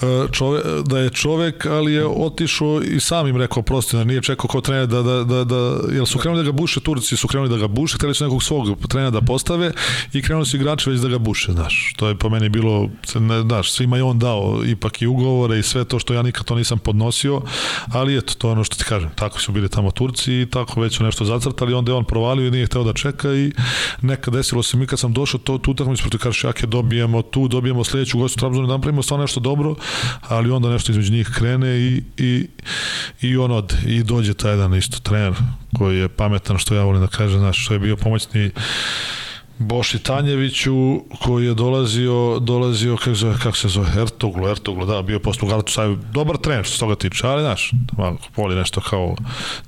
e, čove, da je čovek ali je otišao i sam im rekao prosto da nije čekao kao trener da, da, da, da jer su krenuli da ga buše Turci su krenuli da ga buše hteli su nekog svog trenera da postave i krenuli su igrači već da ga buše znaš. To je po meni bilo ne, znaš svima je on dao ipak i ugovore i sve to što ja nikad to nisam podnosio ali eto to je ono što ti kažem tako su bili tamo Turci i tako već su nešto zacrtali onda je on provalio i nije hteo da čeka i neka desilo se mi kad sam došao to tu utakmicu protiv Karšijake dobijemo tu dobijemo sledeću gostu Trabzonu da napravimo stvarno nešto dobro ali onda nešto između njih krene i, i, i on ode. I dođe taj jedan isto trener koji je pametan što ja volim da kažem znaš, što je bio pomoćni Boši Tanjeviću koji je dolazio dolazio kako, zove, kako se zove Ertoglu, Ertoglu, da, bio u Galatasaray dobar trener što se toga tiče, ali znaš, voli nešto kao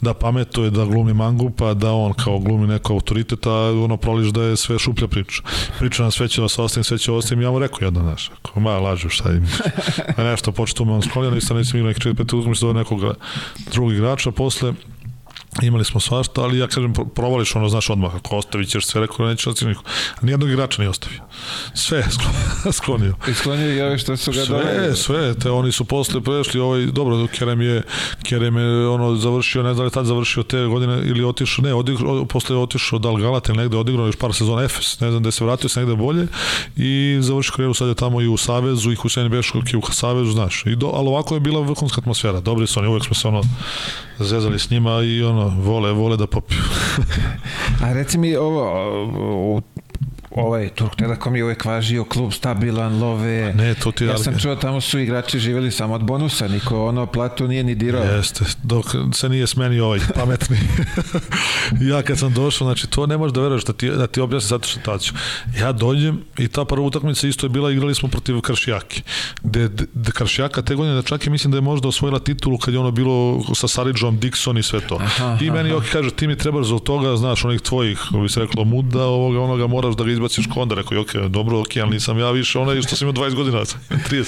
da pametuje, da glumi mangupa, da on kao glumi neko autoritet, a ono proliš da je sve šuplja priča. Priča nam sve će vas ostavim, sve će ja mu rekao jedno, znaš, ako ma lažu šta im. Nešto početu me on sklonio, nisam nisam igrao neki 4-5 utakmica do nekog drugog igrača, posle imali smo svašta, ali ja kažem, pro- provališ ono, znaš, odmah, ako ostavit ćeš sve, rekao, nećeš ostaviti niko. Nijednog igrača nije ostavio. Sve sklonio. I sklonio i ove što su ga sve, dole. Sve, te oni su posle prešli, ovaj, dobro, Kerem je, Kerem je ono, završio, ne znam da li tad završio te godine ili otišao, ne, odigrao, posle je otišao da li Galata ili negde odigrao još par sezona Efes, ne znam da se vratio se negde bolje i završio karijeru sad je tamo i u Savezu i Husein Beškog i u Savezu, znaš. I do, ali ovako je bila vrhunska atmosfera, dobri su oni, uvek smo se ono zezali s njima i ono, vole, vole da popiju. A reci mi ovo, u ovaj Turk Telekom je uvek važio klub stabilan, love. Ne, to ti ja sam čuo tamo su igrači živeli samo od bonusa, niko ono platu nije ni dirao. Jeste, dok se nije smenio ovaj pametni. ja kad sam došao, znači to ne možeš da veruješ da ti, da ti objasni zato što taću. Ja dođem i ta prva utakmica isto je bila, igrali smo protiv Kršijaki. De, de, de Kršijaka te godine, da čak i mislim da je možda osvojila titulu kad je ono bilo sa Saridžom, Dixon i sve to. Aha, I meni Joki kaže, ti mi trebaš za toga, znaš, onih tvojih, bi se reklo, muda, ovoga, onoga, moraš da ga izbaciš konda, rekao, ok, dobro, ok, ali nisam ja više onaj što sam imao 20 godina, 30.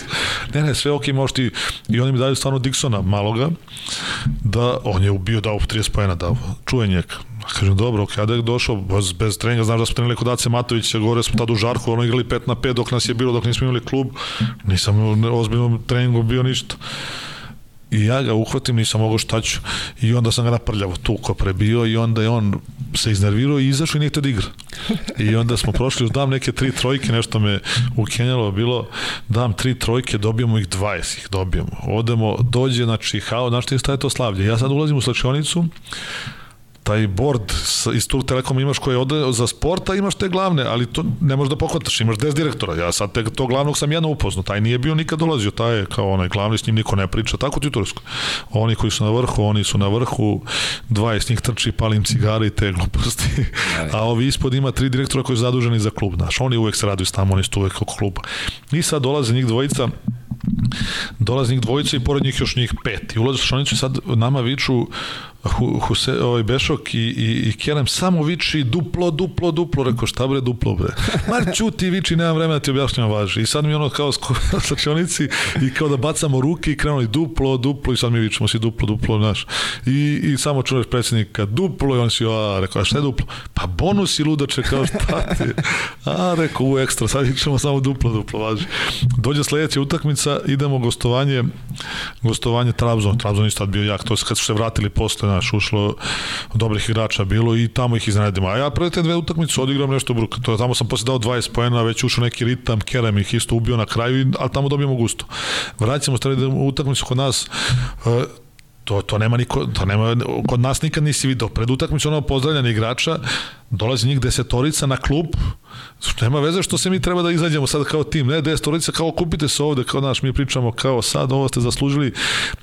Ne, ne, sve ok, možeš ti, i oni mi daju stvarno Dixona, maloga, da on je ubio, dao 30 pojena, dao, čuje njega. Kažem, dobro, ok, je došao, bez, bez treninga, znaš da smo trenili kod Ace Matovića, gore smo tada u Žarku, ono igrali 5 na 5 dok nas je bilo, dok nismo imali klub, nisam u ozbiljnom treningu bio ništa. I ja ga uhvatim, nisam mogao šta ću. I onda sam ga naprljavo tuko prebio i onda je on se iznervirao i izašao i nije da igra. I onda smo prošli, dam neke tri trojke, nešto me ukenjalo bilo, dam tri trojke, dobijemo ih 20 ih dobijemo. Odemo, dođe, znači, hao, znaš ti je to slavlje. Ja sad ulazim u slačionicu, taj board iz Turk Telekom imaš koji ode za sporta, imaš te glavne, ali to ne možeš da pohvataš, imaš 10 direktora. Ja sad te, to glavnog sam jedno upoznao, taj nije bio nikad dolazio, taj je kao onaj glavni, s njim niko ne priča, tako ti u Tursku. Oni koji su na vrhu, oni su na vrhu, 20 njih trči, palim cigare i te gluposti. A ovi ispod ima tri direktora koji su zaduženi za klub, znaš, oni uvek se raduju s tamo, oni su uvek oko kluba. I sad dolaze njih dvojica, dolazi njih dvojica i pored njih još njih pet. I ulaze u šanicu i sad nama viču Huse, ovaj Bešok i, i, i Kerem samo viči duplo, duplo, duplo, rekao šta bre duplo bre. Mar čuti viči, nemam vremena da ti objašnjam važi. I sad mi ono kao slačionici i kao da bacamo ruke i krenuli duplo, duplo i sad mi vičemo si duplo, duplo, znaš. I, i samo čuješ predsjednika duplo i on si, a, rekao, a šta je duplo? Pa bonus i ludače, kao šta ti? A, rekao, u ekstra, sad vičemo samo duplo, duplo, važi. Dođe sledeća utakmica, idemo gostovanje, gostovanje Trabzon. Trabzon je tad bio jak, to je kad su se vratili posle naš, ušlo dobrih igrača bilo i tamo ih iznenadimo. A ja prve te dve utakmice odigram nešto bruka. To, tamo sam posle dao 20 poena, već ušao neki ritam, Kerem ih isto ubio na kraju, ali tamo dobijemo gusto. Vraćamo stvari utakmicu kod nas, uh, to, to nema niko, to nema, kod nas nikad nisi video. Pred utakmicu ono pozdravljanje igrača, dolazi njih desetorica na klub, nema veze što se mi treba da izađemo sad kao tim, ne, desetorica kao kupite se ovde, kao naš, mi pričamo kao sad ovo ste zaslužili,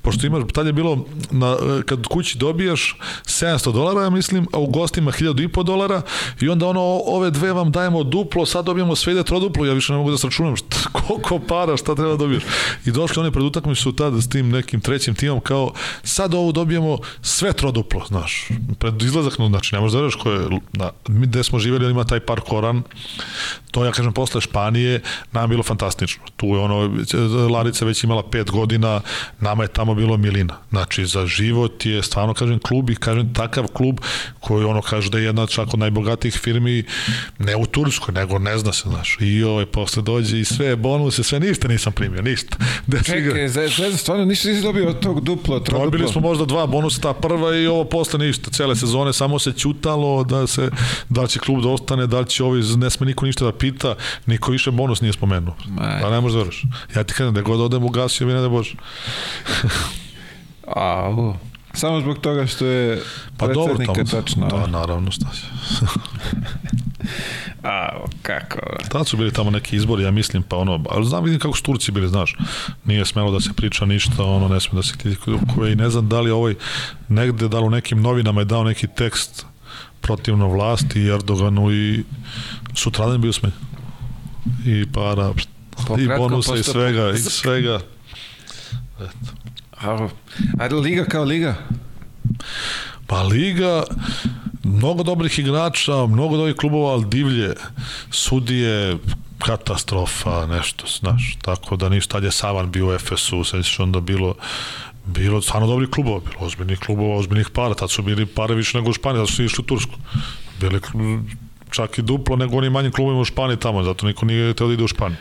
pošto imaš, tad je bilo, na, kad kući dobijaš 700 dolara, ja mislim, a u gostima 1000 i dolara i onda ono, ove dve vam dajemo duplo, sad dobijemo sve ide troduplo, ja više ne mogu da sračunam šta, koliko para, šta treba da dobiješ. I došli oni pred utakmicu tad s tim nekim trećim timom kao, sad ovo dobijemo sve troduplo, znaš, pred izlazak, no, znači, ne možeš da veriš ko je, na, mi gde smo živjeli, ima taj park Koran, to ja kažem posle Španije, nam bilo fantastično. Tu je ono, Larica već imala pet godina, nama je tamo bilo milina. Znači, za život je stvarno, kažem, klub i kažem, takav klub koji ono kaže da je jedna čak od najbogatijih firmi, ne u Turskoj, nego ne zna se, znaš. I ovaj, posle dođe i sve bonuse, sve ništa nisam primio, ništa. Da Čekaj, za, za, stvarno ništa nisi dobio od tog duplo, troduplo? Dobili smo možda dva bonusa, ta prva i ovo posle ništa. Cele sezone samo se ćutalo da se, da će klub da ostane, da će ovi, ne sme niko ništa da pita, niko više bonus nije spomenuo. Pa ne možeš da veriš. Ja ti kažem da god odem u gasio, mi ne da bože. A, u. Samo zbog toga što je pa dobro, tamo, tačno. Da, naravno, šta će. A, kako? Tad su bili tamo neki izbori, ja mislim, pa ono, ali znam vidim kako su Turci bili, znaš, nije smelo da se priča ništa, ono, ne sme da se kritikuje i ne znam da li ovaj negde, da li u nekim novinama je dao neki tekst protivno vlasti i Erdoganu i sutradan bio sme i para po i bonusa i svega i svega. Eto. A, a liga kao liga? Pa liga mnogo dobrih igrača mnogo dobrih klubova ali divlje sudije katastrofa, nešto, znaš, tako da ništa, tad je Savan bio u Efesu, sad onda bilo bilo stvarno dobri klubova, bilo ozbiljnih klubova, ozbiljnih para, tad su bili pare više nego u Španiji, tad su išli u Tursku. Bili čak i duplo nego oni manji klubima u Španiji tamo, zato niko nije teo da ide u Španiju.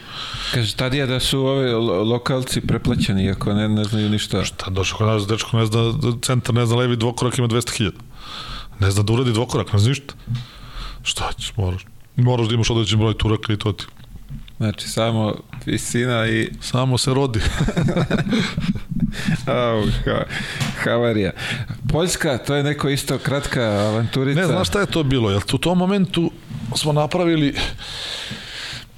Kaže, tad je da su ovi lokalci preplaćeni, iako ne, ne znaju ništa. Šta, došao kod nas, dečko ne zna, centar ne zna levi dvokorak ima 200.000. Ne zna da uradi dvokorak, ne zna ništa. Šta ćeš, moraš. Moraš da imaš određen broj turaka i to ti. Znači, samo visina i... Samo se rodi. Au, ha, havarija. Poljska, to je neko isto kratka avanturica. Ne, znaš šta je to bilo? Jer u tom momentu smo napravili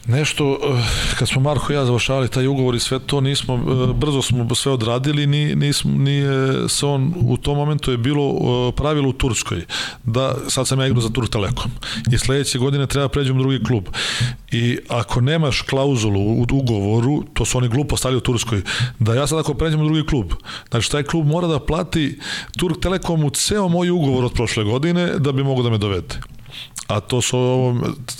nešto, eh, kad smo Marko i ja završavali taj ugovor i sve to, nismo, eh, brzo smo sve odradili, ni, nismo, nije se on, u tom momentu je bilo eh, pravilo u Turskoj, da sad sam ja igrao za Turk Telekom. I sledeće godine treba pređem u drugi klub. I ako nemaš klauzulu u ugovoru, to su oni glupo stavili u Turskoj, da ja sad ako pređem u drugi klub, znači taj klub mora da plati Turk Telekomu ceo moj ugovor od prošle godine da bi mogo da me dovede a to su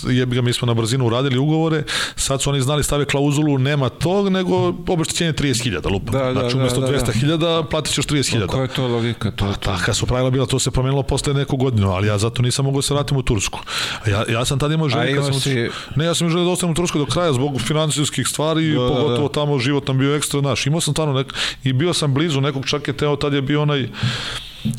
jebi ga mi smo na brzinu uradili ugovore, sad su oni znali stave klauzulu nema tog, nego obeštećenje 30.000 lupa. Da, da, znači umesto da, da, 200.000 da. platit ćeš 30.000. Koja je to logika? To, to. Taka su pravila bila, to se promenilo posle neku godinu, ali ja zato nisam mogao da se vratim u Tursku. Ja, ja sam tada imao želje, sam, si... ne, ja sam želeo da ostanem u Tursku do kraja zbog finansijskih stvari, da, pogotovo da, da. tamo život nam bio ekstra naš. Imao sam tamo nek, i bio sam blizu nekog čak je teo, tad je bio onaj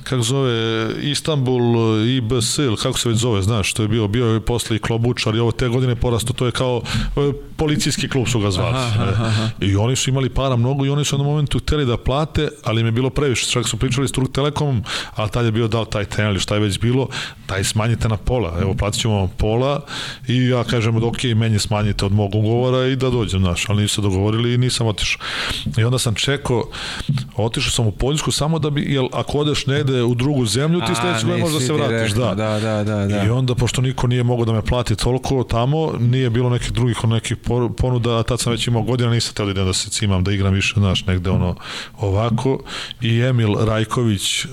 kako zove, Istanbul IBS, ili kako se već zove, znaš, to je bio, bio je posle i Klobučar i ovo te godine porasto, to je kao e, policijski klub su ga zvali. Aha, aha, aha. I oni su imali para mnogo i oni su na momentu hteli da plate, ali im je bilo previše, čak su pričali s Turk Telekomom, ali tad je bio dao taj ten ili šta je već bilo, taj smanjite na pola, evo platit ćemo vam pola i ja kažem ok, meni smanjite od mog ugovora i da dođem, znaš, ali nisu se dogovorili i nisam otišao. I onda sam čekao, otišao sam u Poljsku samo da bi, jel ako odeš ne negde u drugu zemlju, ti sledeće godine možda se vratiš, da. Da, da, da, da. I onda, pošto niko nije mogao da me plati toliko tamo, nije bilo nekih drugih nekih ponuda, a tad sam već imao godina, nisam teo da idem da se cimam, da igram više, znaš, negde ono ovako. I Emil Rajković,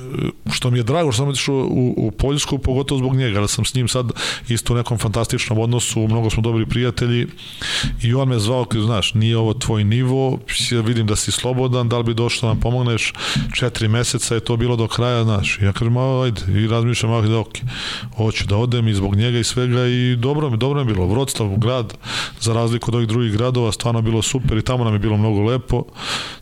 što mi je drago što sam otišao u, u Poljsku, pogotovo zbog njega, da sam s njim sad isto u nekom fantastičnom odnosu, mnogo smo dobri prijatelji i on me zvao, kao, znaš, nije ovo tvoj nivo, vidim da si slobodan, da li bi došao da nam pomogneš, četiri meseca je to bilo do kraja kraja, znaš. Ja kažem, ajde, i razmišljam, ah, da, ok, hoću da odem i zbog njega i svega i dobro mi, dobro mi je bilo. Vroclav, grad, za razliku od ovih drugih gradova, stvarno bilo super i tamo nam je bilo mnogo lepo,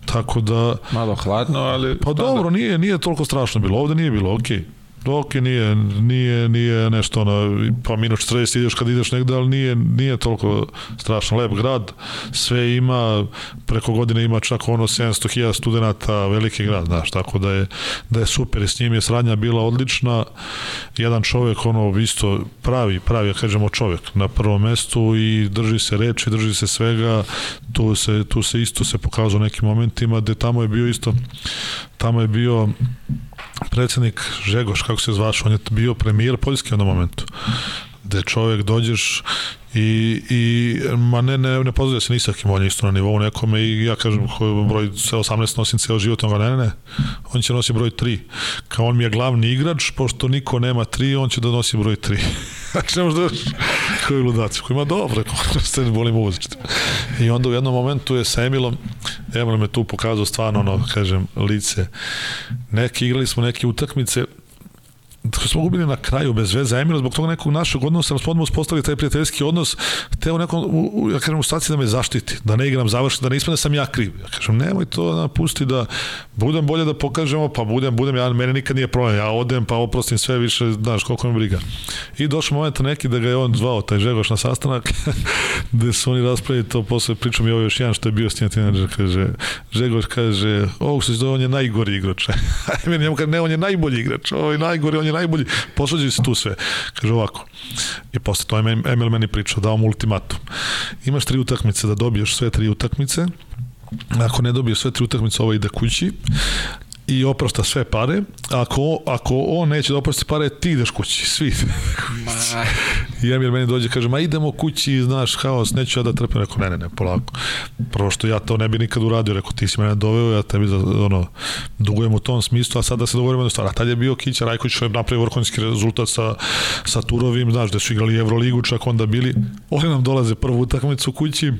tako da... Malo hladno, ali... Pa dobro, nije, nije toliko strašno bilo, ovde nije bilo, okej. Okay Ok, nije, nije, nije nešto ono, pa minus 40 ideš kad ideš negde, ali nije, nije toliko strašno. Lep grad, sve ima, preko godine ima čak ono 700.000 studenta, veliki grad, znaš, tako da je, da je super i s njim je sradnja bila odlična, jedan čovek, ono, isto pravi, pravi, ja kažemo čovek na prvom mestu i drži se reči, drži se svega, tu se, tu se isto se pokazao nekim momentima, gde tamo je bio isto, tamo je bio predsednik Žegoš, kako se zvaš, on je bio premijer Poljske u jednom momentu gde čovjek dođeš i, i ma ne, ne, ne pozdravlja se ni sa kim, on je isto na nivou nekome i ja kažem broj 18 nosim ceo život, on ga ne, ne, ne, on će nosi broj 3. Kao on mi je glavni igrač, pošto niko nema 3, on će da nosi broj 3. Znači ne možda koji ludaci, koji ima dobre, koji se volim uzeti. I onda u jednom momentu je sa Emilom, Emil me tu pokazao stvarno, ono, kažem, lice. Neki, igrali smo neke utakmice, smo gubili na kraju bez veze, Emil zbog toga nekog našeg odnosa, smo odmah uspostavili taj prijateljski odnos, teo nekom, u, ja kažem, u staciji da me zaštiti, da ne igram završno, da ne ispane da sam ja kriv. Ja kažem, nemoj to da pusti da budem bolje da pokažemo, pa budem, budem, ja, mene nikad nije problem, ja odem, pa oprostim sve više, znaš, koliko me briga. I došao moment neki da ga je on zvao, taj Žegoš na sastanak, gde su oni raspravili to, posle pričam i ovo još jedan što je bio s njim kaže, Žegoš kaže, ovog se zove, on je najgori igrač. Meni kaže, ne, on je najbolji igrač, ovaj najgori, on je najbolji, posvađaju se tu sve. Kaže ovako, i posle to Emil meni pričao, dao mu ultimatum. Imaš tri utakmice da dobiješ sve tri utakmice, ako ne dobije sve tri utakmice, ovo ide kući i oprošta sve pare. Ako, ako on neće da oprosti pare, ti ideš kući, svi. I Emir meni dođe kaže, ma idemo kući, znaš, haos, neću ja da trpim. Rekao, ne, ne, ne, polako. Prvo što ja to ne bi nikad uradio, rekao, ti si mene doveo, ja tebi, da, ono, dugujem u tom smislu, a sad da se dogovorimo jednu stvar. A tad je bio Kića Rajković, što je napravio vrhunski rezultat sa, sa Turovim, znaš, da su igrali Euroligu, čak onda bili. Oni nam dolaze prvu utakmicu kući,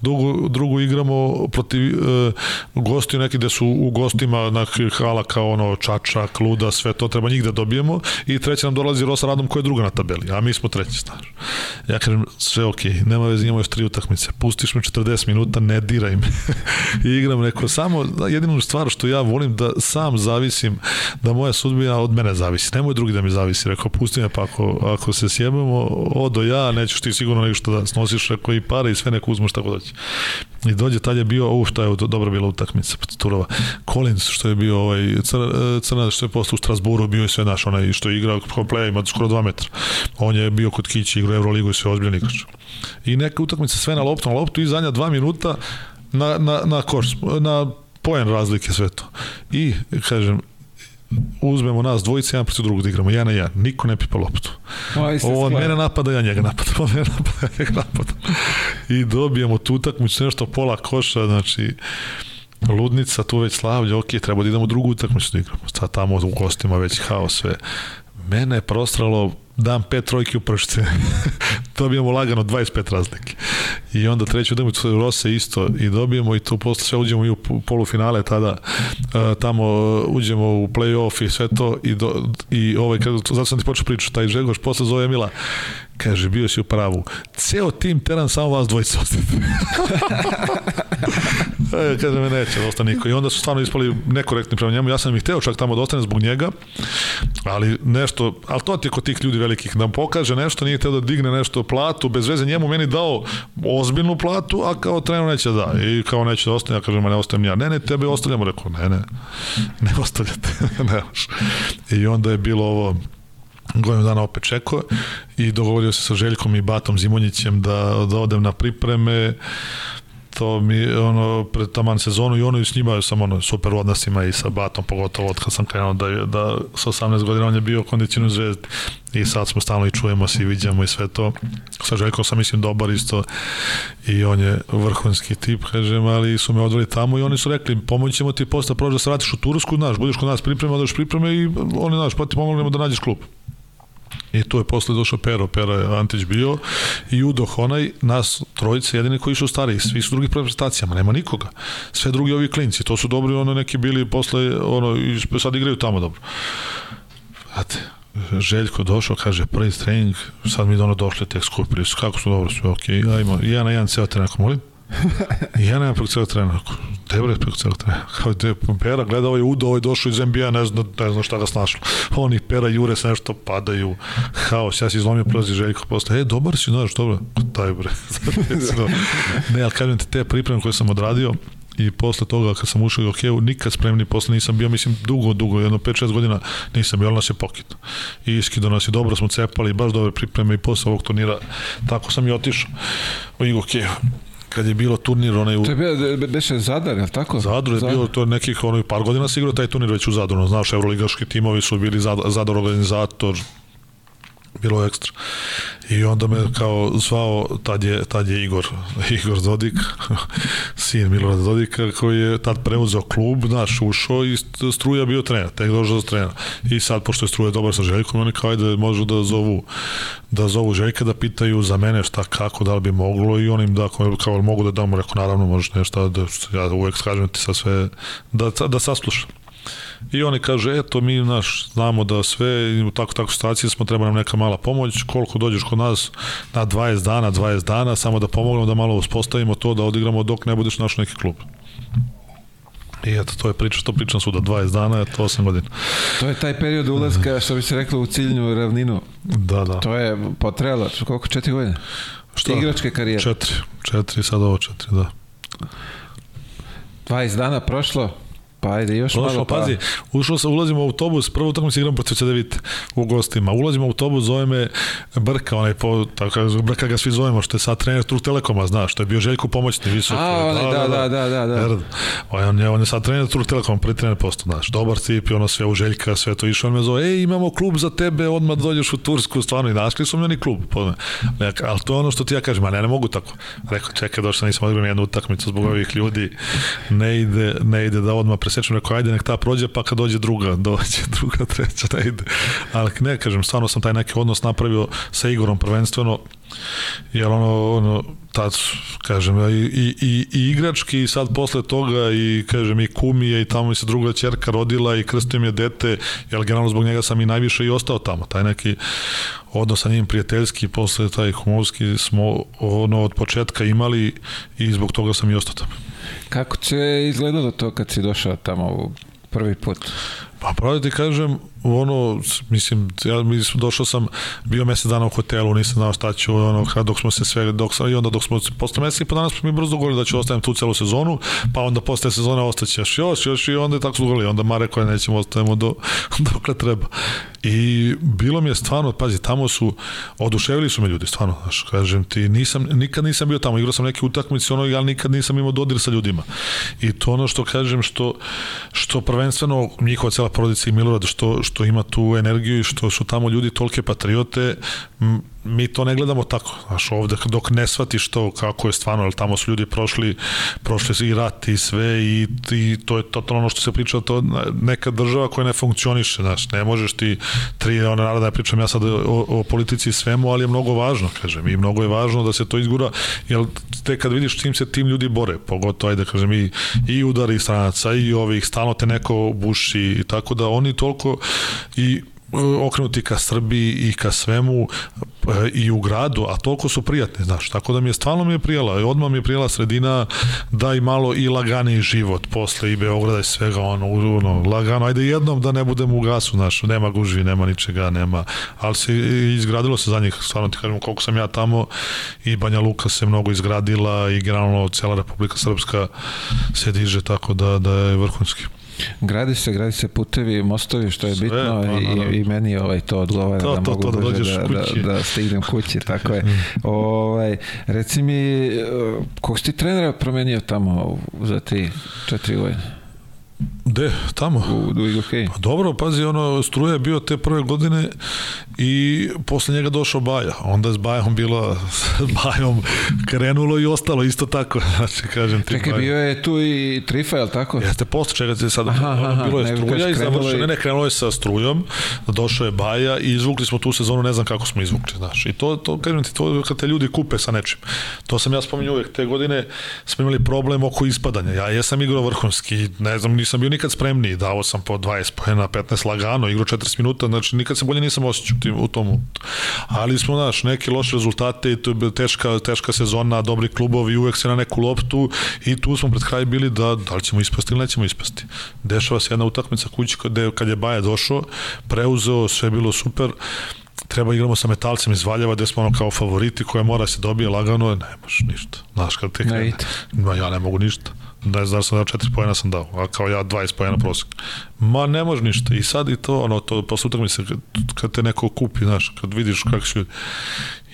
drugu, drugu igramo protiv uh, gostiju neki gde su u gostima na hala kao ono Čačak, Luda, sve to treba njih da dobijemo i treća nam dolazi Rosa Radom koja je druga na tabeli, a mi smo treći, znaš. Ja kažem, sve ok, nema veze, imamo još tri utakmice, pustiš me 40 minuta, ne diraj me. I igram, rekao, samo jedinu stvar što ja volim da sam zavisim, da moja sudbina od mene zavisi, nemoj drugi da mi zavisi, rekao, pusti me pa ako, ako se sjebemo, odo ja, nećeš ti sigurno ništa da snosiš, rekao, i pare i sve neko uzmeš tako doći. I dođe, tad je bio, ovo šta je dobro bila utakmica Turova. Collins što je bio ovaj Crna što je posle u Strasburu bio i sve naš onaj što je igrao play ima skoro 2 metra. On je bio kod Kići igrao Evroligu i sve ozbiljan igrač. I neka utakmica sve na loptu, na loptu i zadnja 2 minuta na, na, na koš, na poen razlike sve to. I, kažem, uzmemo nas dvojice, jedan protiv drugog da igramo, jedan na jedan, niko ne pipa loptu. Ovo od mene napada, ja njega napada, on mene napada, ja njega napada. I dobijemo tu utakmicu, nešto pola koša, znači, ludnica, tu već slavlja, ok, treba da idemo drugu utakmicu da igramo. Sad tamo u gostima već haos sve. Mene je prostralo dam pet trojke u pršce. dobijemo lagano 25 razlike. I onda treću utakmicu Rose isto i dobijemo i tu posle sve uđemo i u polufinale tada uh, tamo uđemo u play-off i sve to i, do, i ovaj, zato sam ti počeo pričati, taj Žegoš posle zove Emila Kaže, bio si u pravu. Ceo tim teran samo vas dvojica. e, kaže me, neće da ostane niko. I onda su stvarno ispali nekorektni prema njemu. Ja sam ih hteo čak tamo da ostane zbog njega, ali nešto, ali to ti je kod tih ljudi velikih, da pokaže nešto, nije hteo da digne nešto platu, bez veze njemu meni dao ozbiljnu platu, a kao trener neće da. I kao neće da ostane, ja kažem, ne ostajem ja. Ne, ne, tebe ostavljamo. Rekao, ne, ne, ne ostavljate. ne I onda je bilo ovo, godinu dana opet čekao i dogovorio se sa Željkom i Batom Zimonjićem da, da odem na pripreme to mi ono pred taman sezonu i ono i s njima sam ono super odnosima i sa Batom pogotovo od kad sam krenuo da, da sa 18 godina on je bio kondiciju zvezdi i sad smo stalno i čujemo se i vidimo i sve to. Sa Željkom sam mislim dobar isto i on je vrhunski tip kažem ali su me odveli tamo i oni su rekli pomoći ćemo ti posle prođe da se vratiš u Tursku znaš budeš kod nas priprema odeš pripreme i oni znaš pa ti pomognemo da nađeš klub I tu je posle došao Pero, Pero je Antić bio i Udo Honaj, nas trojice jedini koji su stariji, svi su drugih reprezentacijama, nema nikoga. Sve drugi ovi klinci, to su dobri, ono neki bili posle, ono, i sad igraju tamo dobro. Znate, Željko došao, kaže, prvi trening, sad mi ono došli tek skupili kako su dobro, sve okej, okay, ajmo, jedan na jedan ceo trening, molim? I ja nemam preko celog trena. Gde bre preko celog trena? Kao gde Pera gleda ovaj Udo, ovaj došao iz NBA, ne zna, ne zna šta ga snašlo. Oni Pera jure se nešto padaju. Haos, ja se izlomio prolazi Željko posle. E, dobar si, znaš, dobro. Daj bre. ne, ali kažem ti, te pripreme koje sam odradio, i posle toga kad sam ušao u hokeju nikad spremni posle nisam bio mislim dugo dugo jedno 5 6 godina nisam bio nas je pokit i iskido nas je dobro smo cepali baš dobre pripreme i posle ovog turnira tako sam i otišao u hokeju kad je bilo turnir onaj u... To je bio, beše Zadar, je li tako? Zadar je Zadar. bilo to nekih onaj par godina sigurno taj turnir već u Zadru, znaš, evroligaški timovi su bili Zadar organizator, bilo ekstra. I onda me kao zvao, tad je, tad je Igor, Igor Dodik, sin Milorada Dodika, koji je tad preuzeo klub, znaš, ušao i Struja bio trener, tek došao za trener. I sad, pošto je Struja dobar sa Željkom, oni kao ajde, možu da zovu, da zovu Željka, da pitaju za mene šta, kako, da li bi moglo i on im da, kao mogu da dam, rekao, naravno, možeš nešto, da, ja uvek kažem ti sa sve, da, da saslušam. I oni kaže, eto, mi naš, znamo da sve, u tako tako situaciji smo, treba nam neka mala pomoć, koliko dođeš kod nas na 20 dana, 20 dana, samo da pomognemo da malo uspostavimo to, da odigramo dok ne budeš naš neki klub. I eto, to je priča, što pričam suda, 20 dana, je to 8 godina. To je taj period ulazka, što bi se reklo, u ciljnu ravninu. Da, da. To je potrebalo, koliko, četiri godine? Šta? Igračke karijere. Četiri, četiri, sad ovo četiri, da. 20 dana prošlo, Pa ajde, još Prošlo, malo. Pa... Pazi, ušao sam, ulazimo u autobus, prvo utakmicu igram protiv CDVita u gostima. Ulazimo u autobus, zove me Brka, onaj po, tako, Brka ga svi zovemo, što je sad trener Truk Telekoma, znaš, što je bio Željko pomoćni, visok. A, onaj, da, da, da, da, da. da. On, je, on je sad trener Truk Telekoma, prvi trener posto, znaš, dobar tip i ono sve u Željka, sve to išao, on me zove, ej, imamo klub za tebe, odmah dođeš u Tursku, stvarno, i našli su mi oni klub. Ali to je ono što ti ja kažem, a ne, ne mogu tako. Rekao, čekaj, došao nisam odigrao jednu utakmicu zbog ovih ljudi, ne ide, ne ide da odmah presečem, rekao, ajde, nek ta prođe, pa kad dođe druga, dođe druga, treća, da ide. Ali ne, kažem, stvarno sam taj neki odnos napravio sa Igorom prvenstveno, Jer ono, ono tad, kažem, i, i, i, igrački i sad posle toga i, kažem, i kumije i tamo mi se druga čerka rodila i krstio mi je dete, jer generalno zbog njega sam i najviše i ostao tamo. Taj neki odnos sa njim prijateljski, posle taj humovski smo ono od početka imali i zbog toga sam i ostao tamo. Kako će izgledalo to kad si došao tamo prvi put? Pa pravo da ti kažem, ono, mislim, ja mislim, došao sam, bio mesec dana u hotelu, nisam znao šta ću, ono, dok smo se sve, dok sam, i onda dok smo, posle mesec i po danas mi brzo govorili da ću ostaviti tu celu sezonu, pa onda posle sezone ostaće još, još, i onda je tako govorili, onda Mare koje nećemo ostavimo do, dokle treba. I bilo mi je stvarno, pazi, tamo su, oduševili su me ljudi, stvarno, znaš, kažem ti, nisam, nikad nisam bio tamo, igrao sam neke utakmice, ono, ja nikad nisam imao dodir sa ljudima. I to ono što kažem, što, što prvenstveno njihova cela porodica i Milorad, što, što ima tu energiju i što su tamo ljudi tolke patriote, mi to ne gledamo tako, znaš, ovde dok ne shvatiš to kako je stvarno, ali tamo su ljudi prošli, prošli i rat i sve i, i to je to ono što se priča, to neka država koja ne funkcioniše, znaš, ne možeš ti tri, ona naroda ja pričam ja sad o, o politici i svemu, ali je mnogo važno, kažem, i mnogo je važno da se to izgura, jer te kad vidiš čim se tim ljudi bore, pogotovo, ajde, kažem, i, i udari stranaca, i ovih, stalno te neko buši, i tako da oni toliko i okrenuti ka Srbiji i ka svemu e, i u gradu, a toliko su prijatni, znaš, tako da mi je stvarno mi je prijela. Odmah mi je prijela sredina da i malo i lagani život posle i Beograda i svega ono, ono lagano, ajde jednom da ne budemo u gasu, znaš, nema gužvi, nema ničega, nema, ali se izgradilo se za njih, stvarno ti kažem koliko sam ja tamo i Banja Luka se mnogo izgradila i generalno cela Republika Srpska se diže tako da, da je vrhunski. Gradi se, gradi se putevi, mostovi, što je Sve, bitno pa, i, i meni ovaj, to odgovara to, da to, mogu to, da, da, da, da stignem kući, tako je. ovaj, reci mi, eh, kog si ti trenera promenio tamo za ti četiri godine? De, tamo? U, u okay. Pa dobro, pazi, ono, Struja je bio te prve godine i posle njega došao Baja. Onda je s Bajom bilo, s Bajom krenulo i ostalo isto tako. Znači, kažem ti. Čekaj, bio je tu i Trifa, je li tako? Jeste, posle čega ti sad, aha, aha, bilo je Struja i završeno, ne, ne, krenulo je sa Strujom, došao je Baja i izvukli smo tu sezonu, ne znam kako smo izvukli, znaš. I to, to kažem ti, to kad te ljudi kupe sa nečim. To sam ja spominju uvek, te godine smo imali problem oko ispadanja. Ja jesam igrao vrhunski, ne znam, nisam bio nikad spremniji, dao sam po 20 pojena, 15 lagano, igrao 40 minuta, znači nikad se bolje nisam osjećao u tomu. Ali smo, znaš, neki loše rezultate i to je bila teška, teška sezona, dobri klubovi, uvek se na neku loptu i tu smo pred kraj bili da, da li ćemo ispasti ili nećemo ispasti. Dešava se jedna utakmica kući kad je, kad je Baja došao, preuzeo, sve bilo super, treba igramo sa metalcem iz Valjeva gde smo ono kao favoriti koja mora se dobije lagano, ne možeš ništa. Znaš, kad te krene, ne, ja ne mogu ništa ne znam da sam dao 4 pojena sam dao, a kao ja 20 pojena prosek. Ma ne može ništa. I sad i to, ono, to posle utakmice, kad, kad te neko kupi, znaš, kad vidiš kako ljudi,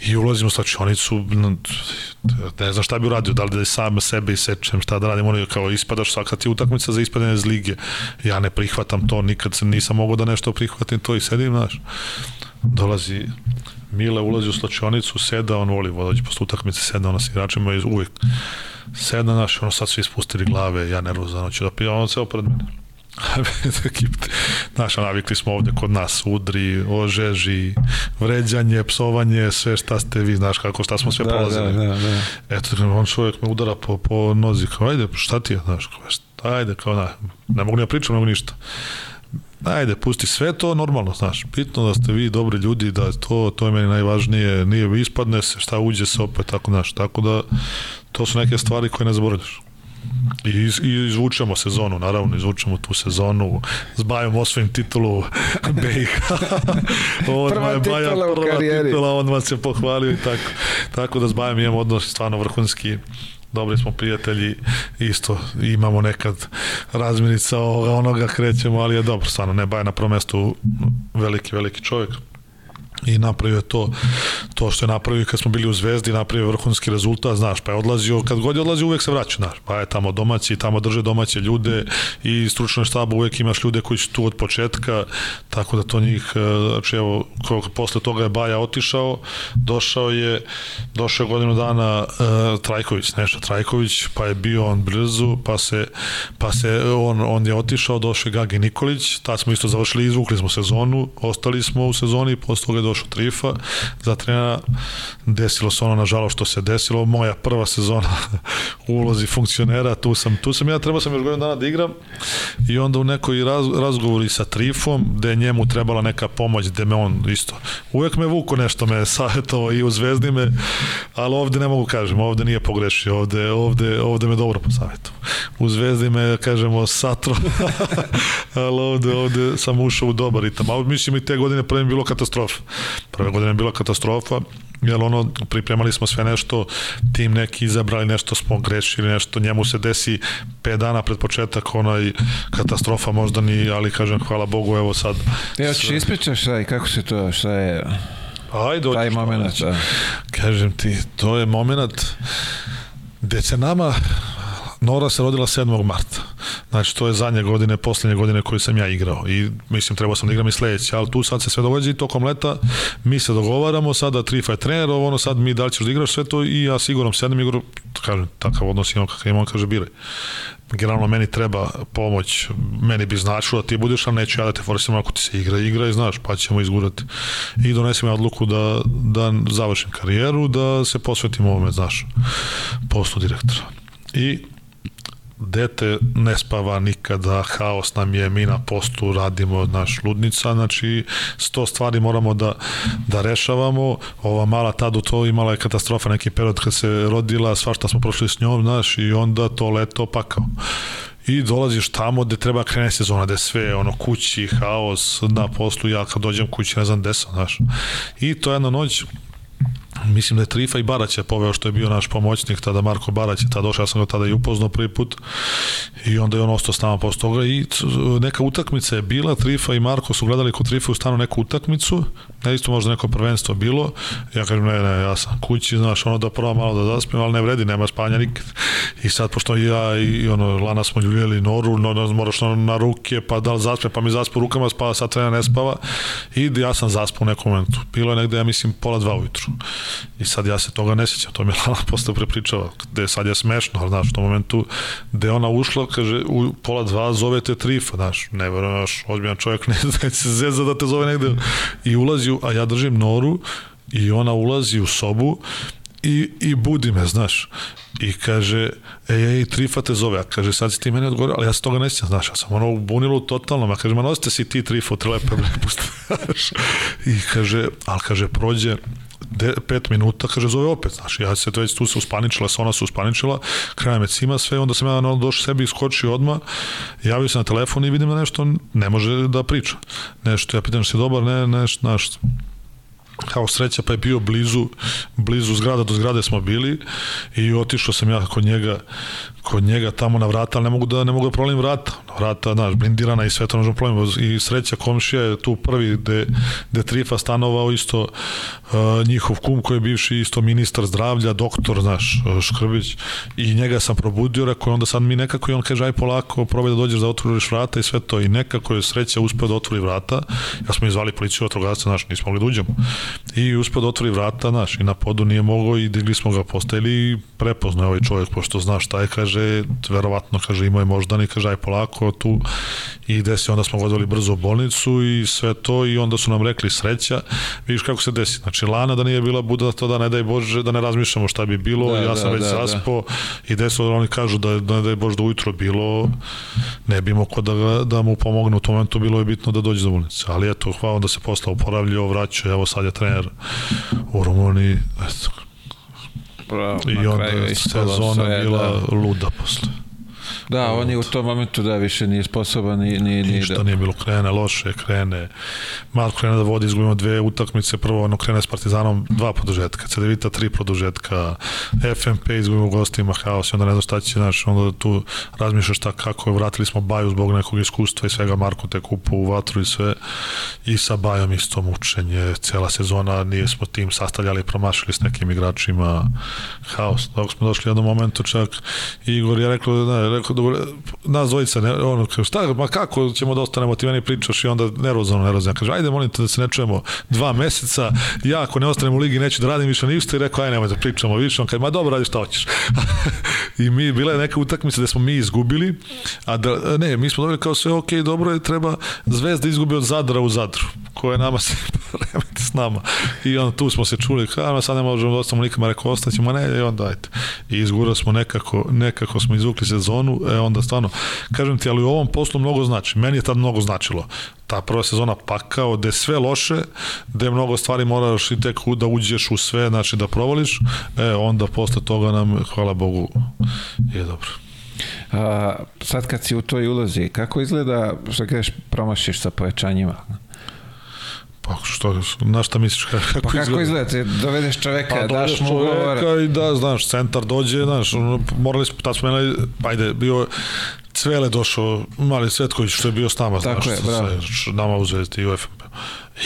i ulazimo u slačionicu, ne znam šta bi uradio, da li da sam sebe isečem, šta da radim, ono kao ispadaš svaka ti utakmica za ispadanje iz lige. Ja ne prihvatam to, nikad nisam mogao da nešto prihvatim to i sedim, znaš. Dolazi Mile, ulazi u slačionicu, seda, on voli vodođe posle utakmice, seda, ona s igračima uvijek sedna naš, ono sad svi spustili glave, ja nervozan, ću da pijem, on ceo pred mene. Znaš, navikli smo ovde kod nas udri, ožeži, vređanje, psovanje, sve šta ste vi, znaš kako, šta smo sve da, prolazili. Da, da, da. Eto, on čovjek me udara po, po nozi, kao, ajde, šta ti je, znaš, kao, ajde, kao, na, ne mogu ni da pričam, ne mogu ništa. Ajde, pusti sve to normalno, znaš, bitno da ste vi dobri ljudi, da to, to je meni najvažnije, nije ispadne se, šta uđe se opet, tako, znaš, tako da to su neke stvari koje ne zaboravljaš. I, iz, I izvučemo sezonu, naravno, izvučemo tu sezonu, s Bajom osvojim titulu BiH. prva je Baja, prva karijeri. titula, odmah se pohvalio i tako. Tako da s Bajom imamo odnos stvarno vrhunski dobri smo prijatelji, isto imamo nekad razminica ovoga, onoga krećemo, ali je dobro, stvarno, ne Baja na prvom mestu veliki, veliki čovjek i napravio to to što je napravio kad smo bili u Zvezdi napravio vrhunski rezultat, znaš, pa je odlazio kad god je odlazio uvek se vraća, znaš, pa je tamo domaći, tamo drže domaće ljude i stručno štabu uvek imaš ljude koji su tu od početka, tako da to njih e, znači evo, posle toga je Baja otišao, došao je došao je godinu dana uh, Trajković, Neša Trajković, pa je bio on brzu, pa se pa se on, on je otišao, došao je Gagi Nikolić, tad smo isto završili, izvukli smo sezonu, ostali smo u sezoni, posle toga došao Trifa za trenera, desilo se ono nažalost što se desilo, moja prva sezona u ulozi funkcionera, tu sam, tu sam. Ja, trebao sam još godinu dana da igram i onda u nekoj raz, razgovori sa Trifom, gde je njemu trebala neka pomoć, gde me on isto, uvek me vuko nešto me savjetovao i u Zvezdi me, ali ovde ne mogu kažem, ovde nije pogrešio, ovde, ovde, ovde me dobro posavjetovao. U Zvezdi me, kažemo, satro, ali ovde, ovde sam ušao u dobar ritam, a mislim i te godine prve bilo katastrofa. Prve godine je bila katastrofa, jer ono, pripremali smo sve nešto, tim neki izabrali, nešto smo grešili, nešto, njemu se desi 5 dana pred početak, onaj katastrofa možda ni, ali kažem, hvala Bogu, evo sad. Evo, ćeš ispričaš šta i kako se to, šta je... Ajde, taj moment, da. Kažem ti, to je moment gde će nama Nora se rodila 7. marta. Znači, to je zadnje godine, poslednje godine koje sam ja igrao. I mislim, trebao sam da igram i sledeće, ali tu sad se sve događa i tokom leta mi se dogovaramo, sada Trifa je trener, ono sad mi da li ćeš da igraš sve to i ja sigurno sedem igru, kažem, takav odnos imam kakav imam, kaže, biraj generalno meni treba pomoć, meni bi značilo da ti budeš, ali neću ja da te forsiram ako ti se igra, igra i znaš, pa ćemo izgurati. I donesem ja odluku da, da završim karijeru, da se posvetim ovome, znaš, poslu direktora. I dete ne spava nikada, haos nam je, mi na postu radimo naš ludnica, znači sto stvari moramo da, da rešavamo, ova mala tad u to imala je katastrofa, neki period kad se rodila, svašta smo prošli s njom, znaš, i onda to leto pakao i dolaziš tamo gde treba krene sezona, gde sve ono kući, haos, na poslu, ja kad dođem kući ne znam gde sam, znaš. I to jedna noć, mislim da je Trifa i Barać je poveo što je bio naš pomoćnik, tada Marko Barać je tada došao, ja sam ga tada i upoznao prvi put i onda je on ostao s nama posle toga i neka utakmica je bila, Trifa i Marko su gledali kod Trifa u stanu neku utakmicu, ne isto možda neko prvenstvo bilo, ja kažem ne, ne, ja sam kući, znaš, ono da prvo malo da zaspim, ali ne vredi, nema spanja nikad. I sad, pošto ja i ono, Lana smo ljuljeli noru, no, no, moraš no, na ruke, pa da li zaspim, pa mi zaspu rukama, spava, sad trener ne spava i ja sam zaspao u nekom momentu. Bilo je negde, ja mislim, pola dva ujutru. I sad ja se toga ne sjećam, to mi je Lana posle prepričava, gde sad je smešno, ali znaš, u tom momentu gde ona ušla, kaže, u pola dva zove te trifa, znaš, ne verujem, znaš, ozbiljan čovjek ne zna se zeza da te zove negde i ulazi, a ja držim noru i ona ulazi u sobu i, i budi me, znaš. I kaže, ej, ej, Trifa te zove, a kaže, sad si ti meni odgovorio, ali ja se toga ne sjećam, znaš, ja sam ono u bunilu totalno, a kaže, ma nosite si ti Trifa, pusti, znaš. I kaže, ali kaže, prođe, de, pet minuta, kaže, zove opet, znaš, ja se već tu se uspaničila, sa ona se uspaničila, kraja me cima sve, onda sam ja došao sebi, iskočio odma, javio se na telefon i vidim da nešto ne može da priča. Nešto, ja pitam, si dobar, ne, nešto, znaš, kao sreća pa je bio blizu blizu zgrada do zgrade smo bili i otišao sam ja kod njega kod njega tamo na vrata, ali ne mogu da ne mogu da prolim vrata. Vrata, znaš, blindirana i sve to možemo prolim. I sreća komšija je tu prvi gde, gde Trifa stanovao isto uh, njihov kum koji je bivši isto ministar zdravlja, doktor, znaš, Škrbić i njega sam probudio, rekao onda sad mi nekako i on kaže aj polako, probaj da dođeš da otvoriš vrata i sve to i nekako je sreća uspeo da otvori vrata. Ja smo izvali policiju vatrogasca, znaš, nismo mogli da uđemo. I uspeo da otvori vrata, znaš, i na podu nije mogao i digli smo ga postavili i prepoznao ovaj čovjek pošto zna šta je, kaže kaže, verovatno, kaže, imao je moždani, kaže, aj polako tu i desi, onda smo vodili brzo u bolnicu i sve to i onda su nam rekli sreća, vidiš kako se desi. Znači, Lana da nije bila buda to da ne daj Bože, da ne razmišljamo šta bi bilo, da, ja da, sam već da, zaspao da. i desi, da oni kažu da, da ne daj Bože da ujutro bilo, ne bi ko da, da mu pomogne u tom momentu, bilo je bitno da dođe do bolnice. Ali eto, hvala da se posla uporavljio, vraćao, evo sad je trener u Rumuniji, eto, Bravo, I onda sezona sve, bila da. luda posle. Da, on je u tom momentu da više nije sposoban ni ni ni Ništa da. nije bilo krene loše, krene. Marko krene da vodi, izgubimo dve utakmice, prvo ono krene s Partizanom dva produžetka, Cedevita tri produžetka, FMP izgubimo gostima haos, i onda ne znam šta će, znaš, onda tu razmišljaš šta kako, vratili smo Baju zbog nekog iskustva i svega Marko te kupu u vatru i sve i sa Bajom isto mučenje, cela sezona nije smo tim sastavljali, promašili s nekim igračima, haos. Dok smo došli jednom momentu čak Igor je rekao, da, rekao dobro, nas dvojica, ne, ono, kao, šta, ma kako ćemo da ostanemo, ti meni pričaš i onda nervozno, nervozno. Ja kaže, ajde, molim te da se ne čujemo dva meseca, ja ako ne ostanem u ligi neću da radim više ništa i rekao, aj nemoj da pričamo više, on kaže, ma dobro, radi šta hoćeš. I mi, bila je neka utakmica da smo mi izgubili, a da, ne, mi smo dobili kao sve, ok, dobro je, treba Zvezda izgubi od Zadra u Zadru, koje nama se nama. I onda tu smo se čuli, kao, sad ne možemo da ostavimo nikama, rekao, ostaćemo, ne, i onda ajte. I izgura smo nekako, nekako smo izvukli sezonu, e, onda stvarno, kažem ti, ali u ovom poslu mnogo znači. Meni je tad mnogo značilo. Ta prva sezona pakao, gde je sve loše, gde mnogo stvari moraš i tek da uđeš u sve, znači da provališ, e, onda posle toga nam, hvala Bogu, je dobro. A, sad kad si u toj ulozi, kako izgleda, što kažeš, promašiš sa pojačanjima? Pa što, na šta misliš? Kako, pa kako izgleda? izgleda? Ti dovedeš čoveka, pa, daš mu ugovor. i da, znaš, centar dođe, znaš, morali smo, tad smo pa ajde, bio Cvele došao, mali Svetković što je bio s nama, Tako znaš, je, bravo. nama u Zvezdi i u FNP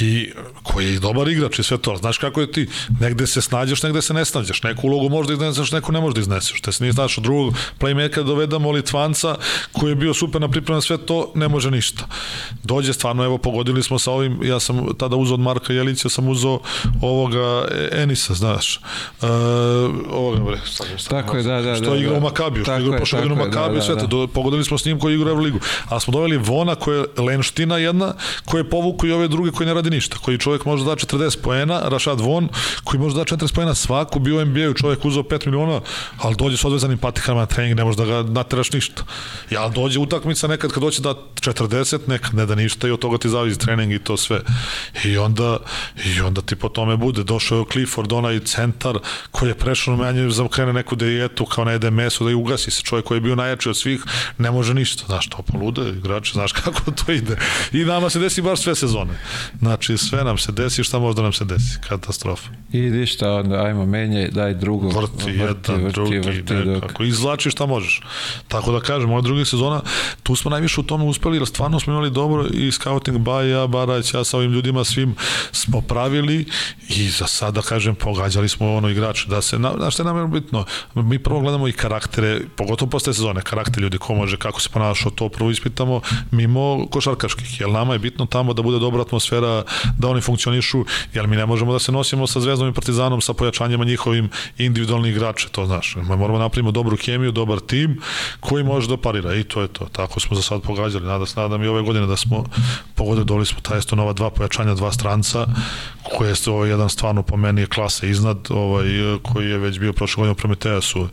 i koji je dobar igrač i sve to. Znaš kako je ti, negde se snađeš, negde se ne snađeš. Neku ulogu možda izneseš, neku ne možda izneseš. Te se nije znaš od drugog playmakera dovedamo Litvanca koji je bio super na pripremu sve to, ne može ništa. Dođe stvarno, evo, pogodili smo sa ovim, ja sam tada uzao od Marka Jelića, sam uzao ovoga Enisa, znaš. Uh, ovoga, bre, stavim, stavim, tako je, da, da, što da, igra da. u Makabiju, što igra prošle godine u Makabiju, da, sve to. Da. Pogodili smo s njim koji igra u Euroligu. A smo doveli Vona, koja je Lenština jedna, koja je povuku i ove druge koji ne radi ništa, koji čovjek može da 40 poena, Rashad Von, koji može da 40 poena svaku, bio u NBA-u, čovjek uzeo 5 miliona, ali dođe s odvezanim patikama na trening, ne može da ga nateraš ništa. Ja, dođe utakmica nekad kad doće da 40, nekad ne da ništa i od toga ti zavisi trening i to sve. I onda, i onda ti po tome bude. Došao je Clifford, onaj centar koji je prešao na manje za krene neku dijetu kao na jede meso da i ugasi se. Čovjek koji je bio najjači od svih, ne može ništa. Znaš, to polude igrači, znaš kako to ide. I nama se desi baš sve sezone. Znači, sve nam se desi, šta može da nam se desi? Katastrofa. Idi šta, onda ajmo menjaj, daj drugo. Vrti, vrti jedan, vrti, drugi, vrti, nekako. Izvlači šta možeš. Tako da kažem, ova druga sezona, tu smo najviše u tome uspeli, jer stvarno smo imali dobro i scouting Baja, Barać, ja sa ovim ljudima svim smo pravili i za sada, kažem, pogađali smo ono igrače. Da se, na, na što je nam bitno? Mi prvo gledamo i karaktere, pogotovo posle sezone, karakter ljudi, ko može, kako se ponaša, to prvo ispitamo mimo košarkaških, jer nama je bitno tamo da bude dobra atmosfera, da oni funkcionišu, jer mi ne možemo da se nosimo sa Zvezdom i Partizanom sa pojačanjima njihovim individualnih igrača, to znaš. Mi moramo da napravimo dobru kemiju, dobar tim koji može da parira i to je to. Tako smo za sad pogađali. Nada se nadam i ove godine da smo pogodili, doli smo taj isto nova dva pojačanja, dva stranca, koje je ovaj jedan stvarno po meni je klase iznad, ovaj, koji je već bio prošle godine u Prometeasu. Uh,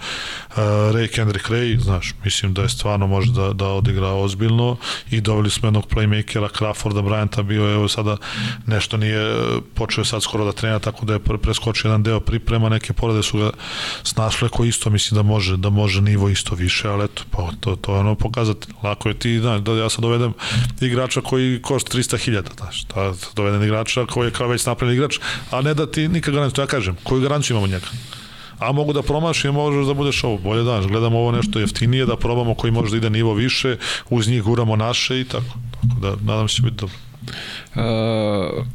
Ray Kendrick Ray, znaš, mislim da je stvarno može da, da odigra ozbiljno i doveli smo jednog playmakera Crafforda Bryanta, bio je evo sada nešto nije počeo sad skoro da trenira, tako da je preskočio jedan deo priprema, neke porade su ga snašle koji isto mislim da može, da može nivo isto više, ali eto, pa, to, to je ono pokazati. Lako je ti, da, da ja sad dovedem igrača koji košta 300.000, znaš, da dovedem igrača koji je kao već napravljen igrač, a ne da ti nikad garanciju, ja kažem, koju garanciju imamo njega? a mogu da promašim, možeš da budeš ovo, bolje daš, gledamo ovo nešto jeftinije, da probamo koji može da ide nivo više, uz njih guramo naše i tako. Tako da, nadam se će biti dobro. Uh,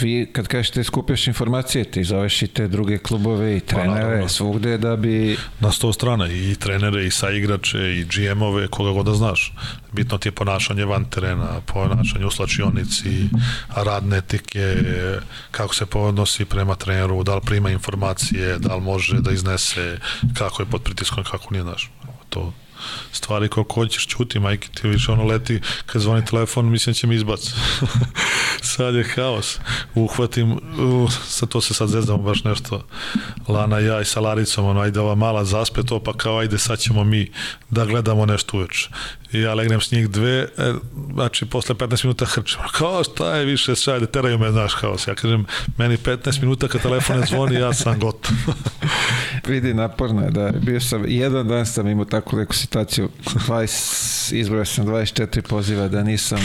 vi kad kažete skupljaš informacije, ti zoveš i te druge klubove i pa, trenere, pa, svugde da bi... Na sto strana, i trenere, i saigrače, i GM-ove, koga god da znaš. Bitno ti je ponašanje van terena, ponašanje u slačionici, radne etike, kako se podnosi prema treneru, da li prima informacije, da li može da iznese, kako je pod pritiskom, kako nije, znaš. To, stvari koje hoćeš čuti, majke ti više ono leti kad zvoni telefon, mislim da će mi izbac. sad je haos. Uhvatim, uh, sad to se sad zezdamo baš nešto. Lana ja i sa Laricom, ono, ajde ova mala zaspe to, pa kao ajde sad ćemo mi da gledamo nešto uveč i ja legnem s njih dve, e, znači posle 15 minuta hrčem. Kao šta je više sve, ajde, teraju me, znaš, kao Ja kažem, meni 15 minuta kad telefon ne zvoni, ja sam gotov. Vidi, naporno je da bio sam, jedan dan sam imao takvu neku situaciju, 20, izbrojao sam 24 poziva da nisam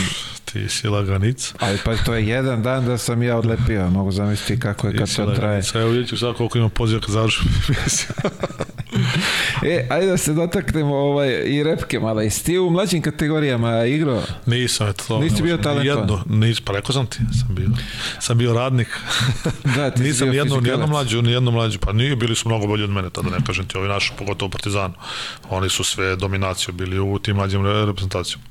ti si laganica. Ali pa to je jedan dan da sam ja odlepio, mogu zamisliti kako je kad to traje. Evo vidjet ću sad koliko ima poziva kad završim e, ajde da se dotaknemo ovaj, i repke malo. Jesi ti u mlađim kategorijama igrao? Nisam, eto to. Nisi bio talentovan? Jedno, nis, pa rekao sam ti, sam bio, sam bio radnik. da, ti Nisam bio jedno, nijedno mlađu, nijedno mlađu, pa nije, bili su mnogo bolji od mene, tada ne kažem ti, ovi naši, pogotovo Partizanu. Oni su sve dominaciju bili u tim mlađim reprezentacijama.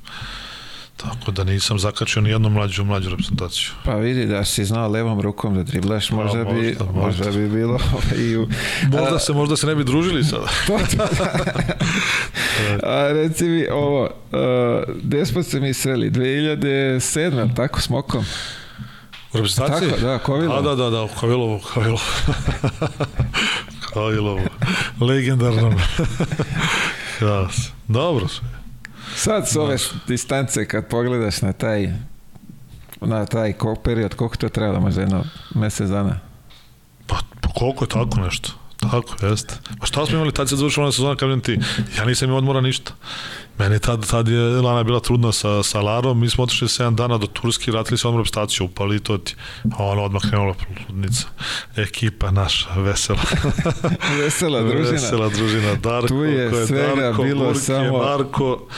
Tako da nisam zakačio ni jednu mlađu mlađu reprezentaciju. Pa vidi da si znao levom rukom da driblaš, možda, pa, možda, bi, možda. možda bi bilo i u... Možda se, možda se ne bi družili sada. to, to. a reci mi ovo, uh, gde smo se mi sreli? 2007. tako s Mokom? U reprezentaciji? Tako, da, Kovilovo. Da, da, da, da, Kovilovu. Kovilovu. Legendarnom. ja, dobro sve. Sad s ove distance kad pogledaš na taj na taj period, koliko to trebalo, možda jedno mesec dana? Pa, pa koliko je tako nešto? Tako, jeste. Pa šta smo imali, tad se završila ona sezona, kažem ti, ja nisam imao odmora ništa. Meni tad, tad je Lana bila trudna sa, sa Larom, mi smo otišli 7 dana do Turski, ratili se odmor staciju, upali to ti. A ona odmah krenula trudnica. Ekipa naša, vesela. vesela družina. Vesela družina. Darko, tu je, je svega Darko, bilo Burke, samo... Marko,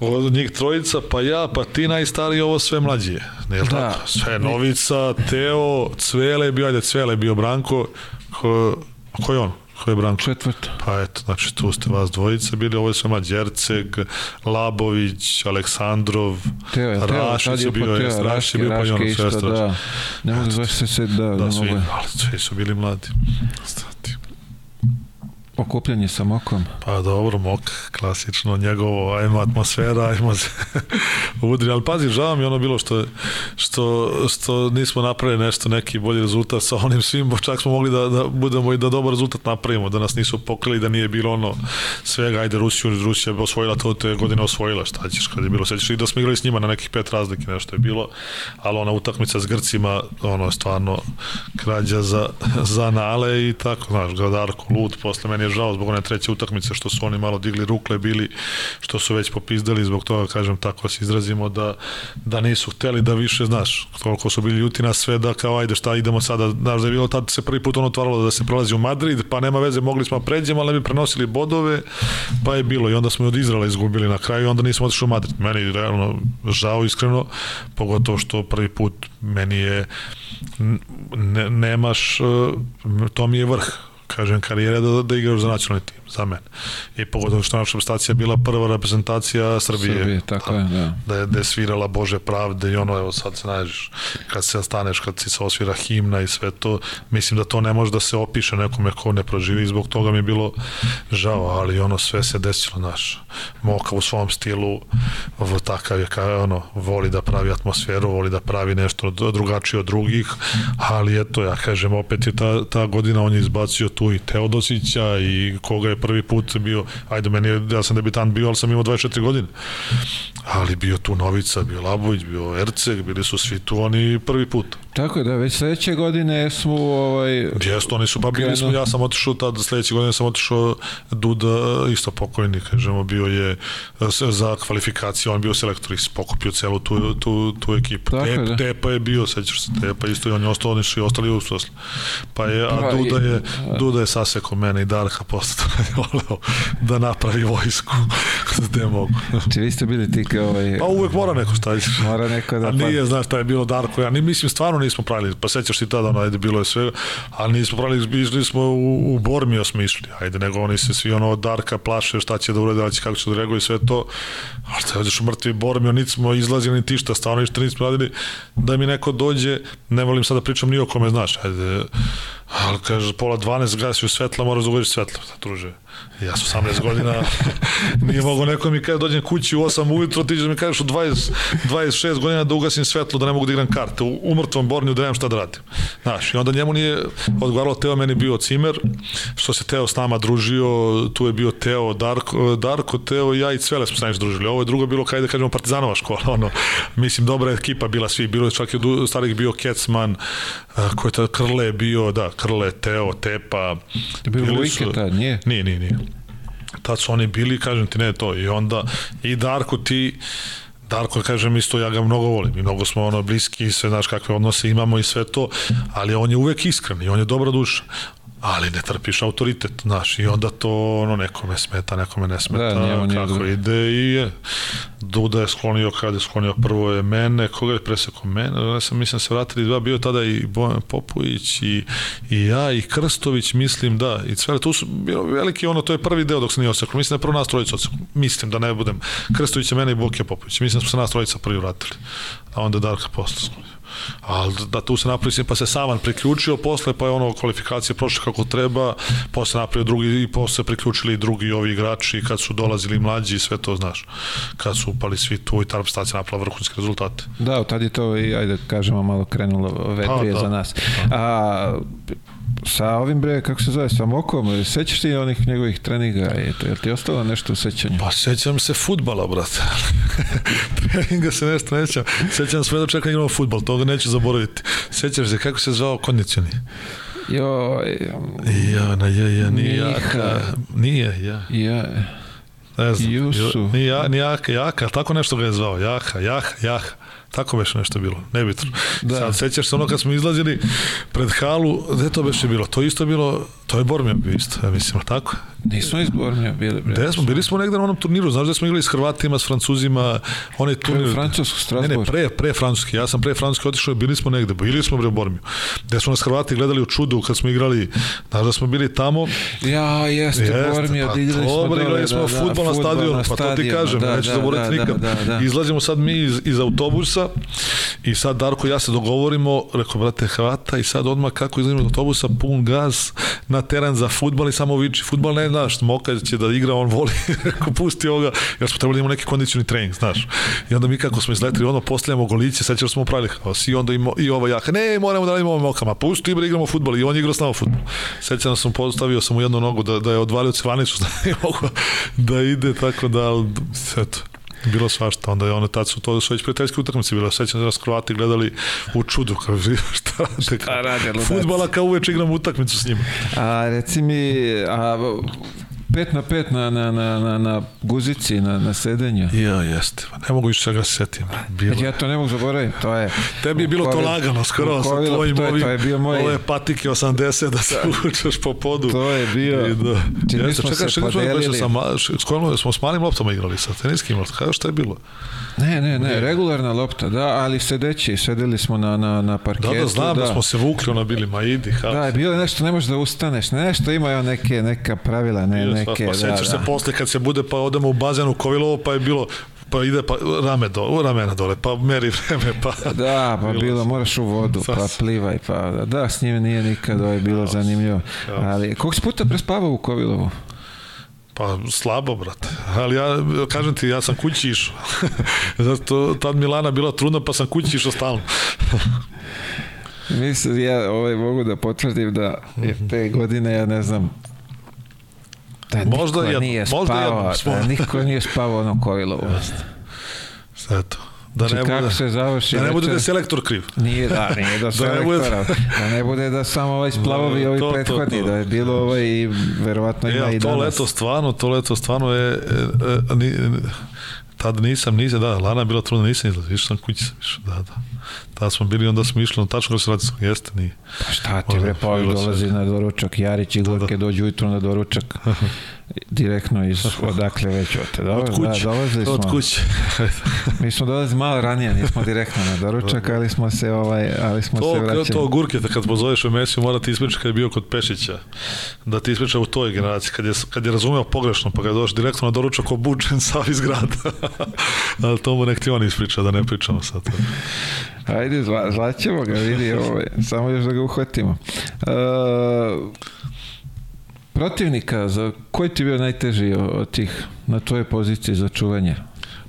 od njih trojica, pa ja, pa ti najstariji, ovo sve mlađi je. Jel da. tako? Sve Novica, Teo, Cvele je bio, ajde Cvele je bio Branko, ko, ko je on? Ko je Branko? Četvrta. Pa eto, znači tu ste vas dvojice bili, ovo je sve mlađi, Erceg, Labović, Aleksandrov, Teo, je, Rašić je bio, Teo, Rašić je bio, pa i ono sve da. Ne mogu zašto se, da, da, da svi, ali svi su bili mladi. Stati. Okupljanje sa mokom. Pa dobro, mok, klasično, njegovo, ajmo atmosfera, ajmo se udri, ali pazi, žao mi ono bilo što, što, što nismo napravili nešto, neki bolji rezultat sa onim svim, čak smo mogli da, da budemo i da dobar rezultat napravimo, da nas nisu pokrili, da nije bilo ono svega, ajde Rusiju, Rusija bi osvojila to, te godine osvojila, šta ćeš kad je bilo, sećaš i da smo igrali s njima na nekih pet razlike, nešto je bilo, ali ona utakmica s Grcima, ono, stvarno, krađa za, za nale i tako, znaš, Gadarko, lud, posle meni je žao zbog one treće utakmice što su oni malo digli rukle bili, što su već popizdali zbog toga, kažem tako se izrazimo, da, da nisu hteli da više, znaš, koliko su bili ljuti na sve, da kao ajde šta idemo sada, znaš da je bilo tad se prvi put ono otvaralo da se prelazi u Madrid, pa nema veze, mogli smo da pređemo, ali bi prenosili bodove, pa je bilo i onda smo od Izrala izgubili na kraju i onda nismo otišli u Madrid. Meni realno žao iskreno, pogotovo što prvi put meni je ne, nemaš, to mi je vrh kažem, karijere da, da igraš za nacionalni tim, za mene. I pogotovo što naša reprezentacija bila prva reprezentacija Srbije. Srbije, tako da, je, da. Da je, da je svirala Bože pravde i ono, evo sad se nađeš, kad se staneš, kad si se osvira himna i sve to, mislim da to ne može da se opiše nekome ko ne proživi, zbog toga mi je bilo žao, ali ono sve se desilo naš. Moka u svom stilu, takav je kao ono, voli da pravi atmosferu, voli da pravi nešto drugačije od drugih, ali eto, ja kažem, opet je ta, ta godina on je izbacio tu i Teodosića i koga je prvi put bio, ajde meni ja sam debitant bio, ali sam imao 24 godine. Ali bio tu Novica, bio Labović, bio Erceg, bili su svi tu oni prvi put. Tako je, da, već sledeće godine smo ovaj Jeste, oni su pa bili smo, ja sam otišao tad sledeće godine sam otišao Duda isto pokojni, kažemo, bio je za kvalifikaciju, on bio selektor i pokupio celu tu, tu, tu ekipu. Tako Tep, da. Tepa je bio, sećaš se, Tepa isto i on je ostao, oni su i ostali u. Pa je, a Pa, Duda je, Duda je saseko mene i Darka posle da napravi vojsku gde mogu. Či vi ste bili ti kao ovaj, Pa uvek mora neko staviti. mora neko da... A nije, znaš, šta je bilo Darko, ja ni mislim, stvarno nismo pravili, pa sećaš ti tada, ono, ajde, bilo je sve, ali nismo pravili, išli smo u, u Bormio smo išli, ajde, nego oni se svi, ono, Darka plaše šta će da urade, ali će kako će da reaguje sve to, a šta odeš u mrtvi Bormio, niti smo izlazili, ni ti šta, stvarno ništa nismo radili, da mi neko dođe, ne volim sad da pričam ni o kome, znaš, ajde, ali kaže, pola 12 gasi u svetla, moraš da svetlo, druže. Ja sam 18 godina, nije mogo neko mi kaže dođem kući u 8 ujutro, ti mi kažeš u 20, 26 godina da ugasim svetlo, da ne mogu da igram karte, u, u mrtvom bornju da nemam šta da radim. Znaš, i onda njemu nije odgovaralo Teo, meni bio cimer, što se Teo s nama družio, tu je bio Teo, Darko, Darko Teo i ja i Cvele smo se najviše družili. Ovo je drugo bilo, kada da kažemo, Partizanova škola, ono, mislim, dobra ekipa bila svi, bilo je čak i od starih bio Kecman, ko je ta Krle bio, da, Krle, Teo, Tepa. Je bio Vujke tad, nije? Nije, nije, nije. Tad su oni bili, kažem ti, ne to. I onda, i Darko ti, Darko, kažem isto, ja ga mnogo volim. I mnogo smo ono bliski i sve, znaš kakve odnose imamo i sve to, ali on je uvek iskren i on je dobra duša ali ne trpiš autoritet, znaš, i onda to ono nekome smeta, nekome ne smeta, Da, njemu kako dobro. ide i je. Duda je sklonio, kada je sklonio prvo je mene, koga je presekao mene, ja sam mislim se vratili dva, bio tada i Bojan Popović i, i ja i Krstović, mislim da, i sve, tu su bilo veliki, ono, to je prvi deo dok se nije oseklo, mislim da je prvo nas trojica oseklo, mislim da ne budem, Krstović je mene i Bokija Popović, mislim da smo se nas trojica prvi vratili, a onda Darka posle sklonio. Ali da tu se napravi, pa se Saman priključio posle, pa je ono kvalifikacije prošle kako treba, posle napravio drugi i posle priključili i drugi ovi igrači kad su dolazili mlađi i sve to, znaš. Kad su upali svi tu i Tarp stacija napravila vrhunske rezultate. Da, tad je to i, ajde kažemo, malo krenulo vetrije pa, da. za nas. A, sa ovim bre, kako se zove, sa Mokom, sećaš ti onih njegovih treninga, je, to, je ti ostalo nešto u sećanju? Pa sećam se futbala, brate. treninga se nešto nećam. Sećam sve da čekam igramo futbal, toga neću zaboraviti. Sećaš se kako se zvao kondicioni? Jo, ja, na je, ja, nije jaka, nije, ja. Ja. Ne znam, Jusu. Nije, ja, nije jaka, jaka, tako nešto ga je zvao, jaka, jaha, jaha. Tako beše nešto bilo, nebitno. Da. Sad sećaš se ono kad smo izlazili pred halu, gde to beše bilo? To isto bilo, to je Bormija bio isto, ja mislim, tako? Nismo iz Bormija bili. Bre. Gde smo? Bili smo negde na onom turniru, znaš da smo igrali s Hrvatima, s Francuzima, onaj turnir. Pre Francusku, Strasbourg. Ne, ne, pre, pre Francuski, ja sam pre Francuski otišao, bili smo negde, bili smo bre u Bormiju. Gde smo nas Hrvati gledali u čudu kad smo igrali, znaš da smo bili tamo. Ja, jeste, jeste Bormija, pa, igrali smo dole. Igrali smo da, futbol da, na stadionu, pa to ti kažem, da, neću da, zaboraviti da, nikad. Da, da, da. Izlazimo sad mi iz, iz autobusa i sad Darko i ja se dogovorimo, rekao, brate, Hrvata i sad odmah kako izlazimo iz autobusa, pun gaz na teren za futbol i samo viči, futbol ne znaš, Moka će da igra, on voli, rekao, pusti ovoga, jer smo trebali da imamo neki kondicioni trening, znaš. I onda mi kako smo izletili, ono, postavljamo goliće, sad ćemo smo pravili haos. I onda ima, i ova jaka, ne, moramo da radimo ovim okama, pusti, bre, igramo futbol. I on je igrao s nama futbol. Sećam sam, postavio sam u jednu nogu da, da je odvalio cevanicu, da ne mogu da ide, tako da, eto, Bilo svašta, onda je ono, tad su to su već prijateljske utakmice bilo, sećam da su Kroati gledali u čudu, kao šta rade, šta rade futbala kao uveč igram utakmicu s njima. A reci mi, a 5 na 5 na, na, na, na, na guzici, na, na sedenju. Ja, jeste. Ne mogu više ga se setim. Bilo. Ja to ne mogu zaboraviti, to je... Tebi je bilo to lagano, skoro sa tvojim to je, ovim, to je bio moj... ove patike 80 da se učeš po podu. To je bio... I da. Čini jeste, smo čekaj, se podelili. Sam, smo s malim loptama igrali, sa teniskim loptama. Kada šta je bilo? Ne, ne, ne, regularna lopta, da, ali sedeći, sedeli smo na, na, na parketu. Da, da, znam da, da smo se vukli, ona bili, ma idi. Da, je bilo nešto, ne možeš da ustaneš, nešto ima neke, neka pravila, ne, Bio, neke, pa, da, sećaš da. se posle kad se bude, pa odemo u bazenu Kovilovo, pa je bilo pa ide pa rame do, ramena dole, pa meri vreme, pa... Da, pa bilo, bilo moraš u vodu, pa plivaj, pa da, s njim nije nikad ovo je bilo zanimljivo. Ali, koliko si puta prespavao u Kovilovu? Pa slabo, brate. Ali ja, kažem ti, ja sam kući išao. Zato tad Milana bila trudna, pa sam kući išao stalno. Mislim, ja ovaj, mogu da potvrdim da je te godine, ja ne znam, da možda niko nije spavao, da niko nije spavao ono Kovilovo. Eto. Da ne, kako bude, se završi da ne bude da je selektor kriv. Nije, da, nije da, da ne bude... da ne bude da samo ovaj splavovi da, ovi to, prethodni, to, to. da je bilo ovaj i verovatno ima ja, i danas. To leto stvarno, to leto stvarno je, e, e, e, tad nisam, nisam, da, Lana je bila trudna, nisam izlazio, išao sam kući sam išao, da, da. Tada smo bili, onda smo išli, tačno se radi, jeste, nije. Pa šta ti bre, pa dolazi na doručak, Jarić i Gorke da, da. dođu ujutru na doručak. direktno iz odakle već Dobro, od kuće. Da, dolazili smo. Od kuće. mi smo dolazili malo ranije, nismo direktno na doručak, ali smo se ovaj, ali smo to, se vraćali. To gurketa kad pozoveš u emisiju, mora ti ispričati kad je bio kod Pešića. Da ti ispriča u toj generaciji, kad je, kad je razumeo pogrešno, pa kad došao direktno na doručak obučen sa iz grada. ali to mu nek ti on ispriča, da ne pričamo sad. Ajde, zla, zlaćemo ga, vidi, ovaj, samo još da ga uhvatimo. Uh, protivnika, za koji ti bio najteži od tih na tvojoj poziciji za čuvanje?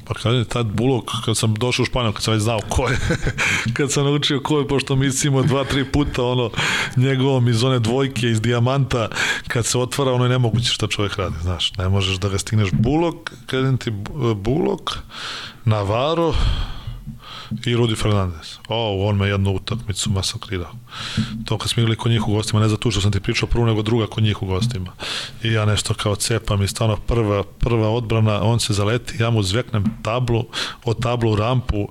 Pa kad je tad Bulog, kad sam došao u Španiju, kad sam već znao ko je, kad sam naučio ko je, pošto mi smo dva, tri puta ono, njegovom iz one dvojke, iz dijamanta, kad se otvara, ono je nemoguće šta čovjek radi, znaš, ne možeš da ga stigneš Bulog, kad ti Bulog, Navarro, i Rudi Fernandez. O, on me jednu utakmicu masakrirao. To kad smo igrali kod njih u gostima, ne zato što sam ti pričao prvo nego druga kod njih u gostima. I ja nešto kao cepam i stvarno prva, prva odbrana, on se zaleti, ja mu zveknem tablu, od tablu u rampu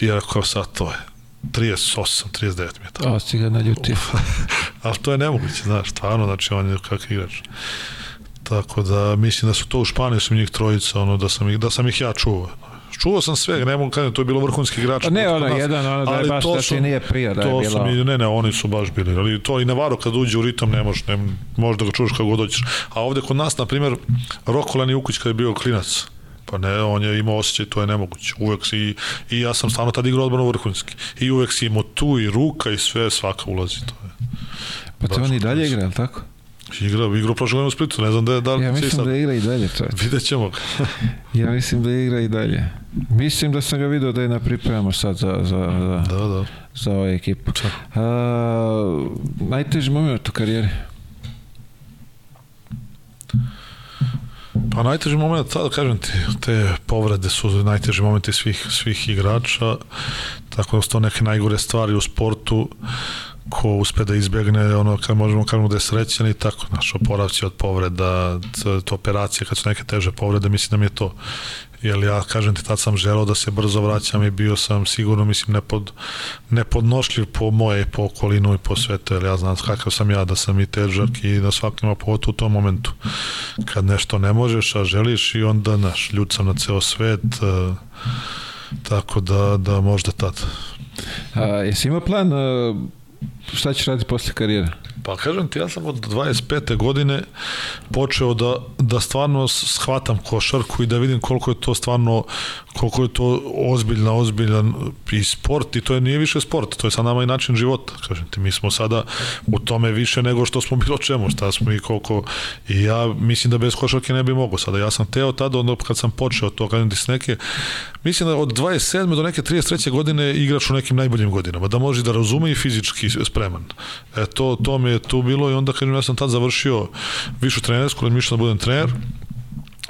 i ja kao sad to je 38, 39 metara. A, si ga naljutio. Ali to je nemoguće, znaš, stvarno, znači on je kakav igrač. Tako da mislim da su to u Španiji su njih trojica, ono da sam ih da sam ih ja čuvao čuo sam sve, ne mogu kažem, to je bilo vrhunski igrač. Pa ne, ono, nas, jedan, ono da je baš da ti nije prija da je bilo. To mi, ne, ne, oni su baš bili, ali to i Navarro kad uđe u ritam ne možeš, ne, možeš da ga čuješ kako god dođeš. A ovde kod nas, na primjer, Rokolan Jukuć kad je bio klinac, Pa ne, on je imao osjećaj, to je nemoguće. Uvek si, i, i ja sam stvarno tad igrao odbrano vrhunski. I uvek si imao tu i ruka i sve, svaka ulazi. To je. Pa to on i dalje igra, ali tako? Igra, igra prošle godine u Splitu, ne znam da je da Ja mislim sad... da igra i dalje to. Vidjet ćemo ga. ja mislim da igra i dalje. Mislim da sam ga vidio da je na pripremama sad za, za, za, da, da. za ovu ekipu. A, najteži moment u karijeri? Pa najteži moment, sad kažem ti, te povrede su najteži momenti svih, svih igrača, tako da su to neke najgore stvari u sportu ko uspe da izbegne ono kad možemo kažemo da je srećan i tako naš oporavci od povreda to operacije kad su neke teže povrede mislim da mi je to jer ja kažem ti tad sam želeo da se brzo vraćam i bio sam sigurno mislim nepod, nepodnošljiv po moje po okolinu i po svetu jer ja znam kakav sam ja da sam i težak i da svaki ima povod u tom momentu. Kad nešto ne možeš a želiš i onda naš ljud sam na ceo svet uh, tako da, da možda tad. A, jesi ima plan uh šta ćeš raditi posle karijere? Pa kažem ti, ja sam od 25. godine počeo da, da stvarno shvatam košarku i da vidim koliko je to stvarno, koliko je to ozbiljna, ozbiljan i sport i to je nije više sport, to je sa nama i način života. Kažem ti, mi smo sada u tome više nego što smo bilo čemu, šta smo i koliko, i ja mislim da bez košarke ne bi mogo sada. Ja sam teo tada, onda kad sam počeo to, ti s neke, mislim da od 27. do neke 33. godine igrač u nekim najboljim godinama, da može da razume i fizički spreman. E, to, to mi je tu bilo i onda kažem ja sam tad završio višu trenersku, da mi da budem trener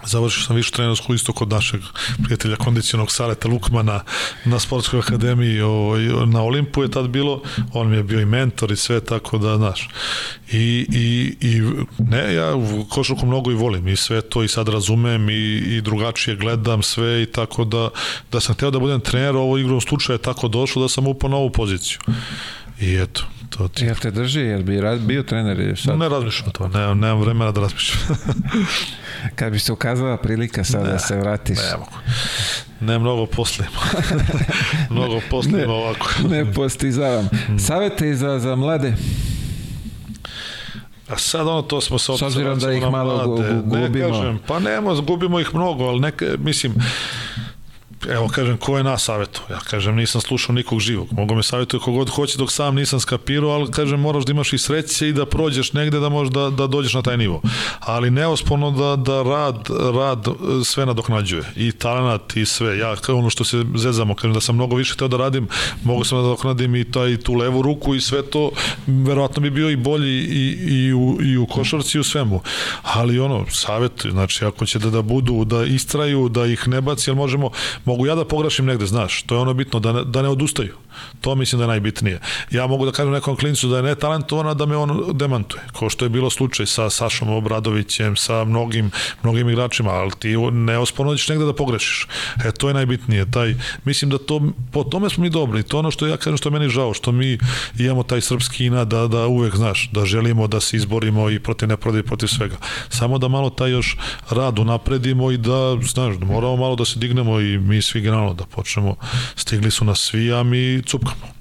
završio sam višu trenersku isto kod našeg prijatelja kondicionog Saleta Lukmana na sportskoj akademiji o, na Olimpu je tad bilo, on mi je bio i mentor i sve tako da, znaš. I, i, i ne, ja košarku mnogo i volim i sve to i sad razumem i, i drugačije gledam sve i tako da, da sam hteo da budem trener, ovo igrom slučaja je tako došlo da sam upao na ovu poziciju. I eto, to ti... Jel te drži, jel bi bio trener sad? Ne razmišljam o to, nemam, nemam vremena da razmišljam. Kad bi se ukazala prilika sad ne, da se vratiš. Ne mogu. Ne mnogo poslimo. mnogo poslimo ne, ovako. ne postizavam. Mm. Savete za, za mlade? A sad ono to smo sa S obzirom da ih malo mlade. gubimo. Ne kažem, pa nemo, gubimo ih mnogo, ali neke, mislim, evo kažem, ko je nas savjetu? Ja kažem, nisam slušao nikog živog. Mogu me savjetuje kogod hoće dok sam nisam skapirao, ali kažem, moraš da imaš i sreće i da prođeš negde da možeš da, da dođeš na taj nivo. Ali neosporno da, da rad, rad sve nadoknađuje. I talent i sve. Ja, kao ono što se zezamo, kažem da sam mnogo više teo da radim, mogu sam da nadoknadim i taj, tu levu ruku i sve to, verovatno bi bio i bolji i, i, u, i u košarci i u svemu. Ali ono, savjet, znači ako će da, da budu, da istraju, da ih ne baci, jel možemo, mogu ja da pogrešim negde, znaš, to je ono bitno, da ne, da ne odustaju. To mislim da je najbitnije. Ja mogu da kažem nekom klincu da je netalentovan, da me on demantuje. Ko što je bilo slučaj sa Sašom Obradovićem, sa mnogim, mnogim igračima, ali ti neosporno ćeš negde da pogrešiš. E, to je najbitnije. Taj, mislim da to, po tome smo mi dobri. To ono što ja kažem što je meni žao, što mi imamo taj srpski ina da, da uvek, znaš, da želimo da se izborimo i protiv nepravde i protiv svega. Samo da malo taj još rad unapredimo i da, znaš, da moramo malo da se dignemo i mi svi generalno da počnemo. Stigli su nas svi, a mi cupkamo.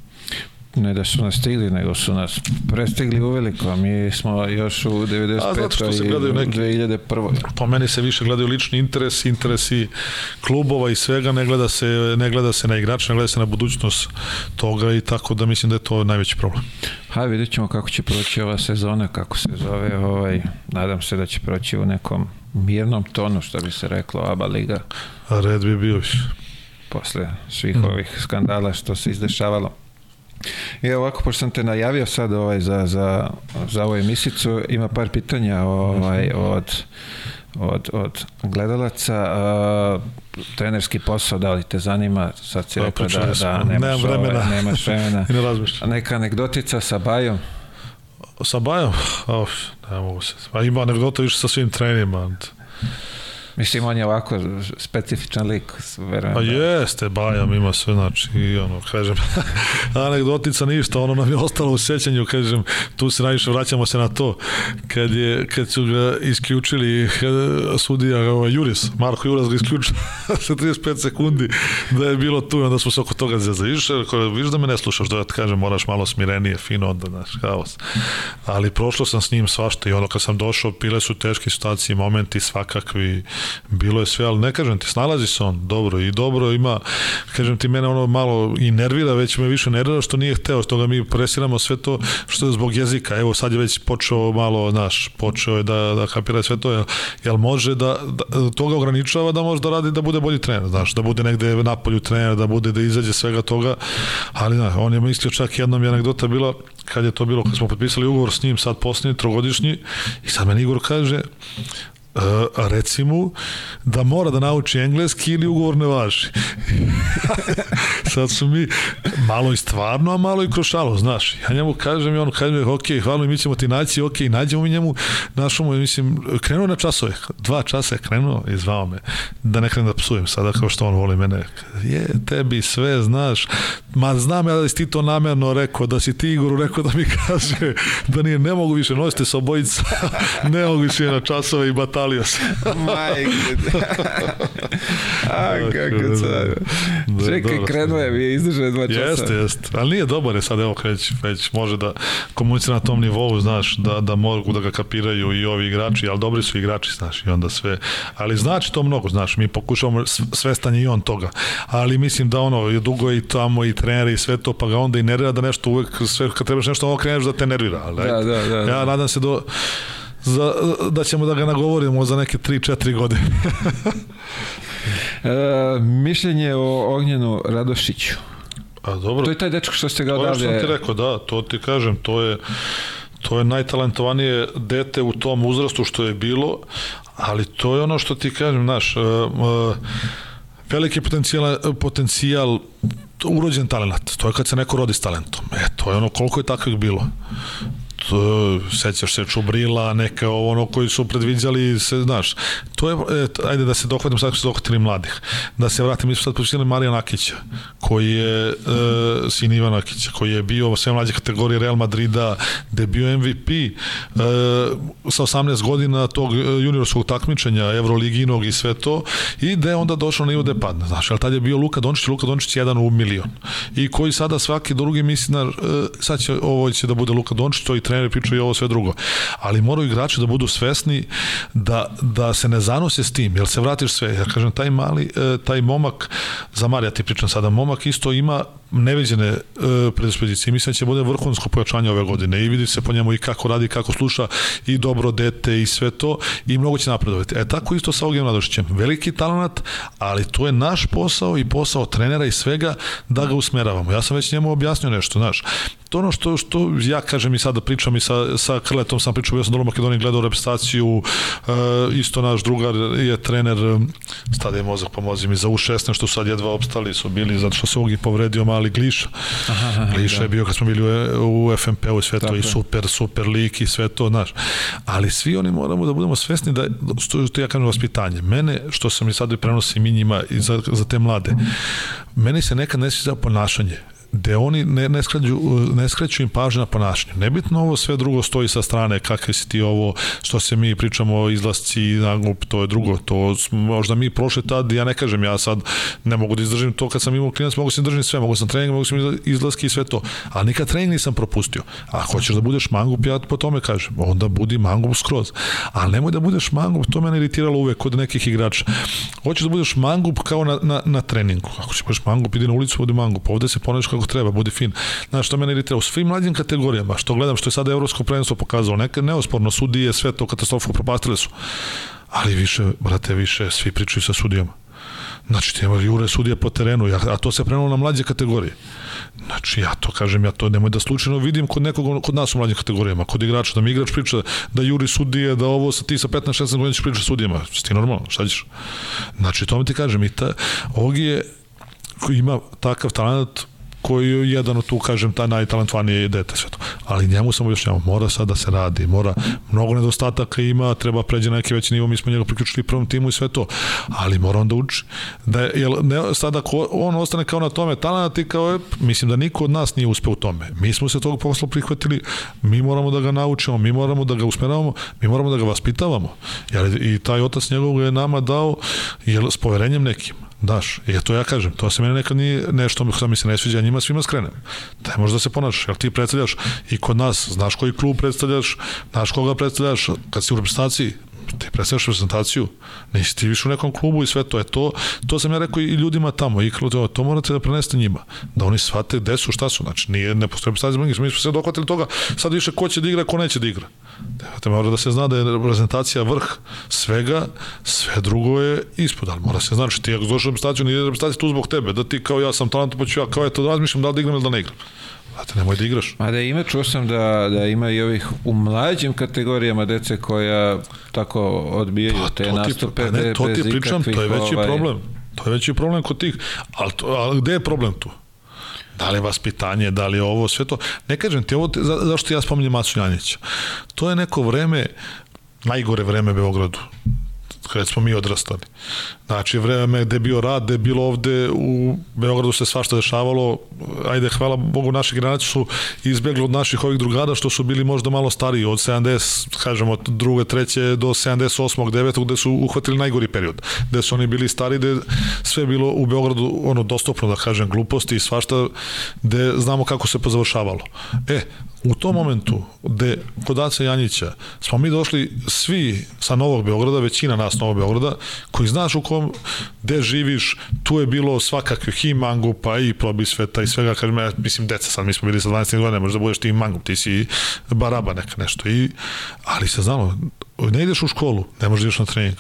Ne da su nas stigli, nego su nas prestigli uveliko. Mi smo još u 95. i neki, 2001. Po meni se više gledaju lični interes, interesi klubova i svega, ne gleda se, ne gleda se na igrača, ne gleda se na budućnost toga i tako da mislim da je to najveći problem. Ha, vidjet ćemo kako će proći ova sezona, kako se zove, ovaj, nadam se da će proći u nekom mirnom tonu, što bi se reklo, ABA liga. A red bi bio više posle svih mm. ovih skandala što se izdešavalo. I ovako, pošto sam te najavio sad ovaj, za, za, za ovu emisicu, ima par pitanja ovaj, od, od, od gledalaca. Uh, trenerski posao, da li te zanima? Sad si rekao da, da nemaš, Nemam vremena. Ovaj, nemaš vremena. I ne razmišljam. Neka anegdotica sa Bajom? Sa Bajom? Oh, ne mogu se. A ima anegdota više sa svim trenima. Mislim, on je ovako specifičan lik, verujem. Pa jeste, Bajam ima sve, znači, i ono, kažem, anegdotica ništa, ono nam je ostalo u sećanju, kažem, tu se najviše vraćamo se na to, kad, je, kad su ga isključili sudija ovaj, Juris, Marko Juras ga isključio sa 35 sekundi, da je bilo tu, onda smo se oko toga zezali. Viš, viš da me ne slušaš, da ja ti kažem, moraš malo smirenije, fino, onda, znaš, haos. Ali prošlo sam s njim svašta i ono, kad sam došao, pile su teške situacije, momenti svakakvi, bilo je sve, ali ne kažem ti, snalazi se on dobro i dobro ima, kažem ti, mene ono malo i nervira, već me više nervira što nije hteo, što ga mi presiramo sve to što je zbog jezika, evo sad je već počeo malo, naš, počeo je da, da kapira sve to, jel, jel može da, da toga ograničava da može da radi da bude bolji trener, znaš, da bude negde na polju trener, da bude da izađe svega toga, ali da, on je mislio čak jednom je anegdota bila kad je to bilo, kad smo potpisali ugovor s njim, sad posljednji, trogodišnji, i sad meni Igor kaže, reci mu da mora da nauči engleski ili ugovor ne važi. Sad su mi malo i stvarno, a malo i krošalo, znaš. Ja njemu kažem i on kaže, ok, hvala mi ćemo ti naći, ok, nađemo mi njemu, našo mislim, krenuo na časove, dva časa je krenuo i zvao me, da ne krenem da psujem sada kao što on voli mene. Je, tebi sve znaš, ma znam ja da si ti to namerno rekao, da si ti Igoru rekao da mi kaže da nije, ne mogu više, nosite se obojica, ne mogu više na časove i Zapalio se. Majke. A, kako car. Da, Čekaj, krenuo je, mi je izdržao dva časa. Jeste, jeste. Ali nije dobar je sad, evo, već, već može da komunicira na tom nivou, znaš, da, da mogu da ga kapiraju i ovi igrači, ali dobri su igrači, znaš, i onda sve. Ali znači to mnogo, znaš, mi pokušavamo svestanje i on toga. Ali mislim da ono, je dugo i tamo i treneri i sve to, pa ga onda i nervira da nešto uvek, sve, kad trebaš nešto ovo kreneš da te nervira. Ali, da, da, da, da. Ja nadam se do, za, da ćemo da ga nagovorimo za neke 3-4 godine. e, mišljenje o Ognjenu Radošiću. A dobro. To je taj dečko što ste ga odavde... To sam ti rekao, da, to ti kažem, to je to je najtalentovanije dete u tom uzrastu što je bilo, ali to je ono što ti kažem, znaš, uh, uh, veliki potencijal, potencijal urođen talent. To je kad se neko rodi s talentom. E, to je ono koliko je takvih bilo to, sećaš se Čubrila, neke ono koji su predviđali, se, znaš, to je, e, ajde da se dohvatim sad što su dohvatili mladih, da se vratim, mi smo sad počeli Marija Nakića, koji je e, sin Ivan Nakića, koji je bio sve mlađe kategorije Real Madrida, gde je bio MVP e, sa 18 godina tog juniorskog takmičenja, Euroliginog i sve to, i da je onda došao na nivo da padne, znaš, ali tad je bio Luka Dončić, Luka Dončić jedan u milion, i koji sada svaki drugi misli, na, e, sad će, ovo će da bude Luka Dončić, to i treneri pričaju i ovo sve drugo. Ali moraju igrači da budu svesni da, da se ne zanose s tim, jer se vratiš sve. Ja kažem, taj mali, e, taj momak, za Marija ti pričam sada, momak isto ima neviđene e, predispozicije. Mislim da će bude vrhunsko pojačanje ove godine i vidi se po njemu i kako radi, kako sluša i dobro dete i sve to i mnogo će napredovati. E tako isto sa Ognjem Radošićem. Veliki talent, ali to je naš posao i posao trenera i svega da ga usmeravamo. Ja sam već njemu objasnio nešto, znaš to ono što, što ja kažem i sada pričam i sa, sa Krletom sam pričao, ja sam dobro Makedoniji gledao reprezentaciju, e, isto naš drugar je trener, stada je mozak, pomozi mi, za U16, što sad jedva opstali su bili, zato što se ovog i povredio mali Gliša. Aha, aha, Gliša da. je bio kad smo bili u, u FMP-u i sve to, i super, super lik i sve to, znaš. Ali svi oni moramo da budemo svesni da, što, što ja kažem vaspitanje, mene, što sam i sad i prenosim i njima i za, za te mlade, meni se nekad ne sviđa ponašanje gde oni ne, ne, skreću, ne skreću im pažnju na ponašanje. Nebitno ovo sve drugo stoji sa strane, kakve si ti ovo, što se mi pričamo o izlasci, nagup, to je drugo, to možda mi prošle tad, ja ne kažem, ja sad ne mogu da izdržim to kad sam imao klinac, mogu da izdržim sve, mogu sam trening, mogu sam izlaski i sve to, ali nikad trening nisam propustio. A hoćeš da budeš mangup, ja po tome kažem, onda budi mangup skroz. Ali nemoj da budeš mangup, to mene iritiralo uvek kod nekih igrača. Hoćeš da budeš mangup kao na, na, na treningu. Ako ćeš budeš mangup, idi na ulicu, budi mangup. Ovde se ponaš kako treba, budi fin. Znaš, što mene iritira u svim mlađim kategorijama, što gledam, što je sada Evropsko prvenstvo pokazalo, neka neosporno sudije, sve to katastrofu propastile su. Ali više, brate, više, svi pričaju sa sudijama. Znači, ti jure sudije po terenu, a to se prenulo na mlađe kategorije. Znači, ja to kažem, ja to nemoj da slučajno vidim kod nekog, kod nas u mlađim kategorijama, kod igrača, da mi igrač priča da juri sudije, da ovo sa ti sa 15-16 godina ćeš pričati sudijama. Ti normalno, šta ćeš? Znači, to mi ti kažem, i ta, ovog je, ima takav talent, koji je jedan od tu, kažem, taj najtalentovaniji dete sve to. Ali njemu sam objašnjavao, mora sad da se radi, mora, mnogo nedostataka ima, treba pređe na neki veći nivo, mi smo njega priključili prvom timu i sve to, ali mora on da uči. Da je, jel, ne, sad ako on ostane kao na tome talent i kao, je, mislim da niko od nas nije uspeo u tome. Mi smo se tog posla prihvatili, mi moramo da ga naučimo, mi moramo da ga usmeravamo, mi moramo da ga vaspitavamo. Jer i taj otac njegovog je nama dao jel, s poverenjem nekim daš. I to ja kažem, to se mene nekad nije nešto što mi se ne sviđa, njima svima skrenem. Daj možda da se ponašaš, jer ti predstavljaš i kod nas, znaš koji klub predstavljaš, znaš koga predstavljaš, kad si u reprezentaciji, ti predstavljaš reprezentaciju, nisi ti više u nekom klubu i sve to. Je to, to sam ja rekao i ljudima tamo, i to, to morate da prenesete njima, da oni shvate gde su, šta su, znači nije, ne postoje reprezentacija, mi smo se dohvatili toga, sad više ko će da igra, ko neće da igra. Te mora da se zna da je reprezentacija vrh svega, sve drugo je ispod, ali mora se znači ti ako došao reprezentaciju, nije reprezentacija tu zbog tebe, da ti kao ja sam talent, pa ću ja kao eto da razmišljam da li da igram ili da ne igram. Znate, nemoj da igraš. Ma da ima, čuo sam da, da ima i ovih u mlađim kategorijama dece koja tako odbijaju pa, te nastupe pa ne, to ti pričam, to je veći ovaj... problem. To je veći problem kod tih. Ali, to, ali gde je problem tu? Da li je vaspitanje, da li je ovo, sve to. Ne kažem ti ovo, za, zašto ja spominjem Macu Janjića. To je neko vreme, najgore vreme Beogradu kada smo mi odrastali. Znači, vreme gde je bio rad, gde je bilo ovde u Beogradu se svašta dešavalo, ajde, hvala Bogu, naši generacije su izbjegli od naših ovih drugada, što su bili možda malo stariji, od 70, kažemo, druge, treće do 78. 9. gde su uhvatili najgori period, gde su oni bili stari, gde sve bilo u Beogradu ono dostupno, da kažem, gluposti i svašta, gde znamo kako se pozavršavalo. E, u tom momentu gde kod Aca Janjića smo mi došli svi sa Novog Beograda, većina nas Novog Beograda, koji znaš u kom, gde živiš, tu je bilo svakakvih i mangupa i probisveta i svega, kažem, ja, mislim, deca sad, mi smo bili sa 12 godina, ne možeš da budeš ti mangup, ti si baraba neka nešto. I, ali se znalo, ne ideš u školu, ne možeš da ideš na trening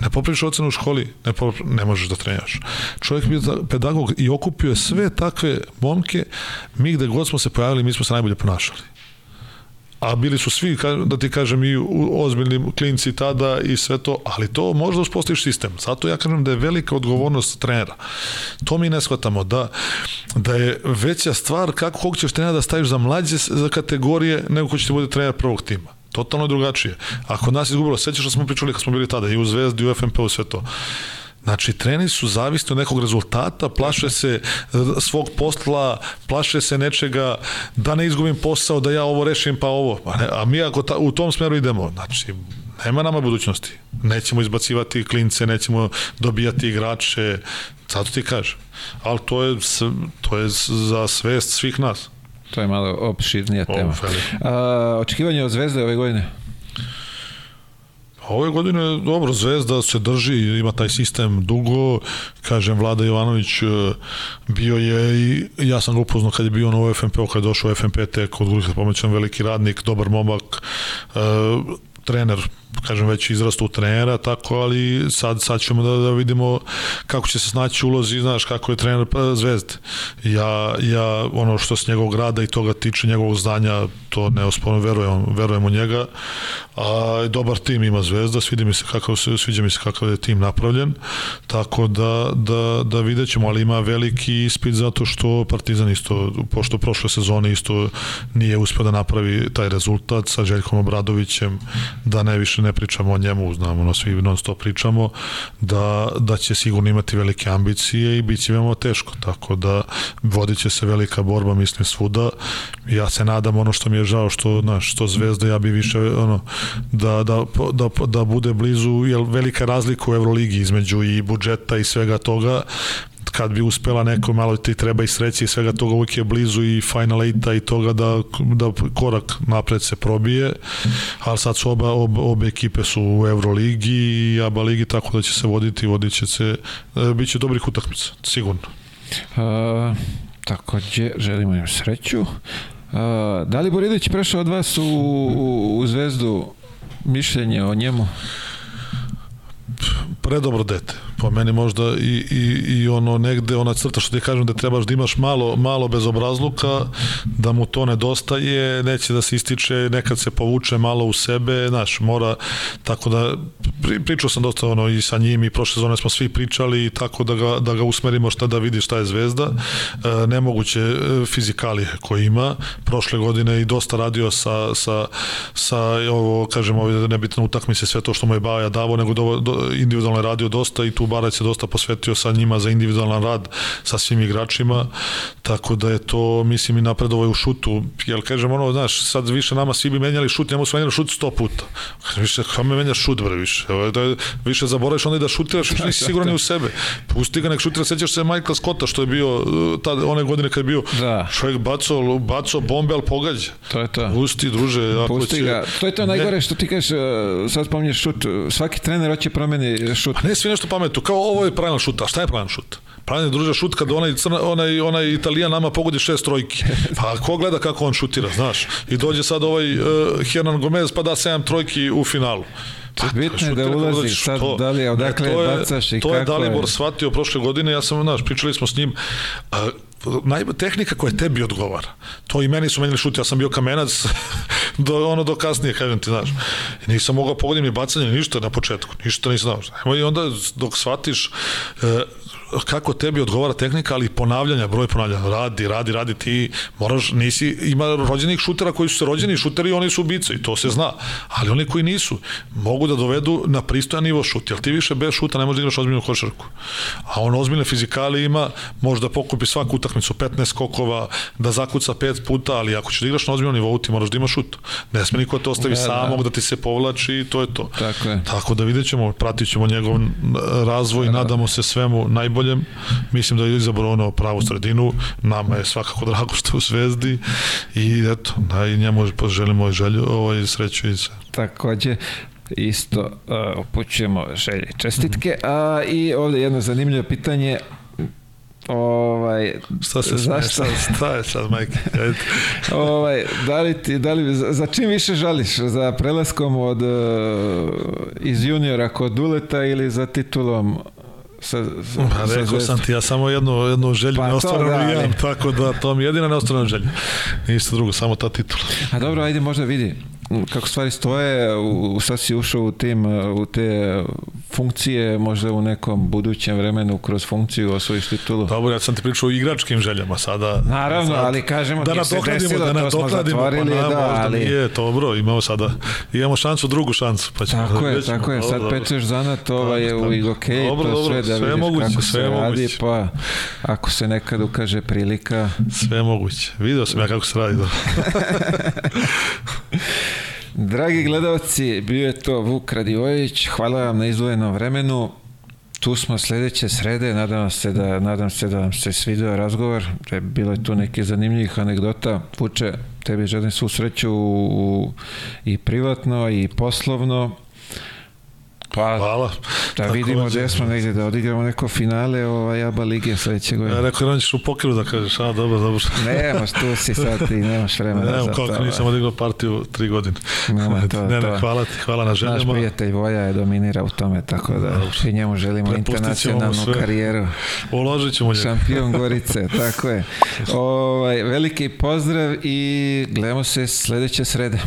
ne popriš ocenu u školi, ne, popri, ne možeš da trenjaš. Čovjek je bio pedagog i okupio je sve takve momke, mi gde god smo se pojavili, mi smo se najbolje ponašali. A bili su svi, da ti kažem, i ozbiljni klinci tada i sve to, ali to možda uspostaviš sistem. Zato ja kažem da je velika odgovornost trenera. To mi ne shvatamo, da, da je veća stvar kako kog ćeš trenera da staviš za mlađe za kategorije nego ko će ti bude trener prvog tima. Totalno drugačije. Ako nas izgubilo, sećaš što smo pričali kad smo bili tada i u Zvezdi, i u FNP-u, sve to. Znači, treni su zavisni od nekog rezultata, plaše se svog posla, plaše se nečega, da ne izgubim posao, da ja ovo rešim, pa ovo. A, ne, a mi ako ta, u tom smeru idemo, znači, nema nama budućnosti. Nećemo izbacivati klince, nećemo dobijati igrače, zato ti kažem. Ali to je, to je za svest svih nas. To je malo opširnija tema. A, očekivanje od Zvezde ove godine? Ove godine, dobro, Zvezda se drži, ima taj sistem dugo, kažem, Vlada Jovanović e, bio je i ja sam ga upoznao kad je bio na FNP, kad je došao u FNP tek od Gurika pomoćan veliki radnik, dobar momak, e, trener kažem već izrastu trenera, tako, ali sad, sad ćemo da, da vidimo kako će se snaći ulozi, znaš, kako je trener pa, Zvezde. Ja, ja, ono što se njegovog rada i toga tiče njegovog znanja, to ne osporno, verujem, verujem u njega, a dobar tim ima Zvezda, svidi mi se kakav se, sviđa mi se kakav je tim napravljen, tako da, da, da vidjet ćemo, ali ima veliki ispit zato što Partizan isto, pošto prošle sezone isto nije uspio da napravi taj rezultat sa Željkom Obradovićem, da ne više ne pričamo o njemu, znamo, no svi non stop pričamo, da, da će sigurno imati velike ambicije i bit će veoma teško, tako da vodit će se velika borba, mislim, svuda. Ja se nadam ono što mi je žao, što, znaš, što zvezda, ja bi više, ono, da, da, da, da bude blizu, jer velika razlika u Euroligi između i budžeta i svega toga, kad bi uspela neko malo ti treba i sreće i svega toga uvijek je blizu i Final 8 i toga da, da korak napred se probije ali sad su oba, ob, obe ekipe su u Euroligi i ABA ligi tako da će se voditi vodit će se e, bit će dobrih utakmica sigurno. Uh, takođe želimo im sreću. Uh, da li Boridović prešao od vas u, u, u Zvezdu. Mišljenje o njemu? Predobro dete po meni možda i, i, i ono negde ona crta što ti kažem da trebaš da imaš malo, malo bezobrazluka da mu to nedostaje neće da se ističe, nekad se povuče malo u sebe, znaš, mora tako da pri, pričao sam dosta ono i sa njim i prošle sezone smo svi pričali tako da ga, da ga usmerimo šta da vidi šta je zvezda. E, nemoguće e, fizikalije koje ima. Prošle godine i dosta radio sa, sa, sa ovo, kažem, ove nebitne utakmice sve to što mu je Baja davo, nego do, do, individualno je radio dosta i tu Barać se dosta posvetio sa njima za individualan rad sa svim igračima, tako da je to, mislim, i napredovo u šutu, jer kažem, ono, znaš, sad više nama svi bi menjali šut, njemu su menjali šut sto puta. Više, kao me menjaš šut, bre, više. Evo, da, više zaboraviš onda i da šutiraš, više nisi siguran ni u sebe. Pusti ga, nek šutira, sećaš se Michael Scotta, što je bio uh, tad, one godine kad je bio, Da. čovjek baco, baco bombe, ali pogađa. To je to. Pusti, druže, ako Pusti će... ga. To je to Ne- najgore što ti kažeš, uh, sad spominješ šut, svaki trener hoće promeni šut. Pa ne svi nešto pametu, kao ovo je pravilan šut, a šta je pravilan šut? Pravilan je druže šut kad onaj, crna, onaj, onaj Italijan nama pogodi šest trojki. Pa ko gleda kako on šutira, znaš? I dođe sad ovaj uh, Hernan Gomez pa da sedam trojki u finalu. Pa, Bitno je da kako ulazi, sad to. da li je, Ne, odakle to je- bacaš i To je kako je. Dalibor shvatio prošle godine, ja sam, znaš, pričali smo s njim, a, naj, tehnika koja tebi odgovara. To i meni su menjali šut, ja sam bio kamenac do, ono do kasnije, kažem ti, znaš. Nisam mogao pogodim ni bacanje, ni ništa na početku, ništa nisam znao. I onda dok shvatiš e, kako tebi odgovara tehnika, ali i ponavljanja, broj ponavljanja, radi, radi, radi, ti moraš, nisi, ima rođenih šutera koji su se rođeni šuteri, oni su ubice i to se zna, ali oni koji nisu, mogu da dovedu na pristojan nivo šut, jer ti više bez šuta ne možeš da igraš ozbiljnu košarku. A on ozbiljne fizikali ima, može da pokupi svaku utakmicu 15 skokova, da zakuca pet puta, ali ako ćeš da igraš na ozbiljnom nivou, ti moraš da imaš šut. Ne sme niko da te ostavi Da, da. samog, da ti se povlači i to je to. Tako je. Tako da vidjet ćemo, pratit ćemo njegov razvoj, nadamo se svemu najboljem. Mislim da je izabrao ono pravu sredinu, nama je svakako drago što u Zvezdi i eto, da i njemu poželimo i želju, ovaj, sreću i sve. Takođe, isto uh, upućujemo želje čestitke. A, I ovde jedno zanimljivo pitanje, ovaj, Šta se zašto? Šta je sad, majke? Ovaj, da li ti, da li, za, za čim više žališ? Za prelaskom od, uh, iz juniora kod Duleta ili za titulom sa, sa, Pa sa rekao sam ti, ja samo jednu, jednu želju Pa to neostvarenu da, imam, tako da to mi je jedina neostvarena želja. Ništa drugo, samo ta titula. A dobro, ajde možda vidi kako stvari stoje, u, u- sad si ušao u tim, u te funkcije, možda u nekom budućem vremenu kroz funkciju osvojiš titulu. Dobro, ja sam ti pričao o igračkim željama sada. Naravno, sad, ali kažemo, da se nadoknadimo, desilo, da to smo zatvorili, pa, na, da, možda ali- Nije, dobro, imamo sada, imamo šansu, drugu šansu. Pa ćemo, Tako je, tako je, sad dobro. pečeš zanat, ovaj je u igokeji, dobro, to dobro, sve da sve vidiš moguće, kako sve se je radi, moguće. pa ako se nekad ukaže prilika, Sve je moguće. Video sam ja kako se radi. Da. Dragi gledalci, bio je to Vuk Radivojević, hvala vam na izdvojenom vremenu. Tu smo sledeće srede, nadam se da, nadam se da vam se svidio razgovor, da je bilo je tu neke zanimljivih anegdota. Vuče, tebi želim svu sreću u, u, i privatno i poslovno. Pa Hvala. da vidimo Takođe. gde smo negde, da odigramo neko finale ovaj, ABA lige sledeće Ja godine. rekao, da ćeš u pokeru da kažeš, a dobro, dobro. Nemaš, tu si sad i nemaš vremena Ne, za to. nisam odigrao partiju tri godine. Nema to, ne, to. ne, hvala ti, hvala na Naš željama. prijatelj Voja je dominira u tome, tako da Dobro. i njemu želimo internacionalnu karijeru. Uložit ćemo njega. Šampion Gorice, tako je. Ovaj, veliki pozdrav i gledamo se sledeće srede.